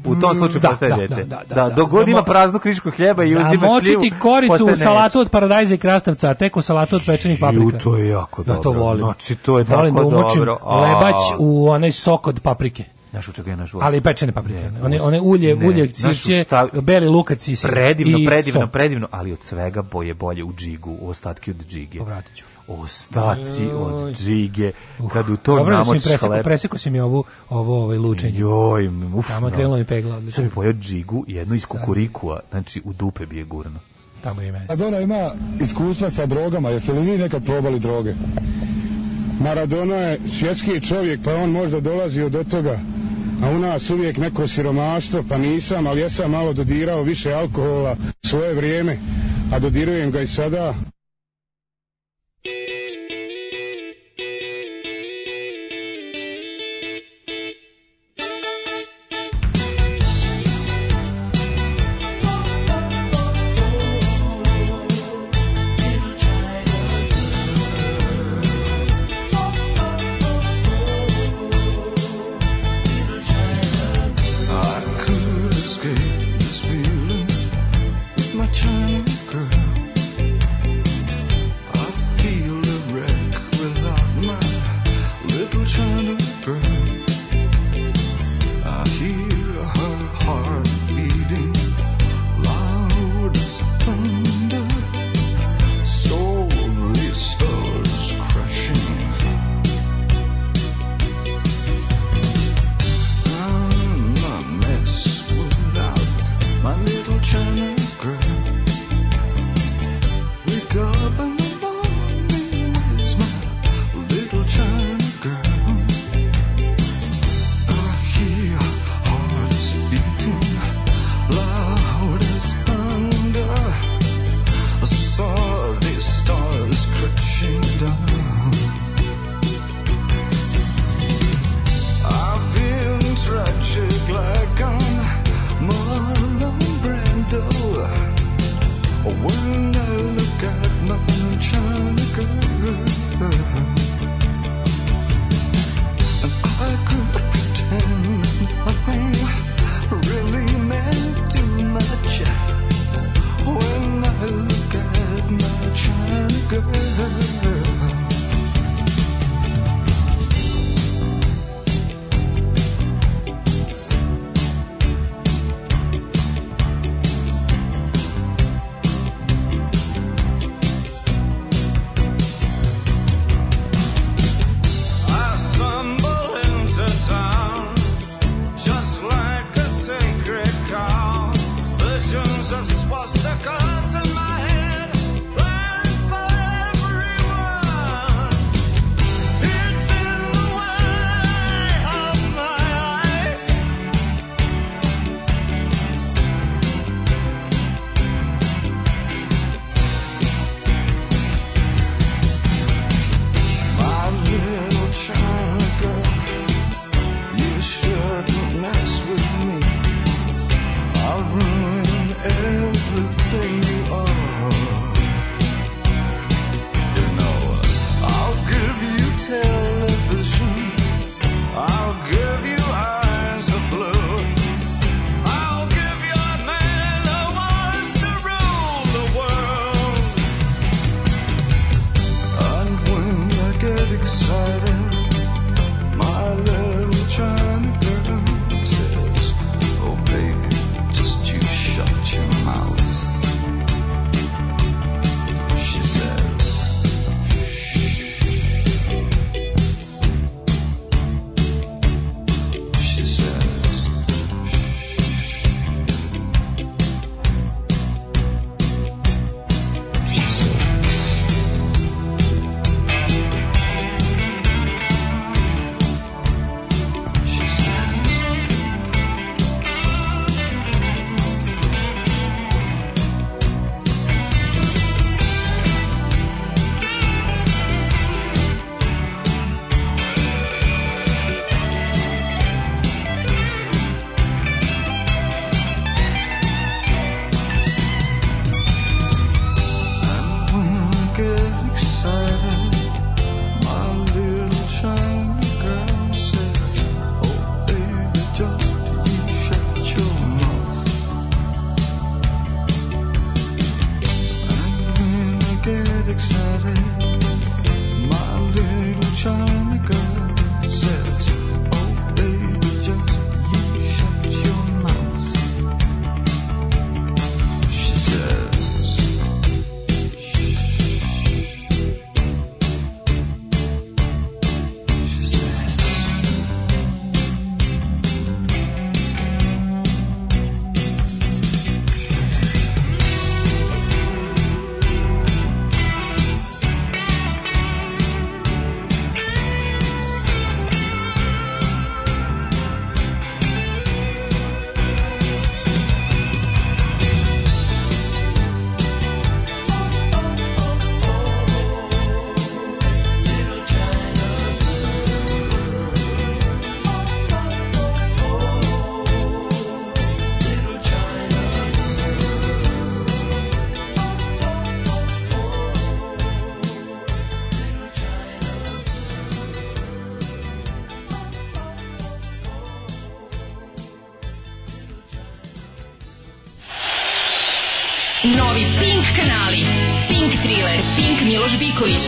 u tom mm, slučaju da, postaje da, dete. Da, da, da, da. dok god ima praznu krišku hljeba i uzima šljivu. koricu u salatu od paradajza i krastavca, a tek u salatu od pečenih paprika. to je jako dobro. Da to volim. Znači, to je volim tako da umočim dobro. lebać u onaj sok od paprike. Naš učak je naš Ali pečene paprike. Ne, one, one ulje, ne, ulje sirće, šta... beli luka cisir. Predivno, predivno, predivno, ali od svega boje bolje u džigu, u ostatke od džige. Povratit ću ostaci Joj. od džige kad u to Dobro, namočiš da preseko, preseko si mi ovu ovo ovaj lučenje. Joj, uf. Tamo no. Da. krenulo mi pegla. Odlično. Sam mi pojeo džigu, jedno iz kukurikua, znači u dupe bi je gurno. Tamo je meni. Maradona pa ima iskustva sa drogama, jeste li vi nekad probali droge? Maradona je svjetski čovjek, pa on možda dolazi od toga. A u nas uvijek neko siromaštvo, pa nisam, ali ja sam malo dodirao više alkohola svoje vrijeme, a dodirujem ga i sada.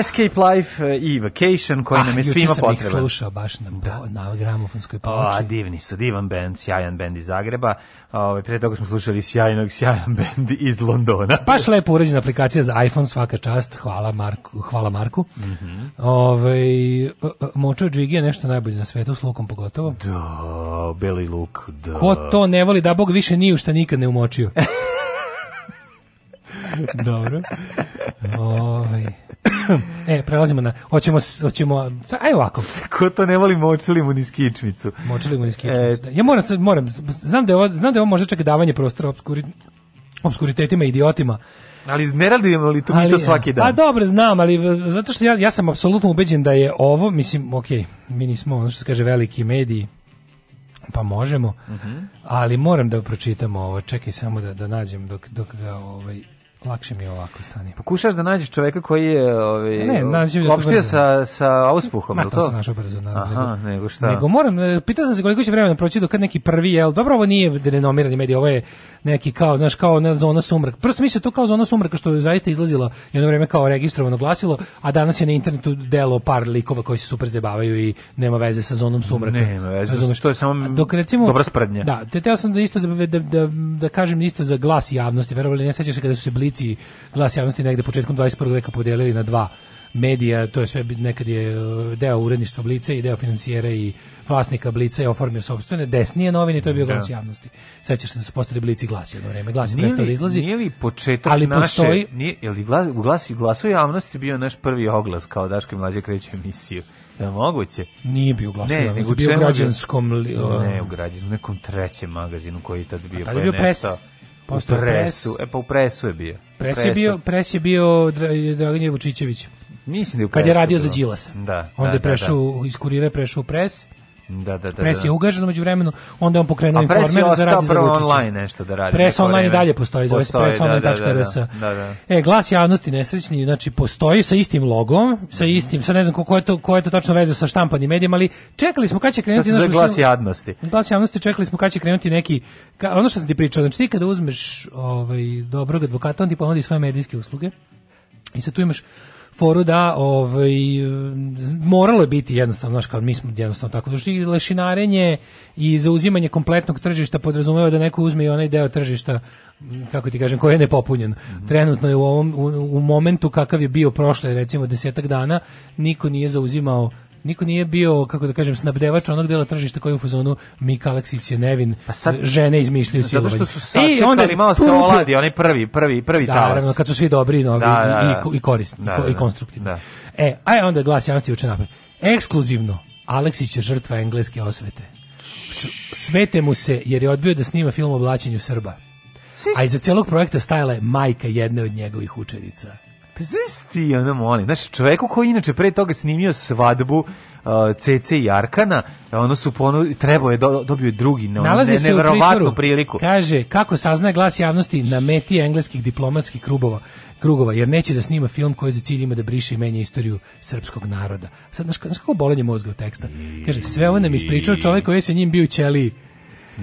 Escape Life eh, i Vacation koji ah, nam je ah, svima potreban. Juče sam ih slušao baš na, bo, da. na gramofonskoj ploči. A, divni su, divan band, sjajan band iz Zagreba. Ove, ovaj, pre toga smo slušali sjajnog, sjajan band iz Londona. Paš lepo urađena aplikacija za iPhone, svaka čast. Hvala Marku. Hvala Marku. Mm -hmm. Ove, ovaj, Močo Džigi je nešto najbolje na svetu, s lukom pogotovo. Da, beli luk, da. Ko to ne voli, da Bog više nije u šta nikad ne umočio. Dobro. Ovaj. E, prelazimo na... Hoćemo... hoćemo aj ovako. Ko to ne voli močilimu ni skičmicu. Močilimu ni skičmicu. E... Da. Ja moram, se moram... Znam da je ovo, znam da je ovo možda čak davanje prostora obskuri, obskuritetima, idiotima. Ali ne radimo li to, ali, mi to svaki e, dan? Pa dobro, znam, ali zato što ja, ja sam apsolutno ubeđen da je ovo, mislim, ok, mi nismo ono što se kaže veliki mediji, pa možemo, uh mhm. -huh. ali moram da pročitam ovo, čekaj samo da, da nađem dok, dok ga ovaj, Lakše mi je ovako stanje. Pokušaš da nađeš čoveka koji je ovaj ne, ne da opštio sa sa auspuhom, Ma, to? to se našao brzo, na, Aha, nego, šta? Nego moram, e, pitao sam se koliko će vremena proći do kad neki prvi, jel, dobro, ovo nije renomirani medij, ovo je neki kao, znaš, kao na zona sumrak. Prvo sam mislio to kao zona sumraka što je zaista izlazila jedno vreme kao registrovano glasilo, a danas je na internetu delo par likova koji se super zabavaju i nema veze sa zonom sumraka. Nema veze, Razumeš? što je samo Dok, recimo, dobra sprednja. Da, te teo sam da isto da, da, da, da kažem isto za glas javnosti, verovali ne sećaš se kada su se bili ediciji glas javnosti negde početkom 21. veka podelili na dva medija, to je sve nekad je e, deo uredništva Blica i deo financijera i vlasnika Blica je oformio sopstvene desnije novine, to je bio da. glas da. javnosti. Sećaš se da su postali Blici glas jedno vreme, glas je prestao da izlazi. Nije li početak ali naše, postoji, nije, je li glas, u glasu, glasu javnosti bio naš prvi oglas kao Daško i Mlađe kreću emisiju? Da moguće? Nije bio glas ne, javnosti, bio u građanskom... Li, o... Ne, u građanskom, nekom trećem magazinu koji je tad bio. A tada je bio presa. Postoje u presu, pres. e pa u presu je bio. Pres, je bio, pres je bio Dragan Jevučićević. Mislim da je u presu Kad je radio bilo. za Đilasa. Da. Onda da, je da, prešao da, da. iz kurira prešao u pres. Da, da, da. Pres da, je da. ugažen među vremenu, onda je on pokrenuo informer da radi za Vučića. online nešto da radi. Pres online i dalje postoji, zove se presonline.rs. Da, e, glas javnosti nesrećni, znači postoji sa istim logom, sa mhm. istim, sa ne znam ko je to, ko je to tačno veze sa štampanim medijima, ali čekali smo kad će krenuti naš glas javnosti. Glas javnosti čekali smo kad će krenuti neki ka, ono što sam ti pričao, znači ti kada uzmeš ovaj dobrog advokata, on ti ponudi svoje medijske usluge. I sad tu imaš foru da ovaj, moralo je biti jednostavno, znači kao mi smo jednostavno tako, došli i lešinarenje i zauzimanje kompletnog tržišta podrazumeva da neko uzme i onaj deo tržišta kako ti kažem, koji je nepopunjen. Mhm. Trenutno je u, ovom, u, u momentu kakav je bio prošle, recimo, desetak dana, niko nije zauzimao niko nije bio, kako da kažem, snabdevač onog dela tržišta koji u fazonu Mika Aleksić je nevin, pa sad, žene izmišljaju silovanje. Zato što su sačekali, e, onda, malo se oladi, onaj prvi, prvi, prvi da, talas. Naravno, kad su svi dobri novi, da, da, i, i da. korisni, da, da i da. konstruktivni. Da. E, a onda glas javnosti uče napred. Ekskluzivno, Aleksić je žrtva engleske osvete. Svete mu se jer je odbio da snima film o blaćenju Srba. A iza celog projekta stajala je majka jedne od njegovih učenica. Pa Zesti, ono molim. Znaš, čoveku koji inače pre toga snimio svadbu uh, CC i Arkana, ono su ponu, trebao je, do, dobio je drugi no, Nalazi ne, se priliku. Kaže, kako saznaje glas javnosti na meti engleskih diplomatskih krugova, krugova, jer neće da snima film koji za cilj ima da briše i istoriju srpskog naroda. Sad, znaš, znaš kako bolenje mozga u teksta? Kaže, sve ovo nam ispričao čovjek koji je sa njim bio u ćeliji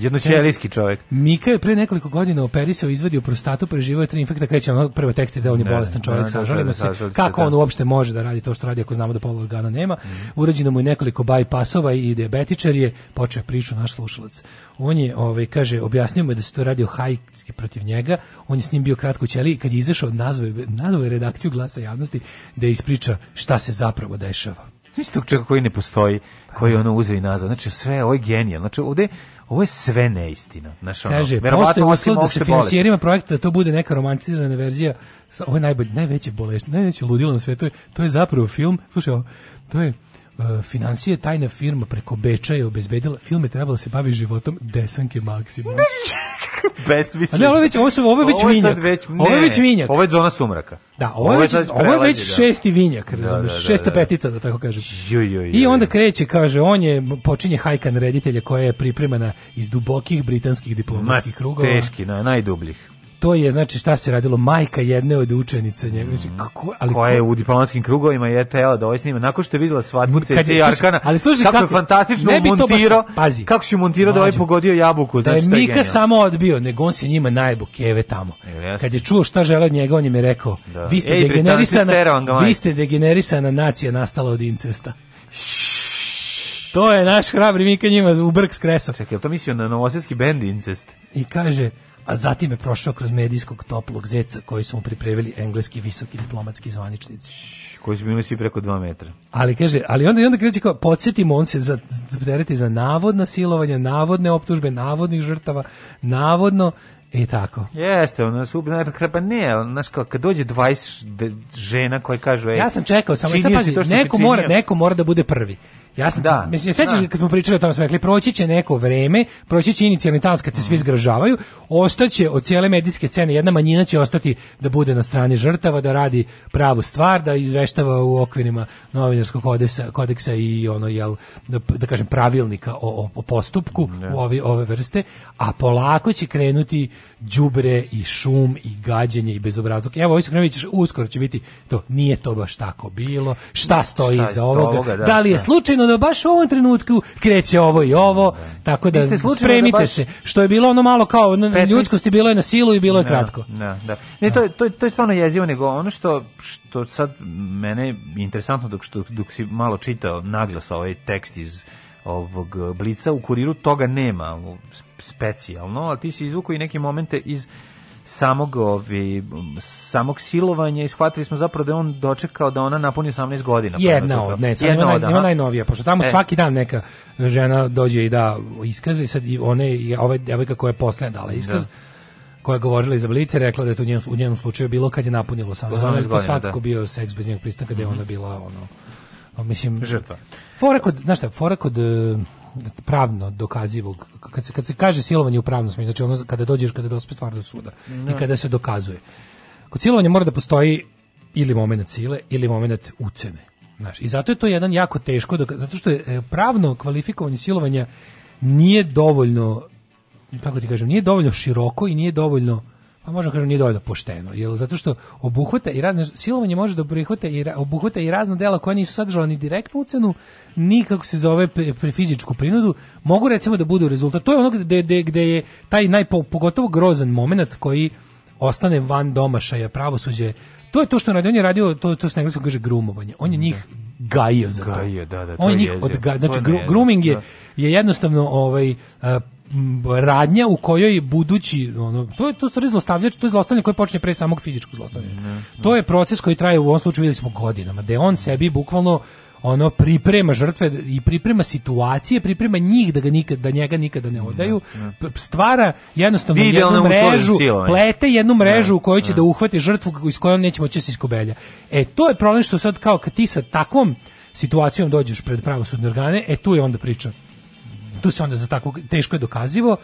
Jednoćelijski čovjek. Mika je pre nekoliko godina operisao, izvadio prostatu, preživio je tri infekta, kreće ono prvo tekst da on je da, bolestan da, čovjek, da, sažalimo se. Kako on uopšte može da radi to što radi ako znamo da pola organa nema? Mhm. Urađeno mu je nekoliko bypassova i diabetičar je počeo priču naš slušalac. On je, ovaj kaže, objasnio mu je da se to radi o hajski protiv njega. On je s njim bio kratko u ćeliji kad je izašao nazvao nazvao je redakciju glasa javnosti da ispriča šta se zapravo dešava. Mislim tog čega koji ne postoji, koji ono uzeo i nazvao. Znači sve, ovo je genijal. Znači ovde Ovo je sve neistina. Znaš, ono, Kaže, postoje uslov da se financijerima projekta da to bude neka romantizirana verzija. Ovo je najbolj, najveće bolest, najveće ludilo na svetu. To je zapravo film, slušaj, to je E, financije tajna firma preko Beča je obezbedila, film je trebalo da se bavi životom Desanke Maksima. Besmisleno. Ali ovo već ovo, ovo je već ovo je Već, ne, ovo je već vinjak. Ovo je zona sumraka. Da, ovo, ovo je već, ovo je već da. šesti vinjak, razumiješ, da, da, da, šesta da, petica, da tako kažem. Ju, ju, ju, I onda kreće, kaže, on je, počinje hajkan reditelja koja je pripremana iz dubokih britanskih diplomatskih krugova. Teški, na, najdubljih to je znači šta se radilo majka jedne od učenica njega mm. znači, kako ali koja je u diplomatskim krugovima je tela da ovaj snima nakon što je videla svadbu Cece i Arkana ali služi kako, kako je fantastično montirao pazi kako se montirao da ovaj pogodio jabuku znači da je znači, Mika je samo odbio nego on se njima najbu keve tamo yes. kad je čuo šta žele od njega on je mi rekao da. vi ste Ej, degenerisana vi ste degenerisana nacija nastala od incesta To je naš hrabri Mika njima u brk s kresom. Čekaj, to mislio na novosadski bend Incest? I kaže, a zatim je prošao kroz medijskog toplog zeca koji su mu pripremili engleski visoki diplomatski zvaničnici. Koji su bili svi preko 2 metra. Ali kaže, ali onda i onda kreće kao, podsjetimo, on se za, tereti za navodno silovanje, navodne optužbe, navodnih žrtava, navodno I tako. Jeste, ono su pa ne, znaš kao kad dođe 20 žena koje kažu ej. Ja sam čekao, samo e, se pazi, neko mora, neko mora da bude prvi. Ja sam, da. Mislim, sećaš da. kad smo pričali o tome, smo proći će neko vreme, proći će inicijalni talas kad se svi mhm. zgražavaju, ostaće od cijele medijske scene jedna manjina će ostati da bude na strani žrtava, da radi pravu stvar, da izveštava u okvirima novinarskog kodeksa, kodeksa i ono jel da, da kažem pravilnika o, o postupku ne. Mhm, da. u ove, ove vrste, a polako će krenuti đubre i šum i gađenje i bezobrazluk. Evo, Vojsko Krenović uskoro će biti to, nije to baš tako bilo. Šta stoji iza ovoga? Da, da li je da. slučajno ono baš u ovom trenutku kreće ovo i ovo, da. tako da spremite da baš... se. Što je bilo ono malo kao, 15... ljudskosti bilo je na silu i bilo je da, kratko. Da, da. Ne, to, je, to, to je stvarno jezivo, nego ono što, što sad mene je interesantno dok, što, dok si malo čitao naglas ovaj tekst iz ovog blica, u kuriru toga nema specijalno, ali ti si izvukao i neke momente iz samog ovi, samog silovanja i shvatili smo zapravo da on dočekao da ona napuni 18 godina. Pa jedna od, ne, jedna naj, od, najnovija, pošto tamo e. svaki dan neka žena dođe i da iskaze i sad i one, i ove devojka koja je poslije dala da. iskaz, da. koja je govorila iz Blice, rekla da je to u njenom, u njenom slučaju bilo kad je napunilo 18 godina, to svakako da. bio seks bez njenog pristanka, mm -hmm. da je ona mhm. bila ono, mislim, žrtva. Fora kod, znaš šta, fora kod pravno dokazivog kad se kad se kaže silovanje u pravnom smislu znači ono kada dođeš kada dospe stvar do suda no. i da. kada se dokazuje kod silovanja mora da postoji ili momenat sile ili momenat ucene znaš i zato je to jedan jako teško zato što je e, pravno kvalifikovanje silovanja nije dovoljno kako ti kažem nije dovoljno široko i nije dovoljno pa možemo kažem nije dovoljno pošteno, jer zato što obuhvata i razne silovanje može da prihvata i obuhvata i razna dela koja nisu sadržala ni direktnu ucenu, ni kako se zove pre fizičku prinudu, mogu recimo da budu rezultat. To je ono gde, gde, gde je taj najpogotovo pogotovo grozan momenat koji ostane van domašaja pravosuđe. To je to što radio, on je radio, to, to se na engleskom kaže grumovanje. On je njih gajio za to. Gajio, da, da, to on je njih od, znači, grooming je, da. je jednostavno ovaj, radnja u kojoj budući ono to je to stvari zlostavljač to je zlostavljanje koje počinje pre samog fizičkog zlostavljanja ne, ne. to je proces koji traje u ovom slučaju videli smo godinama da on sebi bukvalno ono priprema žrtve i priprema situacije, priprema njih da ga nikad da njega nikada ne odaju, stvara jednostavno Idealne jednu mrežu, plete jednu mrežu u kojoj će ne. da uhvati žrtvu iz kojom neće moći da se iskobelja. E to je problem što sad kao kad ti sa takvom situacijom dođeš pred pravosudne organe, e tu je onda priča Tu se onda za tako teško je dokazivo.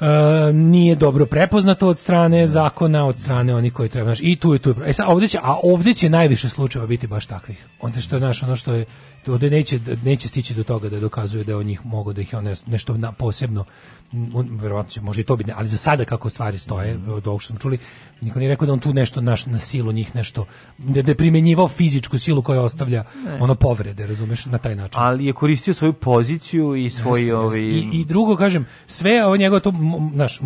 E, nije dobro prepoznato od strane zakona, od strane onih koji treba, znaš, i tu i tu. e sad ovde će, a ovde će najviše slučajeva biti baš takvih. Onda što je naš ono što je ovde neće neće stići do toga da dokazuje da je on njih mogu da ih on nešto posebno on verovatno će možda i to biti, ali za sada kako stvari stoje, mm. od ovog što smo čuli, niko nije rekao da on tu nešto naš, na silu njih nešto, da, da je primenjivao fizičku silu koja ostavlja ne. ono povrede, razumeš, na taj način. Ali je koristio svoju poziciju i svoj... Ovi... Ovaj I, I drugo, kažem, sve ovo njegove to, naš,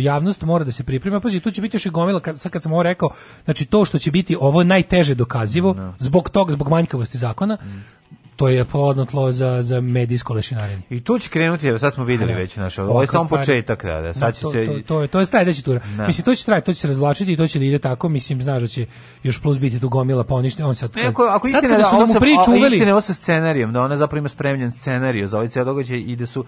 javnost mora da se priprema, pa tu će biti još i gomila, kad, sad kad sam ovo rekao, znači to što će biti ovo najteže dokazivo, no. Da. zbog tog, zbog manjkavosti zakona, mm to je plodno tlo za, za medijsko lešinarenje. I tu će krenuti, jer sad smo videli već, našo. ovo je samo početak, da, da, sad će se... To, to, je, to je sledeća tura. Da. Mislim, to će trajati, to će se razvlačiti i to će da ide tako, mislim, znaš da će još plus biti tu gomila ponište, pa on sad... Neko, ako sad istine, da, mu sa, priču uveli... Istine, ovo sa scenarijem, da ona zapravo ima spremljen scenarijo za ovaj cijel događaj i da su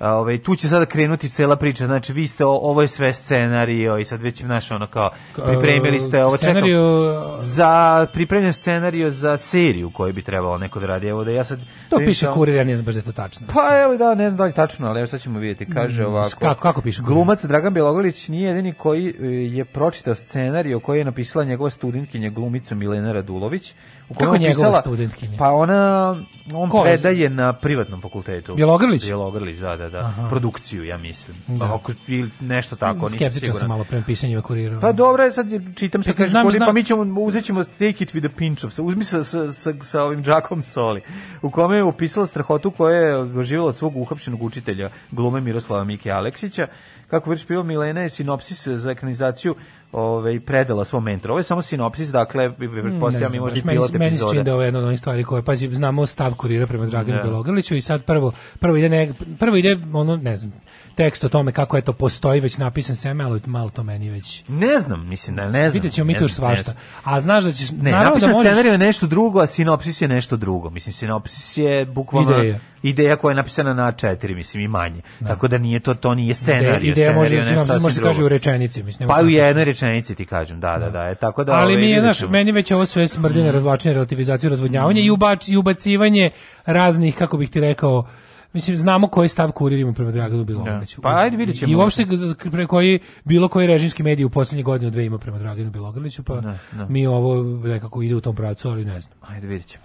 Ove, ovaj, tu će sada krenuti cela priča, znači vi ste, ovo je sve scenario i sad već naš ono kao, pripremili ste ovo, scenario... čekam, za pripremljen scenario za seriju koju bi trebalo neko da radi, evo da ja sad... To piše kurir, ja ne znam baš da je to tačno. Pa evo da, ne znam da li tačno, ali evo sad ćemo vidjeti, kaže mm, ovako... Kako, kako piše kurir? Glumac Dragan Bjelogolić nije jedini koji e, je pročitao scenario koji je napisala njegova studentkinja glumica Milena Radulović, U Kako njegova studentkinja? Pa ona, on Ko predaje na privatnom fakultetu. Bjelogrlić? Bjelogrlić, da, da, da. Aha. Produkciju, ja mislim. Da. Ako, ili nešto tako, nisam siguran. Skeptičan sam malo prema pisanjima kurirao. Pa dobro, ja e, sad čitam što kaže Kuri, pa mi ćemo, uzet ćemo Take It with a Pinch of, uzmi sa, sa, sa, sa ovim džakom soli, u kome je upisala strahotu koja je doživjela od svog uhapšenog učitelja, glume Miroslava Mike Aleksića, kako već pio Milena je sinopsis za ekranizaciju ove, predala svom mentoru. Ovo je samo sinopsis, dakle hmm, pretpostavljam i možda pilot epizoda. Meni se čini da ovo je jedna od onih stvari koje pazi, znamo stav kurira prema Draganu da. Belogrliću i sad prvo prvo ide ne, prvo ide ono ne znam tekst o tome kako je to postoji već napisan seme, ali malo to meni već. Ne znam, mislim ne, ne znam. Vidjet ćemo mi tu svašta. A znaš da ćeš ne, naravno da možeš... scenarij je nešto drugo, a sinopsis je nešto drugo. Mislim sinopsis je bukvalno ideja ideja koja je napisana na A4, mislim, i manje. Da. Tako da nije to, to nije scenarij. Ideja, da može, se kaže u rečenici, mislim. Pa u jednoj rečenici ti kažem, da, da, da. Je, tako da Ali ovaj, mi je, znaš, meni već ovo sve smrdine, mhm. razvlačenje, relativizaciju, razvodnjavanje i, ubač, i ubacivanje raznih, kako bih ti rekao, Mislim, znamo koji stav kurir ima prema Draganu Bilogaliću. Ja. Da. Pa ajde vidjet ćemo. I uopšte koji, bilo koji režimski mediji u poslednje godine dve ima prema Draganu Bilogaliću, pa ne, da, ne. mi ovo nekako ide u tom pravcu, ali ne znam. Ajde vidjet ćemo.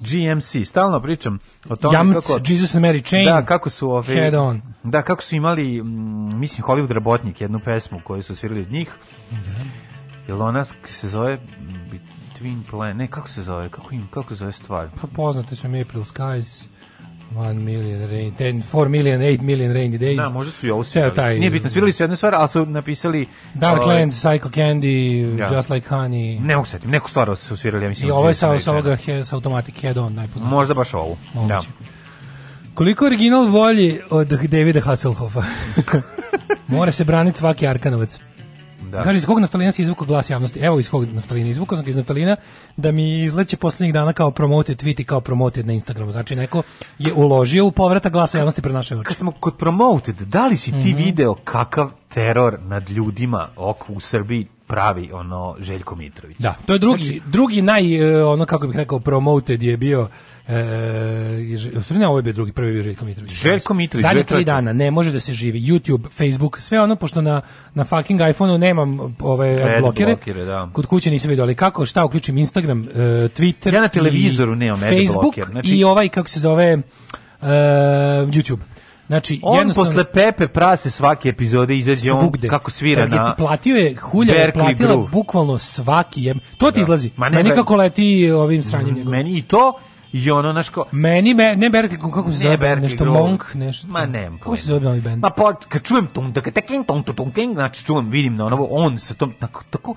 GMC. Stalno pričam o tome Jamc, kako Jesus and Mary Chain. Da, kako su ove Head on. Da, kako su imali mm, mislim Hollywood Rabotnik jednu pesmu koju su svirali od njih. Da. Jel ona se zove Between Plan, ne, kako se zove, kako im, kako se zove stvar? Pa poznate su mi April Skies, 1 million rain, 4 million, 8 million rainy days. Da, možda su i ovo svirali. Taj, Nije bitno, svirali su jednu stvar, ali su napisali... Dark uh, ovaj, Lands, Psycho Candy, ja. Da. Just Like Honey. Ne mogu setim, neku stvar su svirali, ja mislim. I ovo je sa, sa, ovoga, he, sa Automatic Head On, najpoznatiji. Možda baš ovu, da. Moguće. da. Koliko original volji od Davida Hasselhoffa? Mora se braniti svaki Arkanovac. Da. Kaže, iz kog naftalina si izvukao glas javnosti? Evo iz kog naftalina. Izvukao sam iz naftalina da mi izleće poslednjih dana kao promoted tweet i kao promoted na Instagramu. Znači, neko je uložio u povrata glasa javnosti pre naše oči. Kad smo kod promoted, da li si ti mm -hmm. video kakav teror nad ljudima ok, u Srbiji pravi ono Željko Mitrović. Da, to je drugi znači, drugi naj e, ono kako bih rekao promoted je bio e, je ne, ovo je bio drugi, prvi je bio Željko Mitrović. Željko Mitrović. Zadnje tri dana, ne, može da se živi. YouTube, Facebook, sve ono, pošto na, na fucking iPhoneu nemam ove blokere. blokere da. Kod kuće nisam vidio, ali kako, šta, uključim Instagram, e, Twitter. Ja na televizoru nemam Facebook Znači... i ovaj, kako se zove, e, YouTube. Znači, on jednostavno, posle Pepe prase svake epizode izađe on kako svira Bergeti, na platio je hulja je platila Groove. bukvalno svaki jem. To ti da. izlazi. Ma ne, meni kako leti ovim sranjem mm, njegovim. Meni i to i ono naš ko... Meni, me, ne Berkeley, kako se ne zove, nešto Groove. Monk, nešto. Ma ne, kako se zove novi band? Ma pa, kad čujem tum, tum, tum, tum, tum, tum, znači čujem, vidim na ono, on sa tom, tako, tako,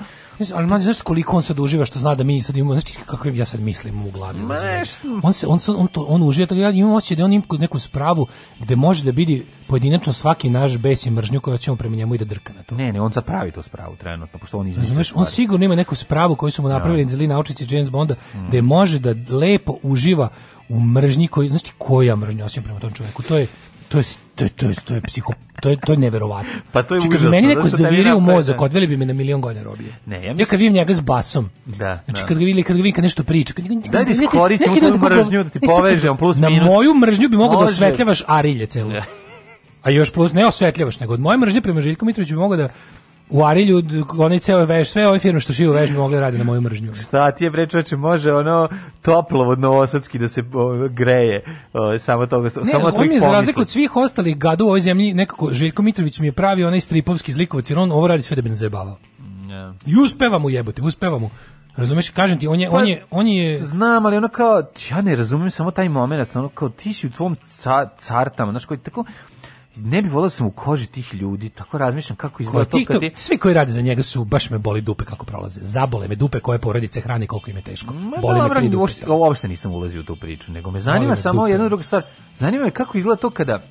ali mlađe, znaš koliko on sad uživa što zna da mi sad imamo, znači ti kako ja sad mislim u glavi. On, se, on, on, to, on uživa, tako ja imam osjećaj da on ima neku spravu gde može da vidi pojedinačno svaki naš bes i mržnju koja ćemo prema njemu i da drka na to. Ne, ne, on sad pravi to spravu trenutno, pošto on izmišlja. Znaš, on sigurno ima neku spravu koju su mu napravili ja. Da. Angelina i James Bonda, mm. gde može da lepo uživa u mržnji koji, znaš koja mržnja osjećam prema tom čoveku to je to je to je to je to je psiho to je to je neverovatno. Pa to je Čekaj, užasno. Meni neko zaviri u mozak, odveli bi me na milion godina robije. Ne, ja, mislim... ja kad vidim njega s basom. Da. Znači da. kad ga vidim, kad ga vidim kad nešto priča, kad njega, Daj da iskoristim tu da mržnju da ti povežem plus minus. Na moju mržnju bi mogao da osvetljavaš Arilje celo. Da. A još plus ne osvetljavaš, nego od moje mržnje prema Željku Mitroviću bi mogao da u Arilju, oni ceo veš, sve ove firme što šiju veš bi mogli da raditi na moju mržnju. Šta ti je bre čoveče, može ono toplovod novosadski da se o, greje, o, samo toga, ne, samo on mi je za razliku od svih ostalih gadu u ovoj zemlji, nekako Željko Mitrović mi je pravi onaj stripovski zlikovac, jer on ovo radi sve da bi ne zajebavao. Yeah. I uspeva mu jebote, uspeva mu. Razumeš, kažem ti, on je, pa, on je, on je... Znam, ali ono kao, ja ne razumem samo taj moment, ono kao, ti si u tvom ca, cartama, znaš, koji tako, ne bi volio da sam u koži tih ljudi, tako razmišljam kako izgleda to. Kad je... Svi koji rade za njega su, baš me boli dupe kako prolaze. Zabole me dupe koje porodice hrane, koliko im je teško. Ma, boli da, me pri dupe. Uopšte, uopšte nisam ulazio u tu priču, nego me zanima me samo dupe. jedna druga stvar. Zanima me kako izgleda to kada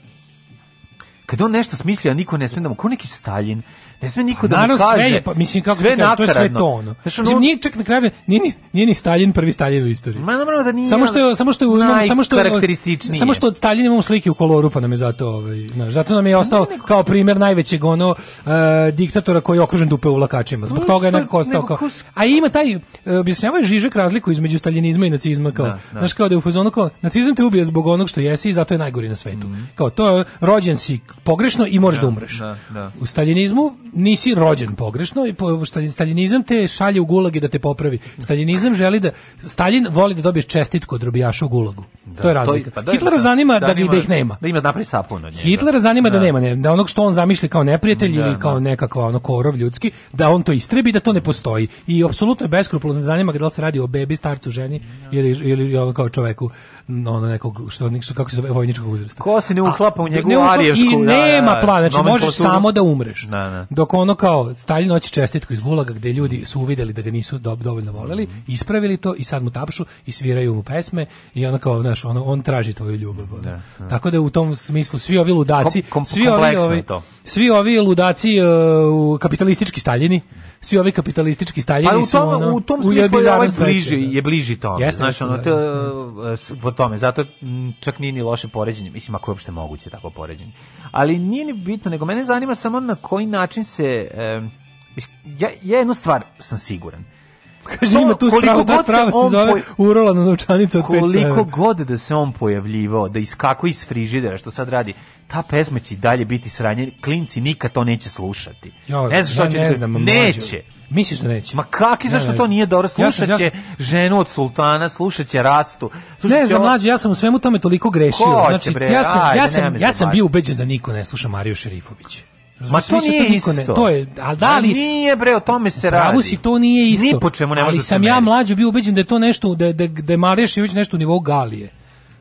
kada on nešto smisli, a niko ne smije da mu, kao neki Stalin, Ne sme niko pa, da naravno, kaže. Sve, pa, mislim kako sve kaže, to je sve to ono. Znači, mislim, nije čak na kraju nije ni nije ni Stalin prvi Stalin u istoriji. Ma naravno da nije. Samo što je samo što je imam samo što karakterističnije. Samo što od Staljina imamo slike u koloru pa nam je zato ovaj znaš, zato nam je ostao neko... kao primer najvećeg ono uh, diktatora koji je okružen dupe uvlakačima. Zbog toga je nekako ostao kao. A ima taj e, objašnjavaju Žižek razliku između staljinizma i nacizma kao. Da, da. Znaš kao da je u fazonu kao nacizam te ubija zbog onog što jesi i zato je najgori na svetu. Mhm. Kao to je rođen si pogrešno i možeš da, da umreš. Da, da. U staljinizmu nisi rođen pogrešno i po, staljinizam te šalje u gulag da te popravi. Staljinizam želi da Staljin voli da dobiješ čestitku od robijaša u gulagu. Da, to je razlika. Pa da, Hitlera da, zanima da, da, da ih nema. Da ima napravi sapun od njega. Hitlera zanima da, da nema, ne, da onog što on zamišli kao neprijatelj da, ili da. kao nekakva ono korov ljudski, da on to istrebi da to ne postoji. I apsolutno je beskrupulozno zanima ga da li se radi o bebi, starcu, ženi ili ili ono kao čoveku no, ono nekog što nikso kako se zove vojničkog uzrasta. Ko se ne uklapa u njegovu ne arijevsku. I da, nema da, da, plan, znači možeš samo da umreš. Da, da. Dok ono kao Staljin hoće čestitku iz Gulaga gde ljudi su uvideli da ga nisu dovoljno voleli, mm ispravili to i sad mu tapšu i sviraju mu pesme i ona kao znaš, ono on traži tvoju ljubav. Da, Tako da u tom smislu svi ovi ludaci, kom, kom, svi ovi, ovi to. svi ovi ludaci uh, kapitalistički Staljini, svi ovi kapitalistički Staljini pa, u tom, su ono, u tom smislu je, ovaj bliži, je bliži to. Jeste, znaš, ono, to, e, tome, zato čak nije ni loše poređenje, mislim ako je uopšte moguće tako poređenje. Ali nije ni bitno, nego mene zanima samo na koji način se e, ja, ja jednu stvar sam siguran. Kaže ima tu strava, da strava se zove urola na novčanica od Koliko god da se on pojavljivao, da iskako iz frižidera, što sad radi, ta pesma će i dalje biti sranjena, klinci nikad to neće slušati. Jo, ne znam ja će, ne da znam, neće. Misliš da neće? Ma kako i zašto ne, to nije dobro? Slušat će ja sam, ja sam... ženu od sultana, slušat će rastu. Slušat ne znam, mlađe, ja sam u svemu tome toliko grešio. Ko znači, bre, ja sam, ajde, ja sam, ja sam bio ubeđen da niko ne sluša Mariju Šerifović. Ma to nije to isto. Ne, to je, a da li, nije bre, o tome se radi. Pravo si, to nije isto. Ni po čemu ne može Ali da sam ja mlađe bio ubeđen da je to nešto, da, da, da je Marija Šerifović nešto u nivou Galije.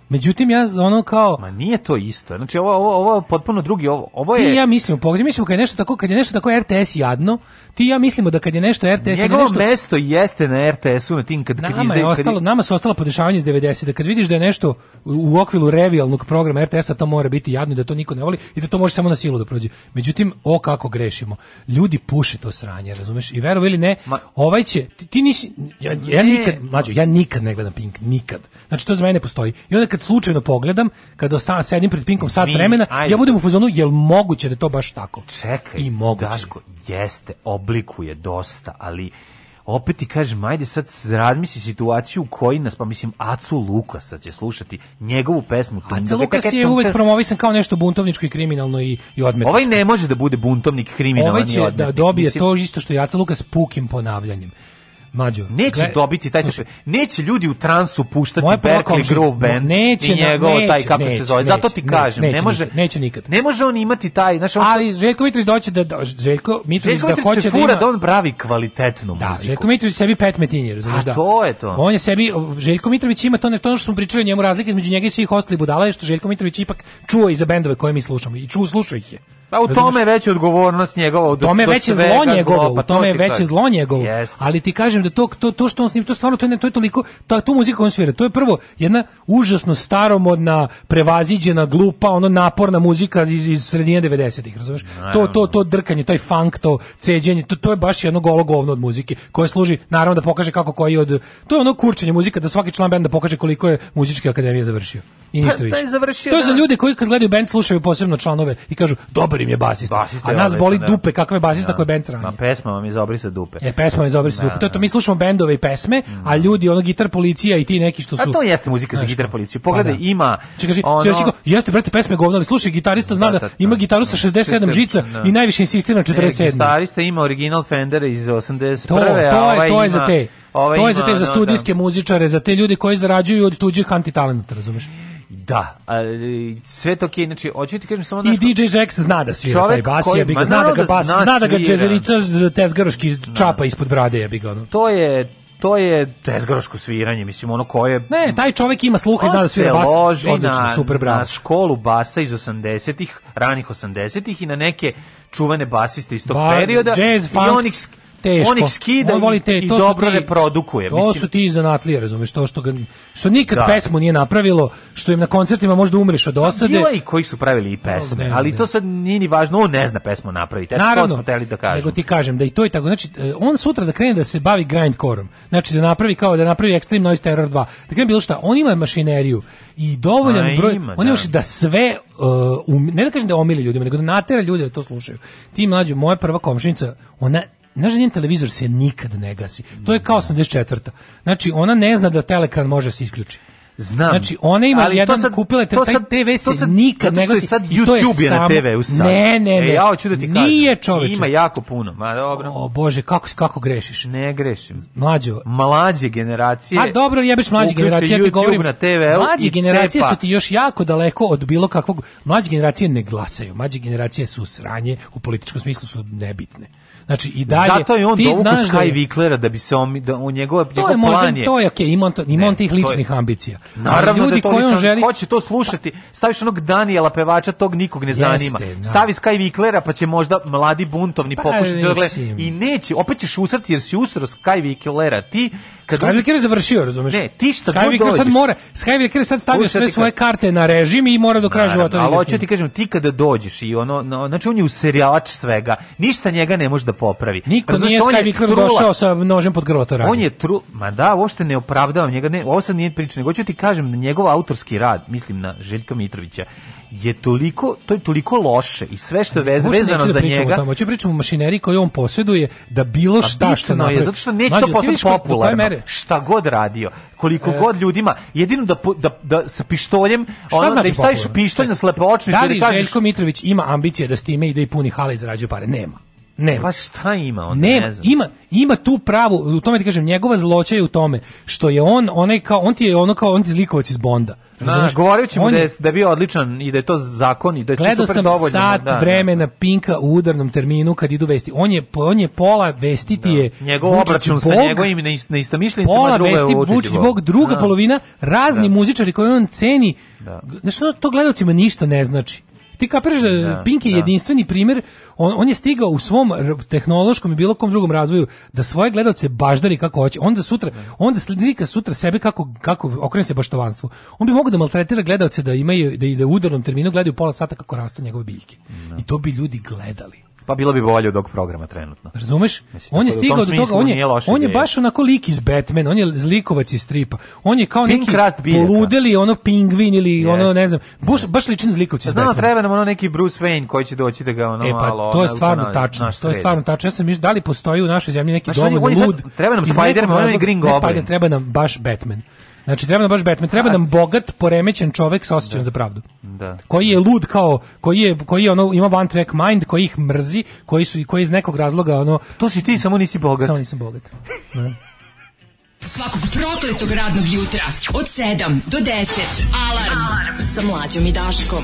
Međutim ja ono kao Ma nije to isto. Znači ovo ovo ovo je potpuno drugi ovo ovo je Ti ja mislimo, pogledaj, mislimo kad je nešto tako, kad je nešto tako RTS jadno, ti ja mislimo da kad je nešto RTS Njegovo je nešto mesto jeste na RTS-u, na tim kad nama kad izde, je ostalo, kad... nama su ostalo podešavanje iz 90 da kad vidiš da je nešto u okviru revijalnog programa RTS-a to mora biti jadno i da to niko ne voli i da to može samo na silu da prođe. Međutim, o kako grešimo. Ljudi puše to sranje, razumeš? I verovali ili ne, Ma... ovaj će ti, ti nisi ja, ja nikad, mlađo, ja nikad ne gledam Pink, nikad. Znači to za mene postoji. I onda kad kad slučajno pogledam, kad ostanem sedim pred pinkom sat vremena, ja budem u fazonu jel moguće da to baš tako. Čekaj, I Daško, jeste, oblikuje dosta, ali opet ti kažem, ajde sad razmisli situaciju u kojoj nas, pa mislim, Acu Lukasa će slušati njegovu pesmu. Aca Lukas je uvek promovisan kao nešto buntovničko i kriminalno i, i odmetničko. Ovaj ne može da bude buntovnik, kriminalan ovaj i odmetnik. Ovaj će da dobije mislim... to isto što je Aca Lukas pukim ponavljanjem. Mađo, neće gled, dobiti taj slušaj, neće ljudi u transu puštati Berkeley Groove Band neće, i njegov neće, taj kako neće, se zove. Zato ti kažem, neće, ne može nikad, neće nikad. Ne može on imati taj, znaš, on... ali Željko Mitrović doći da-, da Željko Mitrović da hoće se da fura da, ima... da on pravi kvalitetnu da, muziku. Da, Željko Mitrović sebi pet metinje, razumeš da. A to je to. On je sebi Željko Mitrović ima to ne to što smo pričali o njemu razlike između njega i svih ostalih budala je što Željko Mitrović ipak čuo i za bendove koje mi slušamo i čuo slušao ih je. Pa u tome je već odgovornost njegova, u pa tome je veće zlo njegovo, pa tome je veće zlo njegovo. Ali ti kažem da to to to što on s snim, to stvarno to je to je toliko ta tu muzika on svira, to je prvo jedna užasno staromodna, prevaziđena, glupa, ono naporna muzika iz, iz sredine 90-ih, razumeš? To to to drkanje, taj funk, to ceđenje, to, to je baš jedno golo govno od muzike koje služi naravno da pokaže kako koji od to je ono kurčenje muzika da svaki član benda pokaže koliko je muzičke akademije završio. I pa ništa više. To je za ljude koji kad gledaju bend slušaju posebno članove i kažu dobar Dobar im je basista. basista je A nas boli da. dupe, kakav je basista da. koji je bend sranje. Ma pesma vam je za obrisa dupe. E, pesma vam je za obrisa da, dupe. To je to, da. mi slušamo bendove i pesme, mm. a ljudi, ono, gitar policija i ti neki što su... A to jeste muzika za gitar policiju. Pogledaj, pa, da. ima... Čekaj, ono... čekaj, jeste, brate, pesme govno, ali slušaj, gitarista zna da, da ima gitaru sa 67 žica i najviše insistira na 47. Ne, gitarista ima original Fender iz 81. To, ovaj to je, to je za te. Ove ovaj to je za te za studijske muzičare, za te ljude koji zarađuju od tuđih antitalenata, razumeš? Da, ali sve to je, znači, hoću ti kažem samo da... I DJ Jax zna da svira taj bas, koji, ja bi ga, zna da ga da bas, zna, zna da ga džezerica tezgaroški da. čapa ispod brade, ja bi ga ono. To je, to je tezgaroško sviranje, mislim, ono koje... Ne, taj čovjek ima sluha i zna da svira bas, loži odlično, super bravo. na školu basa iz 80-ih, ranih 80-ih i na neke čuvane basiste iz tog ba, perioda. Jazz, funk, teško. On ih skida on voli te, i, i dobro ti, reprodukuje. To mislim. su ti zanatlije, razumiješ, to što, ga, što nikad da. pesmu nije napravilo, što im na koncertima možda umreš od pa osade. Bilo i koji su pravili i pesme, no, ali to sad nije ni važno, on ne zna pesmu napraviti. Naravno, to smo da kažem. nego ti kažem da i to i tako. Znači, e, on sutra da krene da se bavi grindcore-om, znači da napravi kao da napravi Extreme Noise Terror 2, da krene bilo šta, on ima mašineriju i dovoljan A, broj, ima, on ima da, da sve, uh, um, ne da kažem da omili ljudima, nego da natera ljude da to slušaju. Ti mlađe, moja prva komšinica, ona znaš da njen televizor se nikad ne gasi. To je kao 84. Znači, ona ne zna da telekran može da se isključiti. Znam. Znači, ona ima ali jedan, to sad, kupila je, taj TV se sad, nikad ne glasi. Sad YouTube je na TV u sad. Ne, ne, ne. E, ja hoću da ti kažem. čoveče. Ima jako puno. Ma, dobro. O, Bože, kako, kako grešiš? Ne grešim. Mlađo. Mlađe generacije. A dobro, jebeš mlađe generacije, ja ti govorim. Na TV mlađe generacije cepa. su ti još jako daleko od bilo kakvog. Mlađe generacije ne glasaju. Mlađe generacije su sranje, u političkom smislu su nebitne. Znači i dalje Zato je on ti znaš da je, Viklera da bi se on da on njegov to planje. je možda, to je okej, okay, ima on, ima on tih ličnih je, ambicija. Naravno da ljudi da to koji on želi hoće to slušati. Staviš onog Daniela pevača, tog nikog ne zanima. Jeste, da. Stavi Sky Viklera pa će možda mladi buntovni pa, pokušati da i neće, opet ćeš usrati jer si usro Sky Viklera ti kad Skywalker je završio, razumeš? Ne, ti što Skywalker god dođeš, sad mora, Skywalker sad stavlja sve svoje karte na režim i mora do kraja života. Da ali hoću ti kažem, ti kada dođeš i ono, no, znači on je userijač svega, ništa njega ne može da popravi. Niko razumeš, nije Skywalker došao sa nožem pod grlo to radi. On je tru, ma da, uopšte ne opravdavam njega, ne, ovo sad nije priča, nego hoću ti kažem, njegov autorski rad, mislim na Željka Mitrovića, je toliko to je toliko loše i sve što je vez, vezano da za njega. Tamo će da pričamo o mašineriji koju on posjeduje da bilo šta što napravi. Je, zato što neće Mađo, to postati popularno. Šta god radio, koliko e, god ljudima, jedino da da da sa pištoljem, ono znači da im staviš pištolj na slepočnicu da, da li kažeš Željko Mitrović ima ambicije da s time ide i puni hale i zarađuje pare? Nema. Ne. Pa šta ima onda? Nema, ne znam. ima, ima tu pravu, u tome ti kažem, njegova zloća je u tome što je on onaj kao on ti je ono kao on ti zlikovac iz Bonda. Znaš, govoreći mu da je, da je bio odličan i da je to zakon i da je gledao super sam dovoljno. sat da, da, da. vremena da. Pinka u udarnom terminu kad idu vesti. On je, on je pola vestiti da. je njegov Vučić obračun Bog, sa njegovim neistomišljenicima pola druga vesti je Vučić Bog, druga polovina razni muzičari koje on ceni. Da. Znaš, to gledalcima ništa ne znači. Ti kapiraš da, da Pink je da. jedinstveni primjer, on, on je stigao u svom tehnološkom i bilo kom drugom razvoju da svoje gledaoce baždari kako hoće. Onda sutra, onda slika sutra sebe kako kako okrene se baštovanstvu. On bi mogao da maltretira gledaoce da imaju da ide u udarnom terminu gledaju pola sata kako rastu njegove biljke. Da. I to bi ljudi gledali. Pa bilo bi bolje od ovog programa trenutno. Razumeš? Mislim, on je da stigao do toga, on je, on je baš onako lik iz Batman, on je zlikovac iz stripa. On je kao Pink neki poludeli, ono pingvin ili yes. ono, ne znam, baš, baš ličan zlikovac iz Batman. Da Batmana. treba nam ono neki Bruce Wayne koji će doći da ga ono e, pa, malo... to je stvarno ono, tačno, to je stvarno tačno. Ja sam mišljao, da li postoji u našoj zemlji neki dovoljno lud... Treba nam Spider-Man, on je Green Goblin. Ne Spider, treba nam baš Batman. Znači treba nam baš Batman, treba nam bogat, poremećen čovjek sa osjećajem da. za pravdu. Da. Koji je lud kao koji je koji je ono ima one track mind, koji ih mrzi, koji su i koji iz nekog razloga ono To si ti, samo nisi bogat. Samo nisam bogat. Da. Svakog prokletog radnog jutra od 7 do 10 alarm, alarm. sa mlađom i Daškom.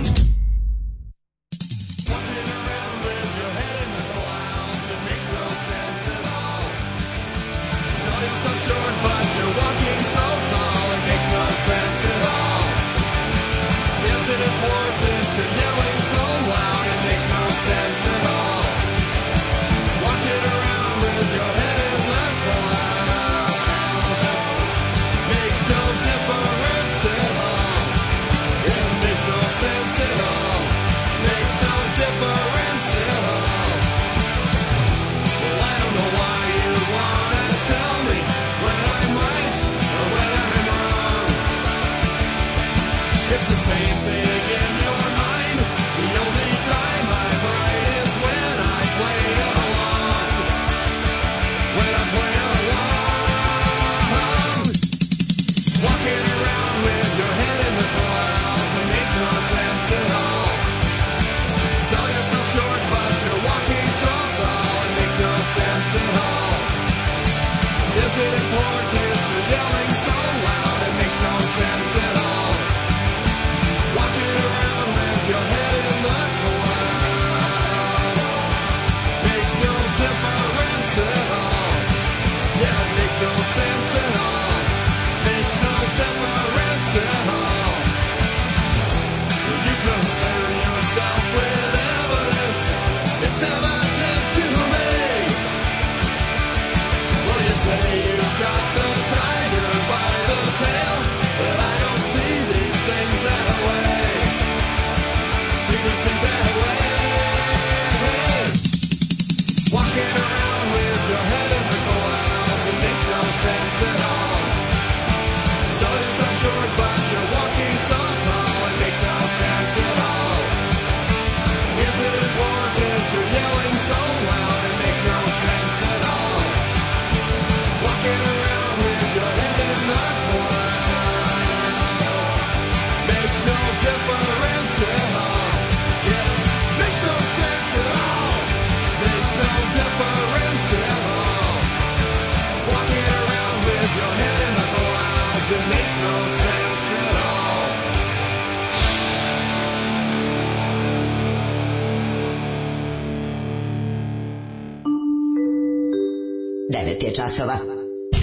je časova.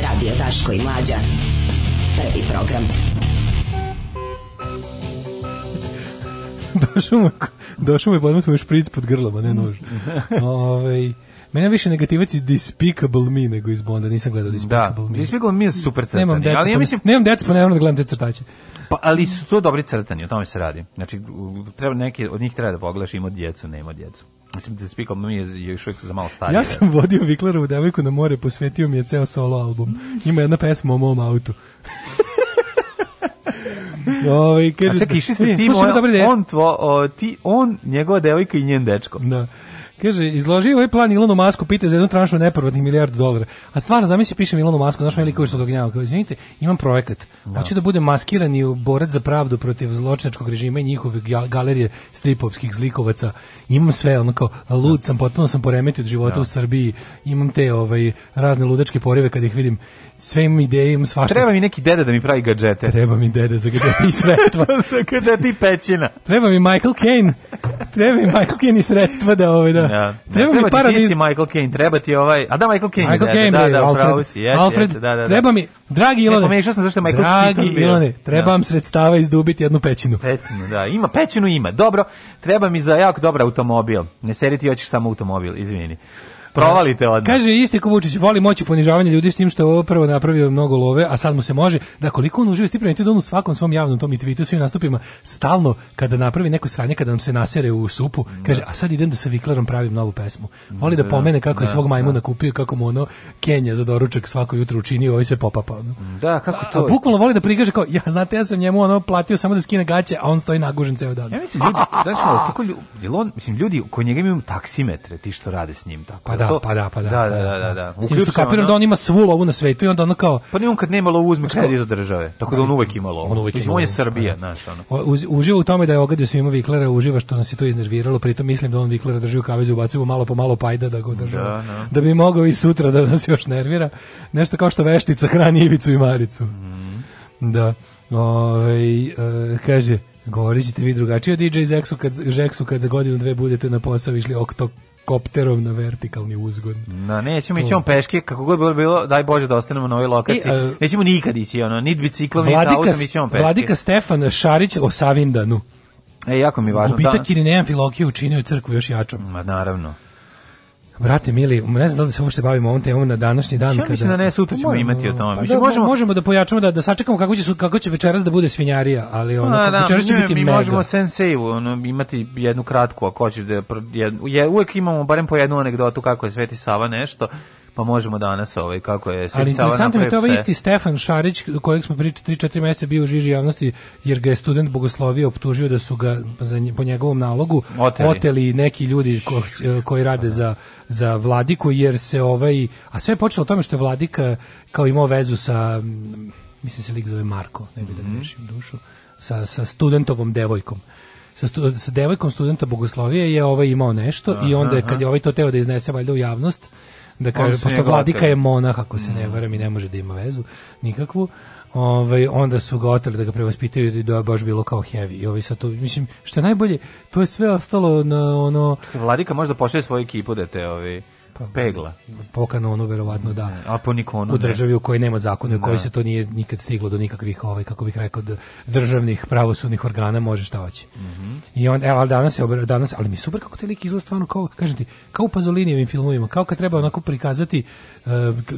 Radio Taško i Mlađa. Prvi program. došao mu, došao mu je podmet mu špric pod grlom, a ne nož. Ove, ovaj, mene više negativac iz Despicable Me nego iz Bonda, nisam gledao da, Despicable da, Me. Despicable Me je super crtani, nemam decu, ali ja pa- mislim... Nemam deca pa nemam da gledam te crtače. Pa, ali su to dobri crtani, o tome se radi. Znači, treba, neke, od njih treba da pogledaš, ima djecu, nema djecu. Mislim da Speak mi je još uvijek za malo starije. Ja sam vodio Viklerovu devojku na more, posvetio mi je ceo solo album. Ima jedna pesma o mom autu. Ovaj kaže. A čekaj, išli ste ti, on, on tvo, o, ti on njegova devojka i njen dečko. Da. Kaže, izloži ovaj plan Ilonu Masku, pite za jednu tranšu neprvatnih milijardu dolara. A stvarno, zamisli, pišem Ilonu Masku, znaš veliko što ga gnjava. Kao, izvinite, imam projekat. Da. Hoću da budem maskirani u borac za pravdu protiv zločinačkog režima i njihove galerije stripovskih zlikovaca. Imam sve, ono kao, lud sam, potpuno sam poremetio od života da. u Srbiji. Imam te ovaj, razne ludačke porive kad ih vidim. Sve imam ideje, imam svašta. Treba mi neki dede da mi pravi gadžete. Treba mi dede za gadžete i sredstva. za gadžete i pećina. Treba mi Michael Caine. Treba mi Michael Caine i sredstva da, ovaj, da Ja. Treba, treba mi para ti, ti da si Michael Caine, treba ti ovaj... A da, Michael Caine. Michael da, da, Caine, da, da, Alfred, da, si, jes, Alfred, jes, da, da, da. treba mi... Dragi Ilone, Neko, sam zašto je Michael dragi Ilone, treba vam sredstava izdubiti jednu pećinu. Pećinu, da, ima, pećinu ima, dobro, treba mi za jako dobar automobil, ne seriti, hoćeš samo automobil, izvini. Provalite odmah. Kaže, isti ko voli moći ponižavanje ljudi s tim što je ovo prvo napravio mnogo love, a sad mu se može, da koliko on uživa, stipremite da on u svakom svom javnom tom i tweetu, svim nastupima, stalno, kada napravi neku sranje, kada nam se nasere u supu, kaže, a sad idem da sa Viklarom pravim novu pesmu. Voli da, da pomene kako je da, svog majmuna da. kupio, kako mu ono Kenja za doručak svako jutro učinio, ovaj sve popapa. Da, kako to? A, a bukvalno voli da prikaže kao, ja, znate, ja sam njemu ono platio samo da skine gaće, a on stoji nagužen ceo dan. Ja mislim, ljudi, da smo, tako ljudi, mislim, ljudi koji njega imaju taksimetre, ti što rade s njim, tako. Pa da, Pa da, pa da. Da, pa da, da, da. Pa da. da, da. Uključno kapiram da on ima svu lovu na svetu i onda ono kao Pa ni kad nema lovu uzme kad od države. Tako da on uvek ima lovu. On uvek ima. On je Srbija, pa da. znaš, ono. uživa u tome da je ogadio svima Viklera, uživa što nas je to iznerviralo, pritom mislim da on Viklera drži u kavezu, ubacuje malo po malo pajda da ga drži. Da, no. da bi mogao i sutra da nas još nervira. Nešto kao što veštica hrani Ivicu i Maricu. Mm. Da. Ove, e, kaže, govorit ćete vi drugačije o DJ Zeksu kad, Žeksu kad za godinu dve budete na posao išli oktok kopterom na vertikalni uzgon. Na, nećemo ići on peške, kako god bilo, bilo, daj Bože da ostanemo na ovoj lokaciji. I, uh, nećemo nikad ići, ono, nit biciklom, nit autom, ići on peške. Vladika Stefan Šarić o Savindanu. E, jako mi je važno. Gubitak Irinejan Filokije učinio crkvu još jačom. Ma, naravno. Brate mili, ne znam da li se uopšte bavimo ovom temom na današnji dan ja kada. Mislim da ne sutra ćemo pa, imati o tome. Pa da, možemo možemo da pojačamo da da sačekamo kako će su kako će večeras da bude svinjarija, ali ono pa da, večeras će mi, biti mi mega. možemo sensei, ono imati jednu kratku ako hoćeš da je, je, uvek imamo barem po jednu anegdotu kako je Sveti Sava nešto pa možemo danas ovaj kako je Ali interesantno je da to ovaj isti Stefan Šarić kojeg smo pričali 3-4 mjeseca bio u žiži javnosti jer ga je student bogoslovije optužio da su ga za, po njegovom nalogu oteli, oteli neki ljudi ko, koji rade za za Vladiku jer se ovaj a sve je počelo tome što je Vladika kao imao vezu sa mislim se lik zove Marko, ne bi da mhm. grešim dušu, sa, sa studentovom devojkom sa, stu, sa devojkom studenta bogoslovije je ovaj imao nešto Aha. i onda je, kad je ovaj to teo da iznese valjda u javnost da kaže, pošto vladika je monah, ako se ne mm. varam i ne može da ima vezu nikakvu, ovaj, onda su ga oteli da ga prevaspitaju i da je baš bilo kao heavy. I ovaj sad to, mislim, što je najbolje, to je sve ostalo na ono... Vladika možda pošle svoju ekipu da te ovi... Ovaj Pa, pegla. Po kanonu verovatno da. A po nikonu. U državi u kojoj nema zakona, u kojoj da. se to nije nikad stiglo do nikakvih ovaj kako bih rekao državnih pravosudnih organa može šta hoće. Mm -hmm. I on evo danas je danas ali mi je super kako te lik izgleda stvarno kao kažem ti kao u Pazolinijevim filmovima, kao kad treba onako prikazati uh,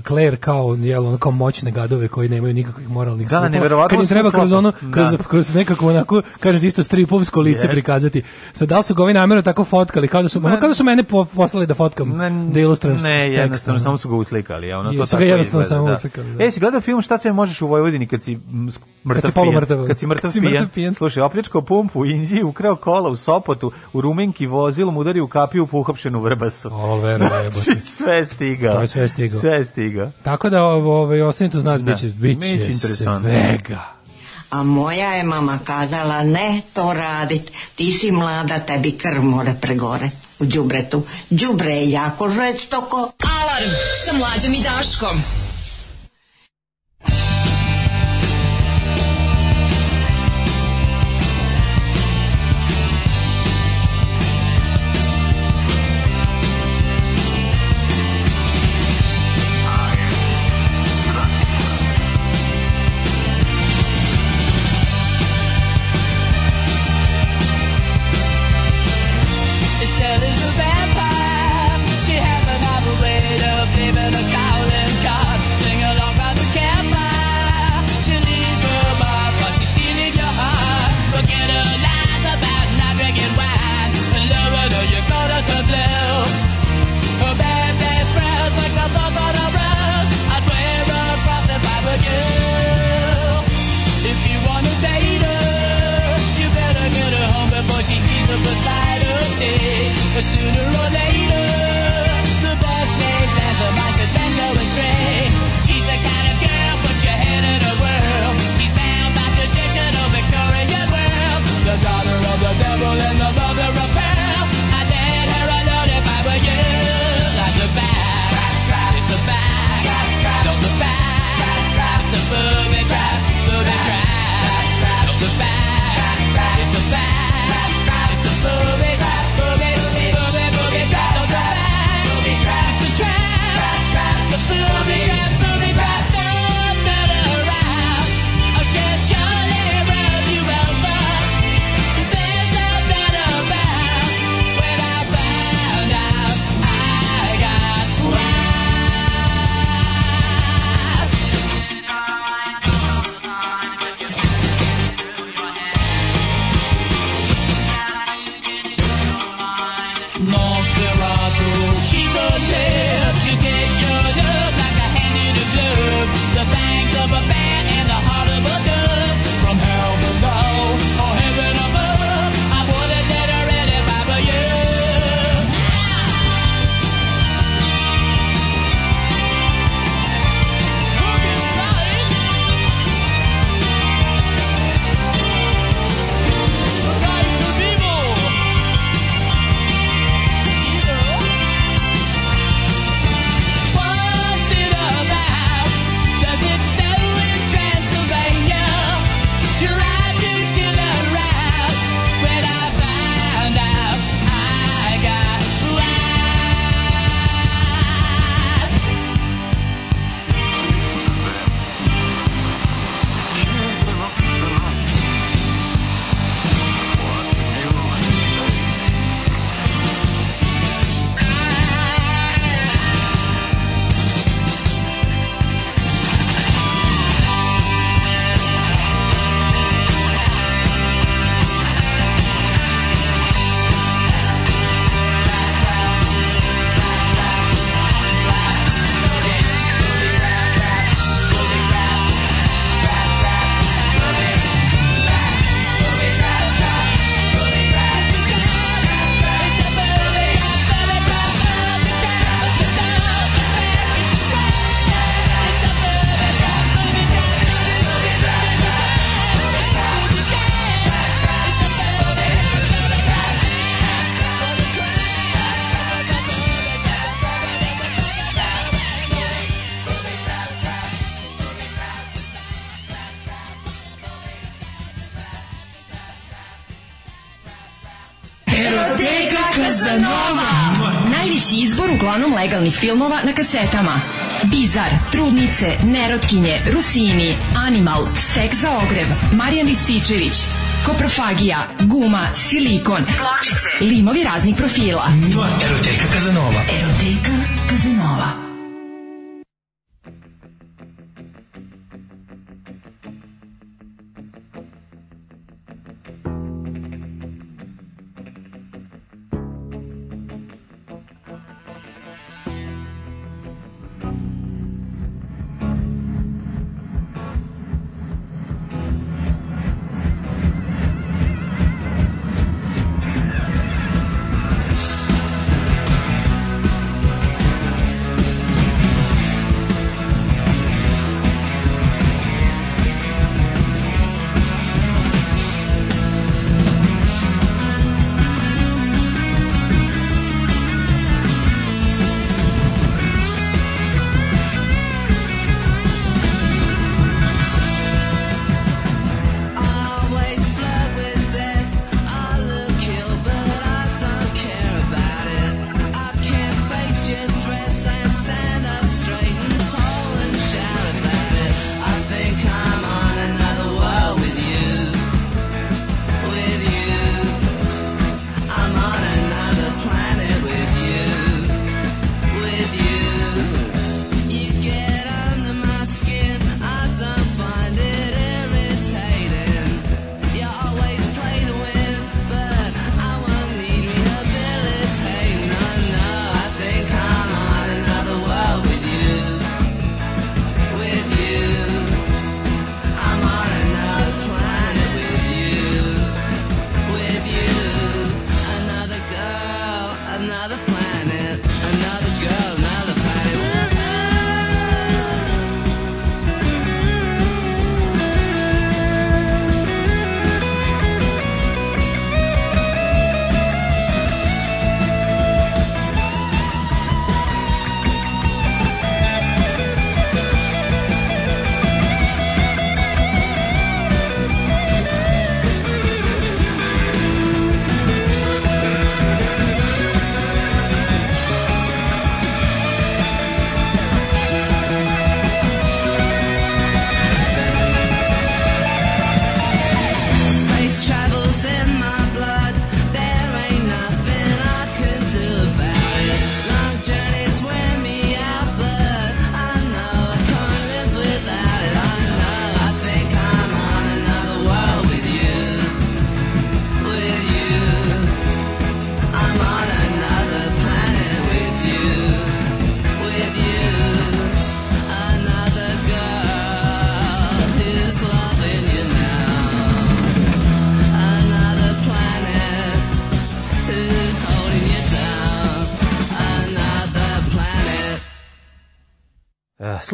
Claire kao jel onako moćne gadove koji nemaju nikakvih moralnih da, skrupula. Kad im treba kroz ono da. kroz, da. kroz nekako onako kažem isto stripovsko lice yes. prikazati. Sad da li su ga ovi namjerno tako fotkali kao da su, ne. kao da su mene poslali da fotkam. Ne, ilustrujem Ne, jednostavno, samo su ga uslikali. Ono, to tako jednostavno samo da. uslikali. Da. E, si gledao film šta sve možeš u Vojvodini kad si mrtav pijen? Kad si mrtav da. pijen. Slušaj, opljačkao pumpu u Indiji, ukrao kola u Sopotu, u Rumenki vozilom udari u kapiju puhapšenu vrbasu. O, vero, znači, jebote. sve stigao. To je sve stigao. Sve stigao. Tako da, ovaj, ostanite uz nas, da. biće, biće svega. A moja je mama kazala, ne to radit, ti si mlada, tebi krv mora pregoret u đubretu. Đubre je jako žestoko. Alarm sa mlađom i Daškom. legalnih filmova na kasetama. Bizar, Trudnice, Nerotkinje, Rusini, Animal, Sek za ogreb, Marijan Rističević, Koprofagija, Guma, Silikon, Pločice, limovi raznih profila. Mua, eroteka Kazanova. Eroteka Kazanova.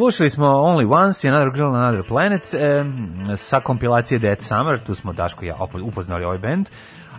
Slušali smo Only Once, Another Girl, Another Planet e, sa kompilacije Dead Summer, tu smo Daško i ja upoznali ovaj band.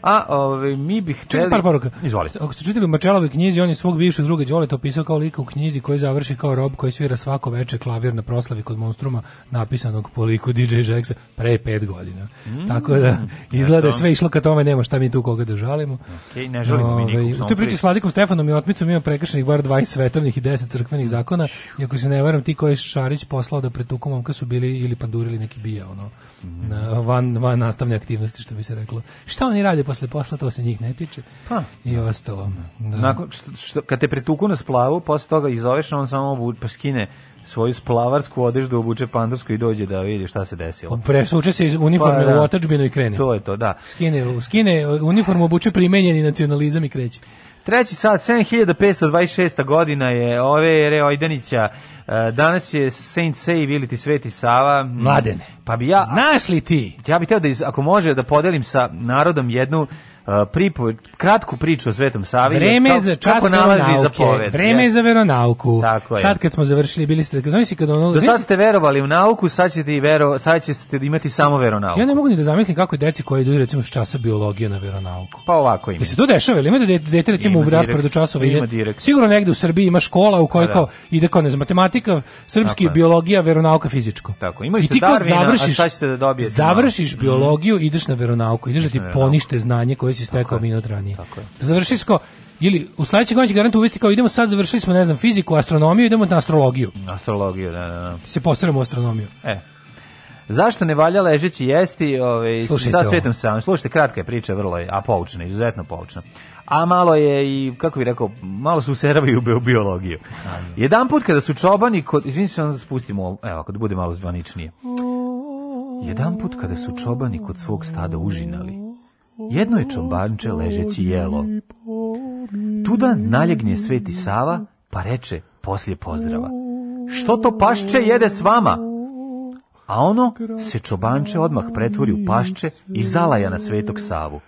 A ovaj mi bih hteli par poruka. Izvolite. Ako ste čitali u Mačelovoj knjizi, on je svog bivšeg druga Đoleta opisao kao lika u knjizi koji završi kao rob koji svira svako veče klavir na proslavi kod Monstruma, napisanog po liku DJ Jacksa pre 5 godina. Mm, Tako da izgleda sve išlo ka tome, nema šta mi tu koga da žalimo. Okej, okay, ne žalimo Ove, mi ovaj, nikog. U toj priči s Vladikom Stefanom i Otmicom ima prekršenih bar 20 svetovnih i 10 crkvenih zakona. I ako se ne varam, ti koji je Šarić poslao da pretuku momka su bili ili pandurili neki bija ono, mm. van, van nastavne aktivnosti, što bi se reklo. Šta oni rade posle posla, to se njih ne tiče. Pa. I da. ostalo. Da. Nakon, što, što, kad te pretuku na splavu, posle toga izoveš, on samo obu, pa skine svoju splavarsku odeždu obuče pandarsku i dođe da vidi šta se desilo. On pa Presuče se iz uniforme pa, da. u otačbinu i krene. To je to, da. Skine, skine uniformu, obuče primenjeni nacionalizam i kreće. Treći sad, 7526. godina je ove Reojdanića. E, danas je Saint Save ili ti Sveti Sava. Mladene. Pa bi ja... Znaš li ti? Ja bih teo da, ako može, da podelim sa narodom jednu pripo, kratku priču o Svetom Savi. Vreme je za čas nauke. Vreme je za veronauku. Tako je. Sad kad smo završili, bili ste, znaš si kad ono... Do sad ste verovali u nauku, sad ćete, i vero, sad ćete imati S, samo veronauku. Ja ne mogu ni da zamislim kako je deci koji idu recimo s časa biologije na veronauku. Pa ovako ima. se to dešava, ili ima da dete, dete recimo ima u rasporedu časova ide? Sigurno negde u Srbiji ima škola u kojoj pa da. kao ide kao ne znam, matematika, srpski, Tako biologija, veronauka, fizičko. Tako, imaš I ti sad ćete da dobijete... završiš mhm. biologiju, ideš na veronauku, ideš da ti ponište znanje koje koji si stekao minut ranije. Tako je. Završisko, ili u sledećeg godina će garant uvesti kao idemo sad završili smo ne znam fiziku, astronomiju, idemo na astrologiju. Astrologiju, da, da, da. da se postaramo u astronomiju. E. Zašto ne valja ležeći jesti ovaj, sa svetom samim? Slušajte, kratka je priča, vrlo je, a poučna, izuzetno poučna. A malo je i, kako bih rekao, malo se useravaju u biologiju. Jedan put kada su čobani, kod, izvinite se, onda spustimo, evo, kada bude malo zvaničnije. Jedan put kada su čobani kod svog stada užinali, jedno je čobanče ležeći jelo. Tuda naljegnje Sveti Sava, pa reče poslije pozdrava. Što to pašče jede s vama? A ono se čobanče odmah pretvori u pašče i zalaja na Svetog Savu.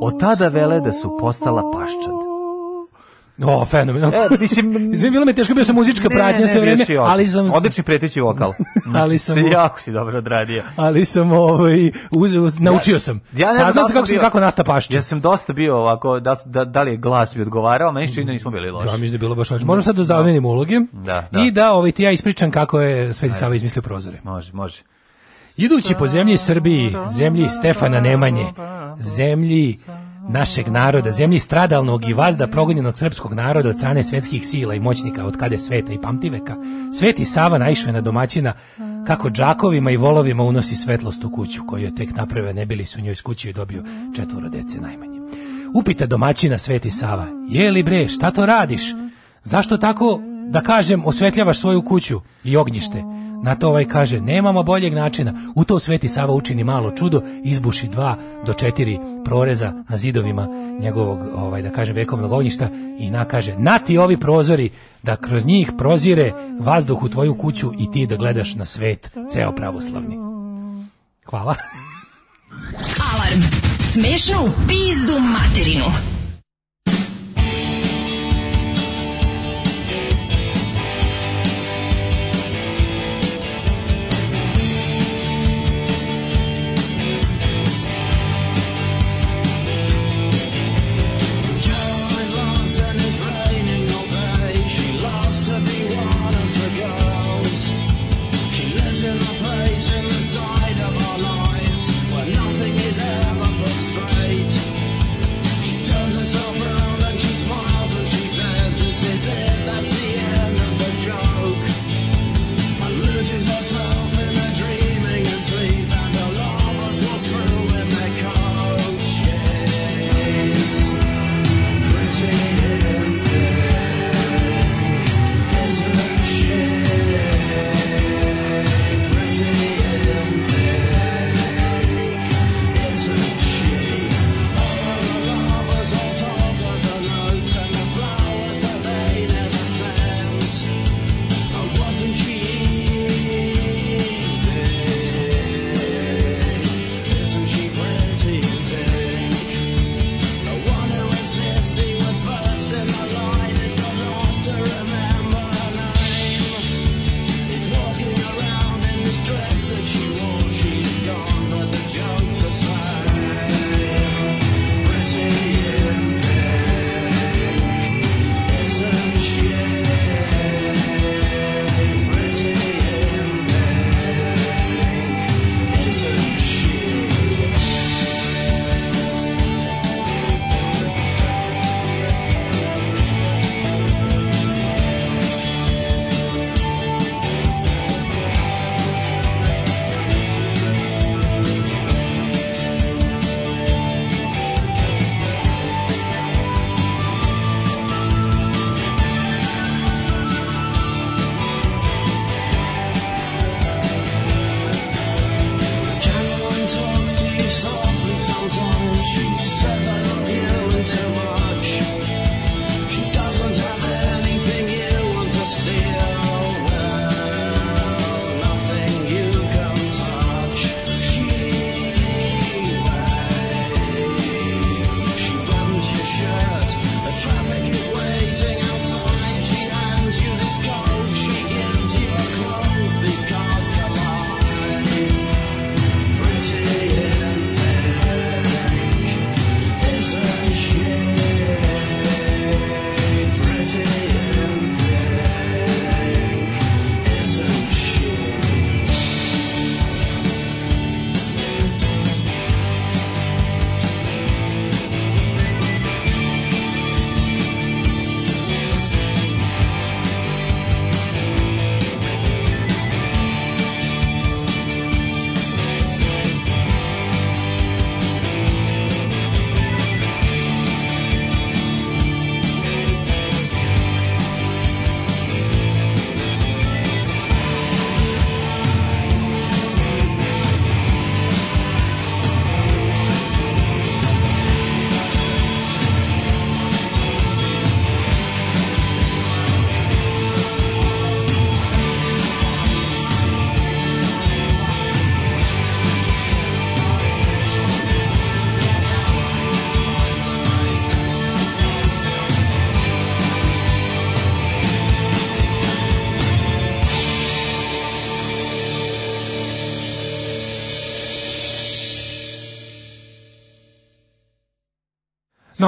Od tada vele da su postala paščad. O, fenomenalno. E, mislim, Izvim, bilo mi teško, bio sam muzička ne, pratnja sve vreme, ali sam... Odlični preteći vokal. ali znači, sam... Se jako si dobro odradio. Ali sam, ovaj, uz, uz, naučio sam. Ja, ja Saznao da sam kako, bio, kako nasta pašća. Ja sam dosta bio ovako, da, da, da li je glas bi odgovarao, meni što da nismo bili loši. Ja mi da je bilo baš loši. Moram sad da zamenim uloge da, da. i da ovaj, ti ja ispričam kako je Sveti Sava izmislio prozore. Može, može. Idući po zemlji Srbiji, zemlji Stefana Nemanje, zemlji našeg naroda, zemlji stradalnog i vazda progonjenog srpskog naroda od strane svetskih sila i moćnika od kada je sveta i pamtiveka, sveti Sava naišve na domaćina kako džakovima i volovima unosi svetlost u kuću koju je tek napravio, ne bili su u njoj s kući i dobio četvoro dece najmanje. Upita domaćina sveti Sava, je li bre, šta to radiš? Zašto tako da kažem, osvetljavaš svoju kuću i ognjište. Na to ovaj kaže, nemamo boljeg načina. U to Sveti Sava učini malo čudo, izbuši dva do četiri proreza na zidovima njegovog, ovaj, da kažem, vekovnog ognjišta i nakaže, nati ovi prozori, da kroz njih prozire vazduh u tvoju kuću i ti da gledaš na svet, ceo pravoslavni. Hvala. Alarm. Smešnu pizdu materinu.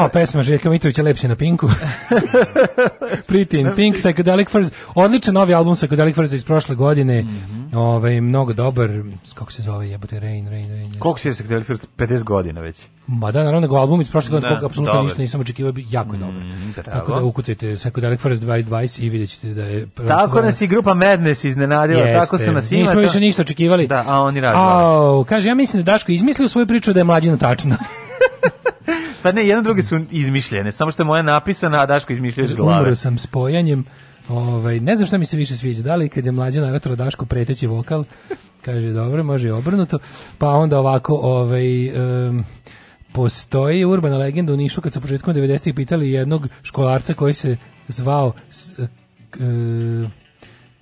Nova pesma Željka Mitrovića Lep si na Pinku. Pretty in Pink, Psychedelic First. Odličan novi album Psychedelic First iz prošle godine. Mm -hmm. Ove, ovaj, mnogo dobar. Kako se zove jebote Rain, Rain, Rain. Koliko se je Psychedelic First? 50 godina već. Ma da, naravno, nego album iz prošle godine da, kog apsolutno ništa nisam očekivao. Jako je mm, Tako da ukucajte Psychedelic First 2020 i vidjet ćete da je... Tako nas i grupa Madness iznenadila. Jeste. Tako su nas ima. Nismo više ništa očekivali. Da, a oni radi. Kaže, ja mislim da Daško izmislio svoju priču da je mlađina tačna. Pa ne, jedno druge su izmišljene, samo što je moja napisana, a Daško izmišljaš glave. Umro sam spojanjem. Ovaj, ne znam šta mi se više sviđa, da li kad je mlađa naratila Daško preteći vokal, kaže dobro, može i obrnuto, pa onda ovako, ovaj, um, postoji urbana legenda u Nišu kad su početkom 90-ih pitali jednog školarca koji se zvao uh,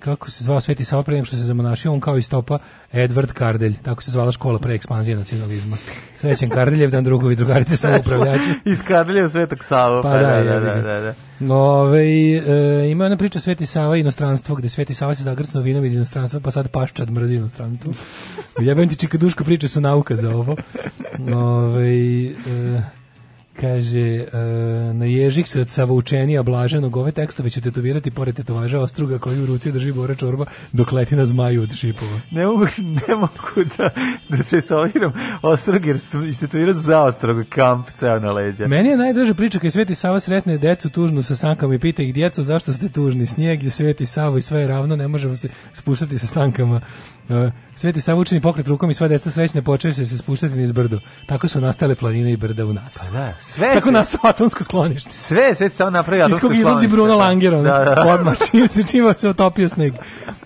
kako se zvao Sveti Sava pre što se zamonašio, on kao i stopa Edward Kardelj, tako se zvala škola pre ekspanzije nacionalizma. Srećen Kardeljev, dan drugovi drugarice samo upravljači. Iz Kardeljeva Svetog Sava. Pa, pa da, da, da, da, da. Ove, e, ima jedna priča Sveti Sava i inostranstvo, gde Sveti Sava se zagrcno vinom iz inostranstva, pa sad paščad mrzi inostranstvo. Jebem ti čikaduško priče su nauka za ovo. Ove, e, Kaže, uh, na ježik se od savoučenija blaženog ove tekstove ću tetovirati pored tetovaža ostruga koji u ruci drži Bora Čorba dok leti na zmaju od šipova. Ne mogu, ne mogu da, da tetoviram ostrog jer istetoviram za ostrog kamp ceo na leđa. Meni je najdraža priča je Sveti Sava sretne decu tužnu sa sankama i pita ih djeco zašto ste tužni, snijeg je Sveti Sava i sve je ravno, ne možemo se spuštati sa sankama E, Sveti savučni pokret rukom i sva deca srećne počeše se spuštati niz brdo. Tako su nastale planine i brda u nas. Pa da, sve Tako sve... nastalo atomsko sklonište. Sve, sve samo napravio atomsko sklonište. Iz kog izlazi Bruno da. Langer, on, da, da. odmah čim se, čim se otopio sneg.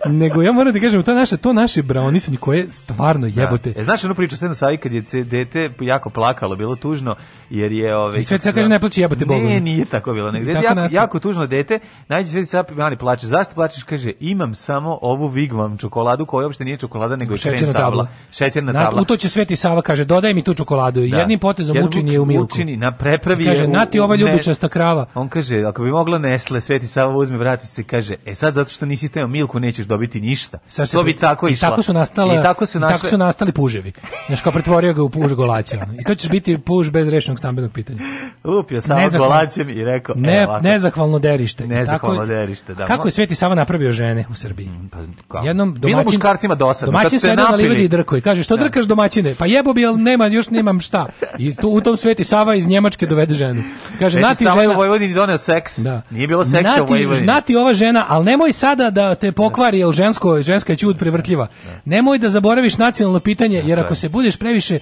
Nego ja moram da kažem, to naše, to naše braonisanje koje stvarno da. jebote. Da. E, znaš jednu priču Svenu Savi kad je dete jako plakalo, bilo tužno, jer je... Ove, I sve se kaže ne plaći jebote Bogu. Ne, nije tako bilo. Nego, dete, jako, nastav... jako tužno dete, najde Sveti Savi, mali plače. Zašto plačeš? Kaže, imam samo ovu vigvam čokoladu koja uopšte nije nije čokolada, nego šećerna tabla. tabla. Šećerna tabla. Na, u to će Sveti Sava, kaže, dodaj mi tu čokoladu. Da. Jednim potezom Jedan učini je u milku. Učini, na prepravi kaže, je. Kaže, nati ova ljubičasta krava. On kaže, ako bi mogla Nesle, Sveti Sava uzme, vrati se, kaže, e sad zato što nisi teo milku, nećeš dobiti ništa. Sad to bi tako išla. I tako su, nastala, I tako su, našle... i tako su nastali puževi. Znaš, kao pretvorio ga u puž golaća. I to će biti puž bez rešenog stambenog pitanja. Lupio sa golaćem i rekao, e, ne, nezahvalno derište. Nezahvalno derište, da. Kako je Sveti Sava napravio žene u Srbiji? Mm, pa, Jednom domaćin, muškarcima dosadno. Domaćin se na livadi i drko kaže što da. drkaš domaćine? Pa jebo bi, al nema, još nemam šta. I tu u tom sveti Sava iz Njemačke dovede ženu. Kaže Reći nati Sava žena u Vojvodini doneo seks. Da. Nije bilo seksa nati, u Vojvodini. Nati ova žena, al nemoj sada da te pokvari jel žensko, ženska je čud prevrtljiva. Da. Nemoj da zaboraviš nacionalno pitanje jer ako se budeš previše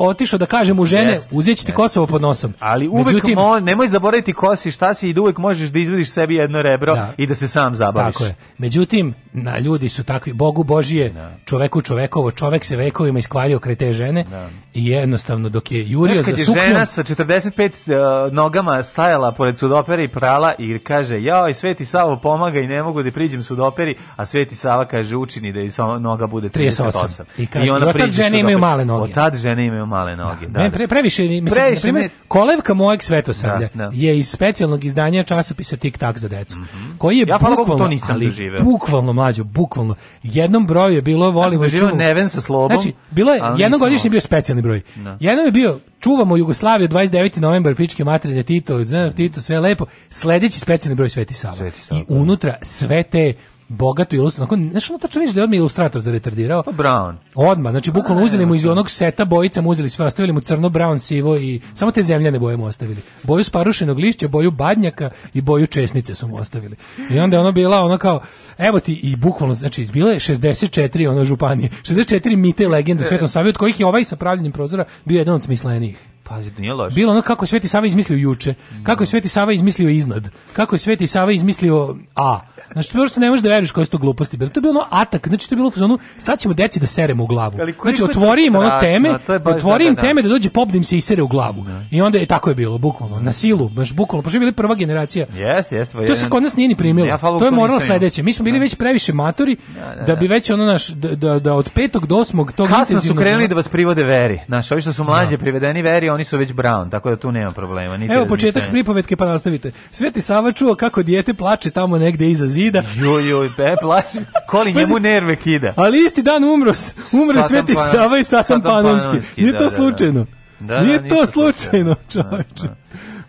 otišao da kažem u žene, yes. uzeći ti yes. Kosovo pod nosom. Ali uvek Međutim, mo, nemoj zaboraviti kosi, šta si i da uvek možeš da izvadiš sebi jedno rebro da. i da se sam zabaviš. Tako je. Međutim, na ljudi su takvi, Bogu Božije je no. Da. čoveku čovekovo, čovek se vekovima iskvario kraj te žene no. Da. i jednostavno dok je jurio za suknjom... žena sa 45 uh, e, nogama stajala pored sudopere i prala i kaže, joj, Sveti Savo pomaga i ne mogu da priđem sudoperi, a Sveti Sava kaže, učini da je noga bude 38. 38. I, kaže, I ona priđe žene imaju male noge. Od tad žene imaju male da. noge. Da, da, da. Pre, previše, mislim, previše, primjer, ne... kolevka mojeg svetosavlja da, da. je iz specijalnog izdanja časopisa Tik Tak za decu, mm -hmm. koji je ja, bukvalno, to nisam ali doživeo. bukvalno, mlađo, bukvalno, jednom broju broju je bilo volimo znači, čuvamo. Neven sa slobom. Znači, bilo je jednogodišnji bio specijalni broj. No. Da. Jedno je bio čuvamo Jugoslaviju 29. novembar pričke materine Tito, znaš Tito sve lepo. Sledeći specijalni broj Sveti Sava. Sveti Sava I da. unutra sve te bogato ilustrator. Znaš, ono tačno vidiš da je odmah ilustrator zaretardirao. Pa Brown. Odmah, znači bukvalno uzeli mu iz onog seta bojica, mu uzeli sve, ostavili mu crno, brown, sivo i samo te zemljane boje mu ostavili. Boju sparušenog lišća, boju badnjaka i boju česnice su mu ostavili. I onda je ono bila ono kao, evo ti i bukvalno, znači izbilo je 64 ono županije, 64 mite legende u e. Svetom Saviju, od kojih je ovaj sa pravljenjem prozora bio jedan od smislenijih. Pa, nije loše. Bilo ono kako je Sveti Sava izmislio juče, kako je Sveti Sava izmislio iznad, kako je Sveti Sava izmislio A. Znači, to prosto ne možeš da veruješ koje su to gluposti. To je bilo ono atak, znači to je bilo u fazonu, sad ćemo deci da seremo u glavu. Znači, otvori im ono teme, otvori im da, da, da. teme da dođe pop da im se isere u glavu. I onda je tako je bilo, bukvalno, na silu, baš bukvalno, pošto je bila prva generacija. Jeste, jeste. Pa to se kod nas nije ni primilo. To je moralo sledeće. Mi smo bili već previše matori da bi već ono naš da da od petog do osmog tog intenzivnog. Kasno su krenuli da vas privode veri. Naš, ovi što su mlađe privedeni veri, oni su već brown, tako da tu nema problema. Niti Evo početak pripovetke pa nastavite. Sveti Sava čuo kako dijete plače tamo negde iza zida. Joj, joj, pe, plače. Koli njemu nerve kida. Ali isti dan umro, umro Sveti pan, Sava i Satan Panonski. Nije da, to da, da. slučajno. Da, da. Da, Nije to slučajno, čoveče.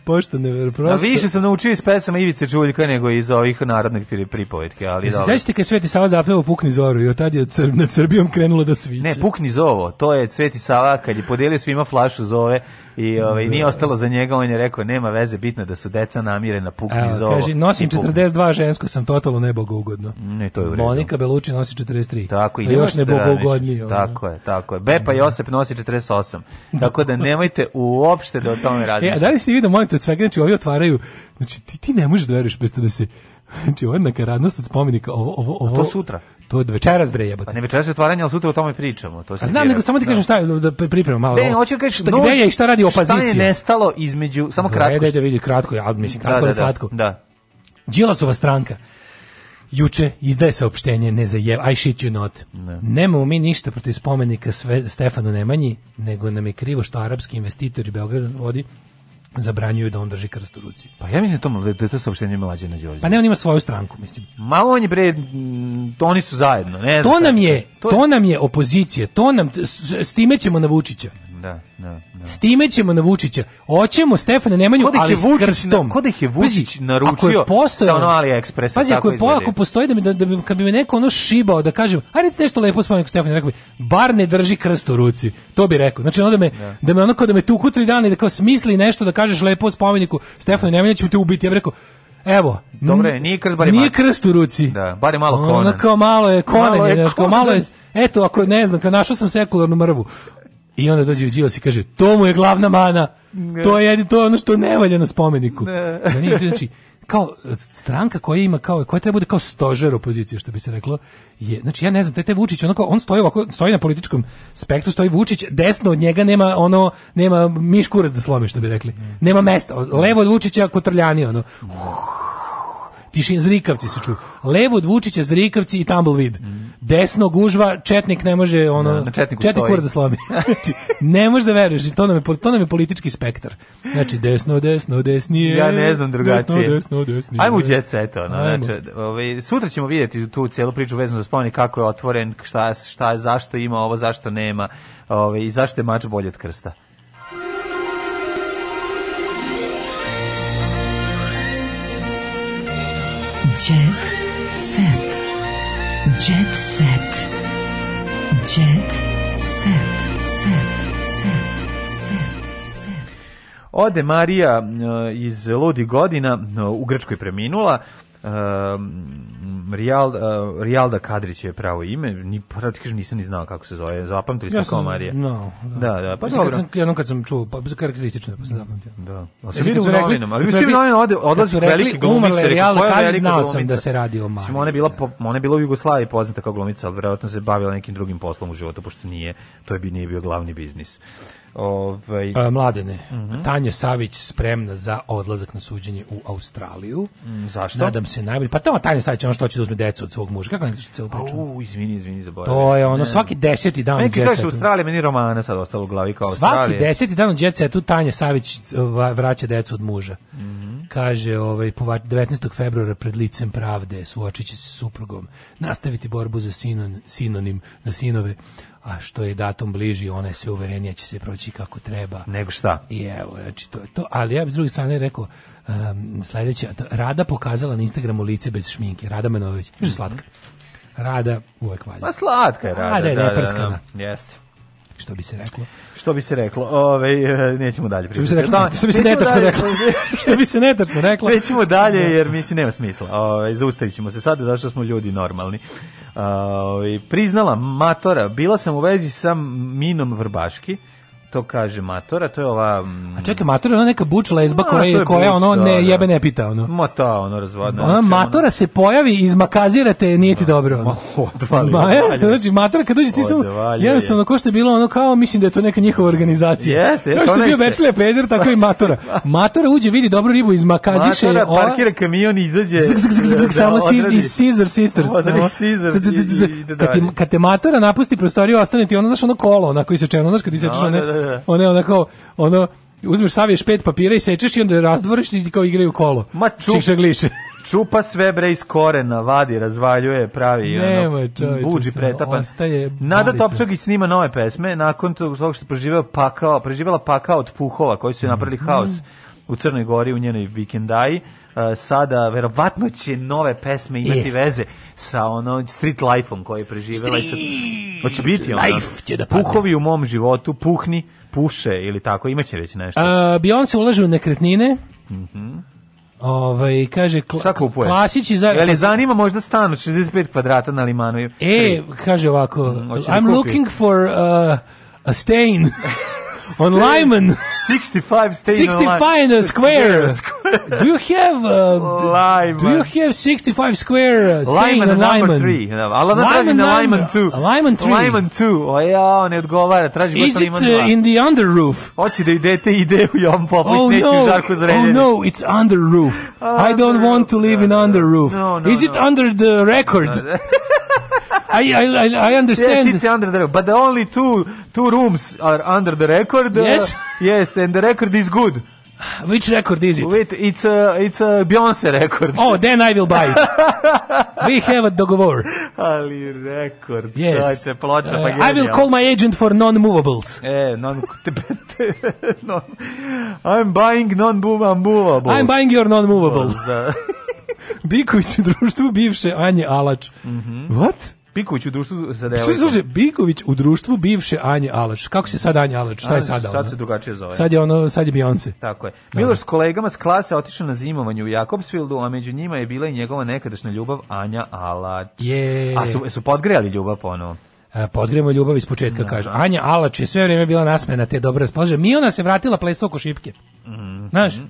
Pošto ne prosto. A više sam naučio iz pesama Ivice Čuljka nego iz ovih narodnih pripovetke, ali da. Sećate kad Sveti Sava zapevao Pukni zoru i od tad je crb nad Srbijom krenulo da sviće. Ne, Pukni zovo, to je Sveti Sava kad je podelio svima flašu zove I ovaj nije ostalo za njega, on je rekao nema veze, bitno da su deca namirena pukni iz ovo. Kaže nosim 42 žensko sam totalno nebogougodno. Ne, to je u redu. Monika Belucci nosi 43. Tako i još nebogougodnije. Tako je, tako je. Bepa Josip nosi 48. Tako da nemojte uopšte da o tome razmišljate. E, a da li ste vidio da moment od svega, znači ovi otvaraju, znači ti, ti ne možeš da veruješ bez da se Znači, ovo je nakaradnost od spomenika. Ovo, ovo, ovo, to sutra? to večeras bre jebote. Pa ne večeras otvaranje, al sutra o tome pričamo. To se. Znam nego samo ti da. kažem šta da pripremam malo. Ne, hoćeš da kažeš šta gde je i šta radi opozicija. Šta je nestalo između samo kratko. Ajde da vidi kratko, ja mislim kratko da, da, da, slatko. Da. Đilasova stranka juče izdaje saopštenje ne za I shit you not. Ne. Nemamo mi ništa protiv spomenika sve, Stefanu Nemanji, nego nam je krivo što arapski investitori Beograd vodi zabranjuju da on drži krst u ruci. Pa ja mislim da to mlade, da je to saopštenje mlađe Đorđe. Pa ne, on ima svoju stranku, mislim. Ma on je bre oni su zajedno, ne. To nam je, to, to nam je opozicija, to nam s, s time ćemo na Vučića. Da, da, da. S time ćemo na Vučića. Hoćemo Stefana Nemanju, kod ali s krstom. Ko da ih je Vučić naručio ako je postoje, sa ono AliExpressa? Pazi, ako, je, po, ako postoji, da, mi, da, da, kad bi me neko ono šibao, da kažem, a reci nešto lepo spomenuo Stefanu, rekao bi, bar ne drži krst u ruci. To bi rekao. Znači, onda me, da. da me onako da me tu kutri dana i da kao smisli nešto da kažeš lepo spomeniku Stefanu Nemanju, ću te ubiti. Ja bih rekao, Evo. Dobro je, nije krst, bar Nije krst u ruci. Da, bar je malo konan. Ono kao malo je konan, malo je, konan. malo je, eto, ako ne znam, kad našao sam sekularnu mrvu. I onda dođe u Đilas i kaže, to mu je glavna mana, to je, to je ono što ne valja na spomeniku. Na da njih, znači, kao stranka koja ima kao koja treba da bude kao stožer opozicije što bi se reklo je znači ja ne znam taj te Vučić onako on stoji ovako stoji na političkom spektru stoji Vučić desno od njega nema ono nema miš kurac da slomi što bi rekli nema mesta levo od Vučića kotrljani ono Uf Tišin Zrikavci se čuju. Levo od Vučića Zrikavci i Tumbleweed. Desno gužva, Četnik ne može ono da, no, Četnik mora da slomi. znači, ne može da veruješ, to nam je to nam je politički spektar. Znači desno, desno, desnije. Ja ne znam drugačije. Desno, desno, desnije. Ajmo u jet set ono, znači, ovaj, sutra ćemo videti tu celu priču vezanu za spomenik kako je otvoren, šta šta zašto ima ovo, zašto nema, ovaj i zašto je mač bolji od krsta. Jet set. Jet set. Jet set. Set. Set. Set. Ode Marija e, iz Ludi godina e, u Grčkoj preminula um, ehm, Real, uh, eh, Rialda Kadrić je pravo ime, ni, praktično da nisam ni znao kako se zove, zapamtili smo ja kao Marija. No, da. da, da, pa dobro. Kad sam, jednom kad sam čuo, pa karakteristično pa sam da. zapamtio. Da, osim kad u novinom, ali mislim novinom ode, odlazi veliki glumice, rekao, koja je velika znao sam da se radi o Mariji. Ona je bila, da. ona je bila u Jugoslaviji poznata kao glumica, ali verovatno se bavila nekim drugim poslom u životu, pošto nije, to je bi nije bio glavni biznis. Ovaj... A, e, mladene, mm -hmm. Tanja Savić spremna za odlazak na suđenje u Australiju. Mm, zašto? Nadam se najbolje. Pa tamo Tanja Savić ono što će da uzme decu od svog muža. Kako se celo priču? U, izvini, izvini, zaboravim. To je ono, ne. svaki 10. dan Neki kažeš Australija, meni romana sad ostalo u glavi kao Svaki 10. dan djeca djece, tu Tanja Savić e, vraća decu od muža. Mm -hmm. Kaže, ovaj, 19. februara pred licem pravde suočiće se s suprugom, nastaviti borbu za sinon, sinonim, za sinove, a što je datum bliži, ona je sve uverenija će se proći kako treba. Nego šta? I evo, znači to je to. Ali ja bi s druge strane rekao, um, sledeća, Rada pokazala na Instagramu lice bez šminke, Rada Manović, mm -hmm. slatka. Rada uvek valja. Pa slatka je Rada, Rada je da, Da, da, da. da, da jeste. Što bi se reklo? Što bi se reklo? Ove, e, nećemo dalje pričati. Što bi se, reklo, da, što bi se netačno reklo? što bi se netačno reklo? Nećemo dalje da. jer mislim nema smisla. Ove, zaustavićemo se sada zašto smo ljudi normalni. Ove, priznala matora, bila sam u vezi sa Minom Vrbaški, to kaže Matora, to je ova... Mm, A čekaj, Matora je ona neka buč lezba koja, je koja ono ne da, da. jebe ne pita. Ono. Ma ta, ono razvodna. Ona, znači, matora ono... se pojavi, izmakazirate, nije ti dobro. Ono. Ma, odvali, Ma, e, ja, znači, Matora kad dođe ti samo, jednostavno, je. ko što je bilo ono kao, mislim da je to neka njihova organizacija. Jeste, jeste. Kao što je bio Bečlija Peder, tako i Matora. Matora uđe, vidi dobru ribu, izmakaziše. Matora ova, parkira kamion i izađe. Zg, zg, zg, zg, da samo iz Caesar Sisters. Kad te Matora napusti prostoriju, ostane ti ono, znaš, ono kolo, onako isečeno, znaš, kad isečeš one ono je onako, ono, uzmeš, saviješ pet papira i sečeš i onda razdvoriš i kao igraju kolo. Ma čup, čupa sve bre iz korena, vadi, razvaljuje, pravi Nema, ono, čovječe, buđi pretapan. Ostaje Nada Topčogić snima nove pesme, nakon toga što preživela pakao, preživela pakao od puhova koji su je napravili mm -hmm. haos u Crnoj Gori u njenoj vikendaji. E, sada verovatno će nove pesme imati yeah. veze sa ono street lifeom koji je preživela i sa hoće biti ono life da puhovi u mom životu puhni puše ili tako imaće reći nešto uh, se ulaže u nekretnine Mhm mm Ovaj kaže kla, Klasić za Jel zanima možda stan 65 kvadrata na Limanu. E, kaže ovako, mm, I'm looking for uh, a stain. on Lyman. 65 stay 65 square. square. do you have uh, Lyman. Do you have 65 square uh, Lyman, on Lyman? 3. No, Lyman 2. Lyman 3. Lyman 2. O ja, ne odgovara, traži Is it uh, in the under roof? da idete ide u Jovan Popović, oh, no. Oh no, it's under roof. I don't want to live in under roof. No, no, is it under the record? I, I, I I understand. Yes, it's under the record. But the only two, two rooms are under the record. Uh, yes? Uh, yes, and the record is good. Which record is it? Wait, it's a, it's a Beyonce record. Oh, then I will buy it. We have a договор. Ali record. Yes. Čajte, ploča, uh, I will call my agent for non-movables. E, non, non, I'm buying non movable I'm buying your non-movable. Da. Biković u društvu bivše Anje Alač. Mm -hmm. What? Biković u društvu sa devojkom. Služe, Biković u društvu bivše Anje Alač. Kako se sad Anja Alač? Šta je sada? Sad se drugačije zove. Sad je ono, sad je Beyoncé. Tako je. Da. Miloš s kolegama s klase otišao na zimovanje u Jakobsfieldu, a među njima je bila i njegova nekadašnja ljubav Anja Alač. Je. A su, su podgrejali ljubav ponovo e, podgremo ljubav iz početka, no. Da. kaže. Anja Alač je sve vrijeme bila nasmena te dobro raspolože. Miona se vratila plesu oko šipke. Mm -hmm. Znaš? Mhm.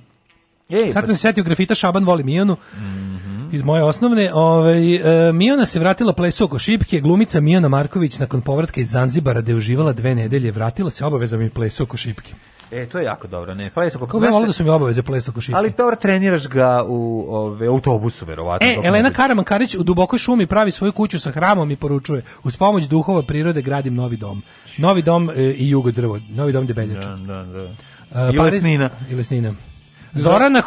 Ej, Sad pa sam se setio grafita Šaban voli Mionu. Mm iz moje osnovne. Ovaj, e, Miona se vratila plesu oko šipke. Glumica Miona Marković nakon povratka iz Zanzibara da je uživala dve nedelje vratila se obavezama i plesu oko šipke. E, to je jako dobro, ne? Ples oko Kako ja da su mi obaveze ples oko šipke. Ali dobro treniraš ga u ove, autobusu, verovatno. E, Elena Karaman Karić u dubokoj šumi pravi svoju kuću sa hramom i poručuje uz pomoć duhova prirode gradim novi dom. Novi dom e, i jugo drvo, novi dom Debeljača. Da, da, da, da. I lesnina. I lesnina. Zorana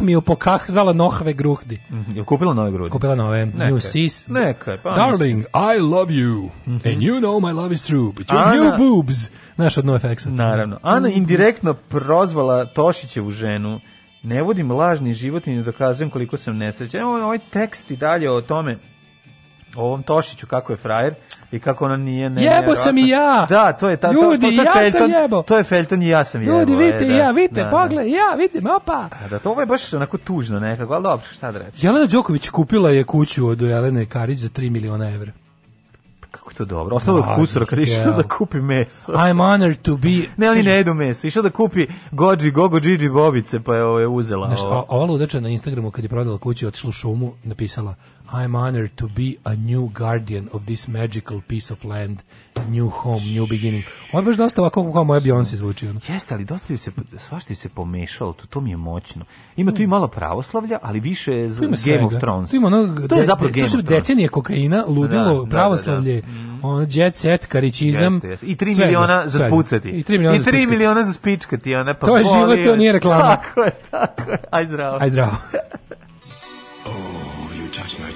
je pokazala nohve gruhdi. Mhm, je kupila nove grudi? Kupila nove. Neka. New sis. Neka. Pa Darling, I love you. Mm -hmm. And you know my love is true. But your Ana, new boobs. Znaš od NoFX-a. Naravno. Ana indirektno prozvala Tošićevu ženu ne vodim lažni život i ne dokazujem koliko sam nesrećan. Evo ovaj tekst i dalje o tome ovom Tošiću kako je frajer i kako ona nije ne Jebo sam i ja. Da, to je ta Ljudi, to, to, to ja Felton, sam jebo. To je Felton i ja sam jebo. Ljudi, e, vidite, da, ja, vidite, da, pogled, da. ja, vidim, opa. A da, to ovo je baš onako tužno nekako, ali dobro, šta da reći. Jelena Đoković kupila je kuću od Jelene Karić za 3 miliona evra pa kako to dobro. Ostalo je kusura kad išao da kupi meso. I'm honored to be... Ne, oni ne jedu meso. Išao da kupi gođi, gogo, džiđi bobice, pa je, ovaj, ovo je uzela. Nešto, ova ludača na Instagramu kad je prodala kuću, otišla u šumu, napisala I'm honored to be a new guardian of this magical piece of land, new home, new beginning. On baš dosta ovako kao moja Beyoncé zvuči. Ono. Jeste, ali dosta se, svašta se pomešalo, to, to mi je moćno. Ima tu i malo pravoslavlja, ali više je za Game svega. of Thrones. ima ono, to je zapravo Game to su decenije kokaina, ludilo, da, pravoslavlje, da, da, da. Mhm. ono, jet set, karičizam. Jeste, jeste. I 3 svega, miliona za spucati. I 3 miliona, I 3 miliona za spičkati. Ona, pa to je život, to nije reklama. Tako je, tako je. Aj zdravo. Aj zdravo. oh, you touch my